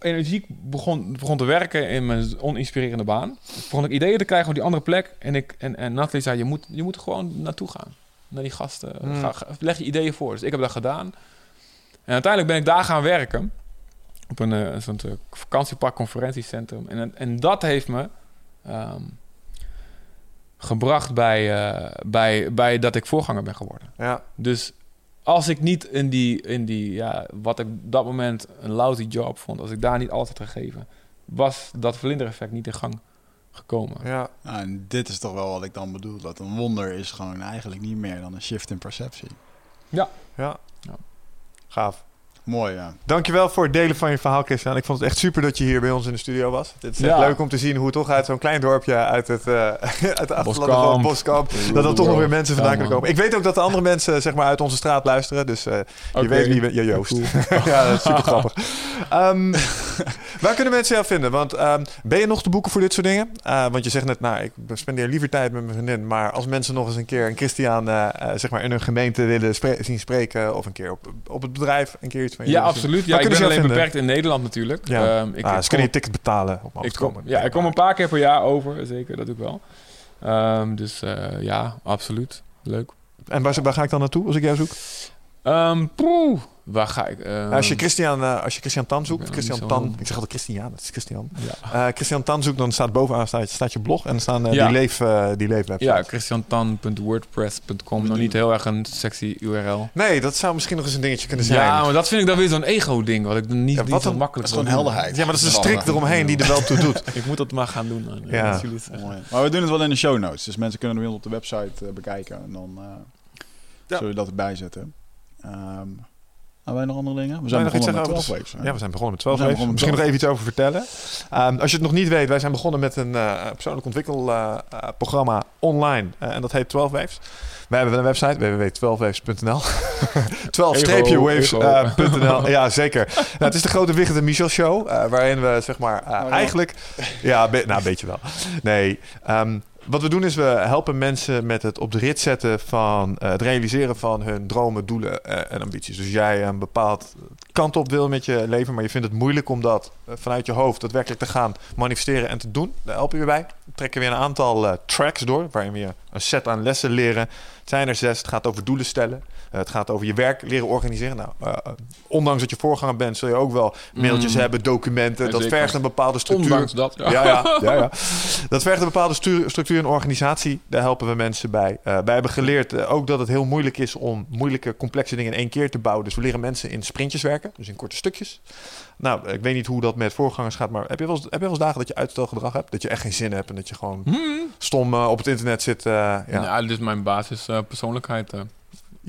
energiek begon, begon te werken in mijn oninspirerende baan, begon ik ideeën te krijgen voor die andere plek. En, ik, en, en Nathalie zei, je moet, je moet gewoon naartoe gaan. Naar die gasten. Hmm. Ga, ga- leg je ideeën voor. Dus ik heb dat gedaan. En uiteindelijk ben ik daar gaan werken. Op een, soort eh, vakantiepark conferentiecentrum. En, en dat heeft me ehm, gebracht bij, eh, bij, bij dat ik voorganger ben geworden. Ja, Dus als ik niet in die, in die ja, wat ik op dat moment een lousy job vond, als ik daar niet had gegeven, was dat vlindereffect niet in gang gekomen. ja. Nou, en dit is toch wel wat ik dan bedoel. Dat een wonder is gewoon eigenlijk niet meer dan een shift in perceptie. ja. Ja. Gaaf. Mooi, ja. Dankjewel voor het delen van je verhaal, Christian. Ik vond het echt super dat je hier bij ons in de studio was. Het is echt Ja. leuk om te zien hoe toch uit zo'n klein dorpje uit het, eh <laughs> uit van Boskamp. Boskamp, dat er toch nog weer mensen vandaan Ja, kunnen komen. Ik weet ook dat de andere <laughs> mensen zeg maar, uit onze straat luisteren. Dus eh, je weet wie. Ja, Joost. Cool. <laughs> ja, dat is super grappig. Ehm, waar kunnen mensen jou vinden? Want ehm, ben je nog te boeken voor dit soort dingen? Eh, want je zegt net, nou, ik spendeer liever tijd met mijn vriendin. Maar als mensen nog eens een keer een Christian zeg maar in hun gemeente willen spre- zien spreken... of een keer op, op het bedrijf een keer iets Ja, absoluut. Ja, ik ben alleen beperkt in Nederland natuurlijk. Ja. Ehm, ik, ah, ik kunnen je ticket betalen om af ik te kom, komen. ja, ik kom een paar keer per jaar over, zeker, dat doe ik wel. Ehm, dus eh, ja, absoluut. Leuk. En waar, waar ga ik dan naartoe als ik jou zoek? Ehm, poeh, waar ga ik? Ehm, als, je Christian, eh, als je Christian Tan zoekt, Christian zo- Tan, ik zeg altijd Christian, het is Christian. ja. Eh, Christian Tan zoekt, dan staat bovenaan staat, staat je blog en dan staan eh, Ja. die, leef, die leefwebsite. ja, christiantan.wordpress.com. Nog niet heel erg een sexy URL. Nee, dat zou misschien nog eens een dingetje kunnen zijn. Ja, maar dat vind ik dan weer zo'n ego-ding. Wat ik dan niet, Ja, niet wat zo een- makkelijk Dat is gewoon helderheid. Ja, maar dat is een strik eromheen die er wel toe doet. <laughs> Ik moet dat maar gaan doen. dan. Ja. Maar we doen het wel in de show notes. Dus mensen kunnen ons op de website bekijken. En dan eh Ja. zullen we dat erbij zetten. Ehm hebben wij nog andere dingen? We zijn nog iets begonnen met zeggen 12 over weeks. Ja, we zijn begonnen met 12 We zijn weken. begonnen Misschien nog even iets over vertellen. Ehm, als je het nog niet weet, wij zijn begonnen met een eh, persoonlijk ontwikkelprogramma online. Eh, en dat heet 12 Waves. Wij hebben een website, www.12waves.nl 12-waves.nl <laughs> Ja, zeker. <laughs> Nou, het is de grote Wigget en Michel show. eh, waarin we zeg maar eh, ja. eigenlijk... Ja, be- nou, een beetje wel. Nee, ehm, wat we doen is we helpen mensen met het op de rit zetten van eh, het realiseren van hun dromen, doelen eh, en ambities. Dus jij een bepaald kant op wil met je leven, maar je vindt het moeilijk om dat eh, vanuit je hoofd daadwerkelijk te gaan manifesteren en te doen. Daar helpen we bij. We trekken weer een aantal tracks door, waarin we een set aan lessen leren. Het zijn er zes. Het gaat over doelen stellen. Eh, het gaat over je werk leren organiseren. Nou, eh, ondanks dat je voorganger bent, zul je ook wel mailtjes Mm. hebben, documenten. Ja, dat zeker. vergt een bepaalde structuur. Ondanks dat. Ja. Ja, ja, <laughs> ja, ja. Dat vergt een bepaalde structuur en organisatie. Daar helpen we mensen bij. Eh, wij hebben geleerd ook dat het heel moeilijk is om moeilijke, complexe dingen in één keer te bouwen. Dus we leren mensen in sprintjes werken, dus in korte stukjes. Nou, ik weet niet hoe dat met voorgangers gaat, maar heb je wel eens, heb je wel eens dagen dat je uitstelgedrag hebt? Dat je echt geen zin hebt en dat je gewoon Hmm. stom op het internet zit? ja. Ja. dit is mijn basis eh, persoonlijkheid.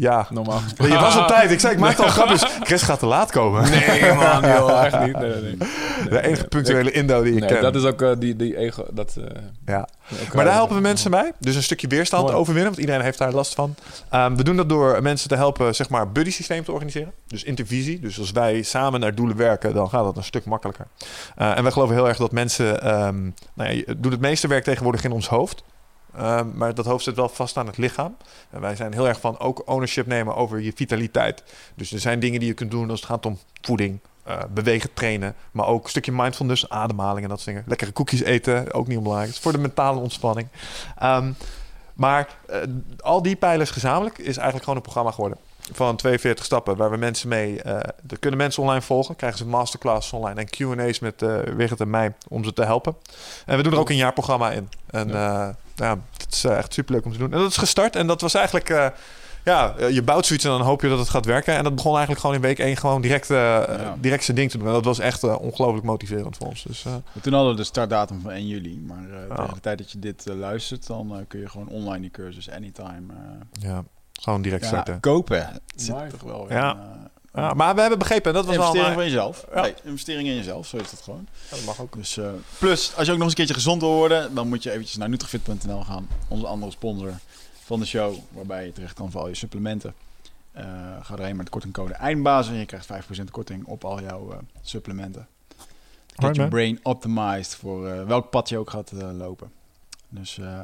Eh, ja. normaal <laughs> gesproken. Je was op <laughs> tijd. Ik zei, ik maakte al grapjes. Chris gaat te laat komen. Nee, man, joh, echt niet. Nee, nee, nee. <laughs> De enige punctuele Indo die ik ken. dat is ook eh, die, die ego. Dat, eh, Ja. elkaar- Maar daar helpen we mensen bij. Dus een stukje weerstand Mooi. overwinnen, want iedereen heeft daar last van. Ehm, we doen dat door mensen te helpen, zeg maar, buddy systeem te organiseren. Dus intervisie. Dus als wij samen naar doelen werken, dan gaat dat een stuk makkelijker. Eh, en wij geloven heel erg dat mensen, ehm, nou ja, je doet het meeste werk tegenwoordig in ons hoofd. Ehm, maar dat hoofd zit wel vast aan het lichaam. En wij zijn heel erg van ook ownership nemen over je vitaliteit. Dus er zijn dingen die je kunt doen als het gaat om voeding, eh, bewegen, trainen. Maar ook een stukje mindfulness, ademhaling en dat soort dingen. Lekkere koekjes eten, ook niet onbelangrijk. Het is voor de mentale ontspanning. Ehm, maar eh, al die pijlers gezamenlijk is eigenlijk gewoon een programma geworden. Van 42 stappen, waar we mensen mee... er kunnen mensen online volgen. Krijgen ze masterclasses online en Q&A's met Wigert en mij om ze te helpen. En we doen er ook een jaarprogramma in. En ja, ja het is eh, echt superleuk om te doen. En dat is gestart en dat was eigenlijk... eh, ja, eh, je bouwt zoiets en dan hoop je dat het gaat werken. En dat begon eigenlijk gewoon in week 1 gewoon direct, eh, direct zijn ding te doen. En dat was echt ongelooflijk motiverend voor ons. Dus, Toen hadden we de startdatum van 1 juli. Maar Ja. tegen de tijd dat je dit luistert, dan kun je gewoon online die cursus anytime ja, gewoon direct ja, starten. kopen. Het zit toch wel Ja. in, eh, Ja, maar we hebben begrepen, en dat was investering al... van jezelf. Ja. Nee, investering in jezelf, zo is het gewoon. dat mag ook. Dus, eh, plus, als je ook nog eens een keertje gezond wil worden, dan moet je eventjes naar Nutrifit.nl gaan. Onze andere sponsor van de show, waarbij je terecht kan voor al je supplementen. Eh, ga erheen met de kortingcode EINDBAZEN en je krijgt 5% korting op al jouw eh, supplementen. Get man. brain optimized voor welk pad je ook gaat lopen. Dus eh,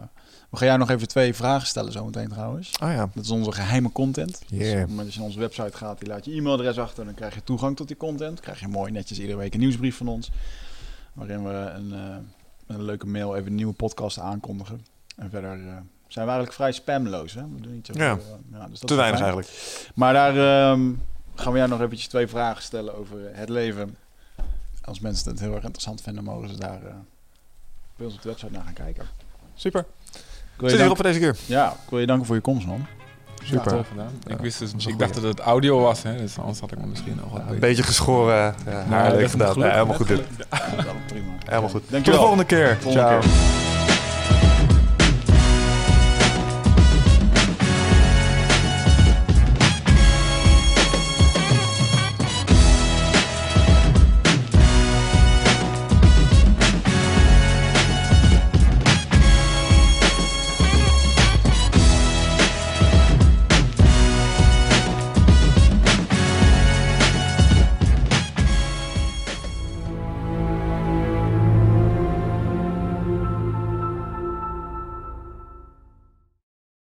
we gaan jou nog even twee vragen stellen zometeen trouwens. Oh ja. Dat is onze geheime content. Dus Yeah. op het moment dat je naar onze website gaat, die laat je e-mailadres achter. Dan krijg je toegang tot die content. krijg je mooi netjes iedere week een nieuwsbrief van ons. Waarin we een, eh, een leuke mail even een nieuwe podcast aankondigen. En verder eh, zijn we eigenlijk vrij spamloos. Hè? We doen niet Ja. eh, ja, dus dat Te weinig fijn. eigenlijk. Maar daar ehm, gaan we jou nog eventjes twee vragen stellen over het leven. Als mensen het heel erg interessant vinden, mogen ze daar bij ons op de website naar gaan kijken. Super. Zit je hier op danken, voor deze keer. ja, ik wil je danken voor je komst, man. Super. Ja, ik wist dus, ik dacht dat het audio was, hè, dus anders had ik me misschien nog wat Een beetje geschoren uh, haar dat is gedaan. Ja, helemaal goed dit. <laughs> Ja. Helemaal goed. Tot de Dankjewel. volgende keer. Volgende Ciao. keer.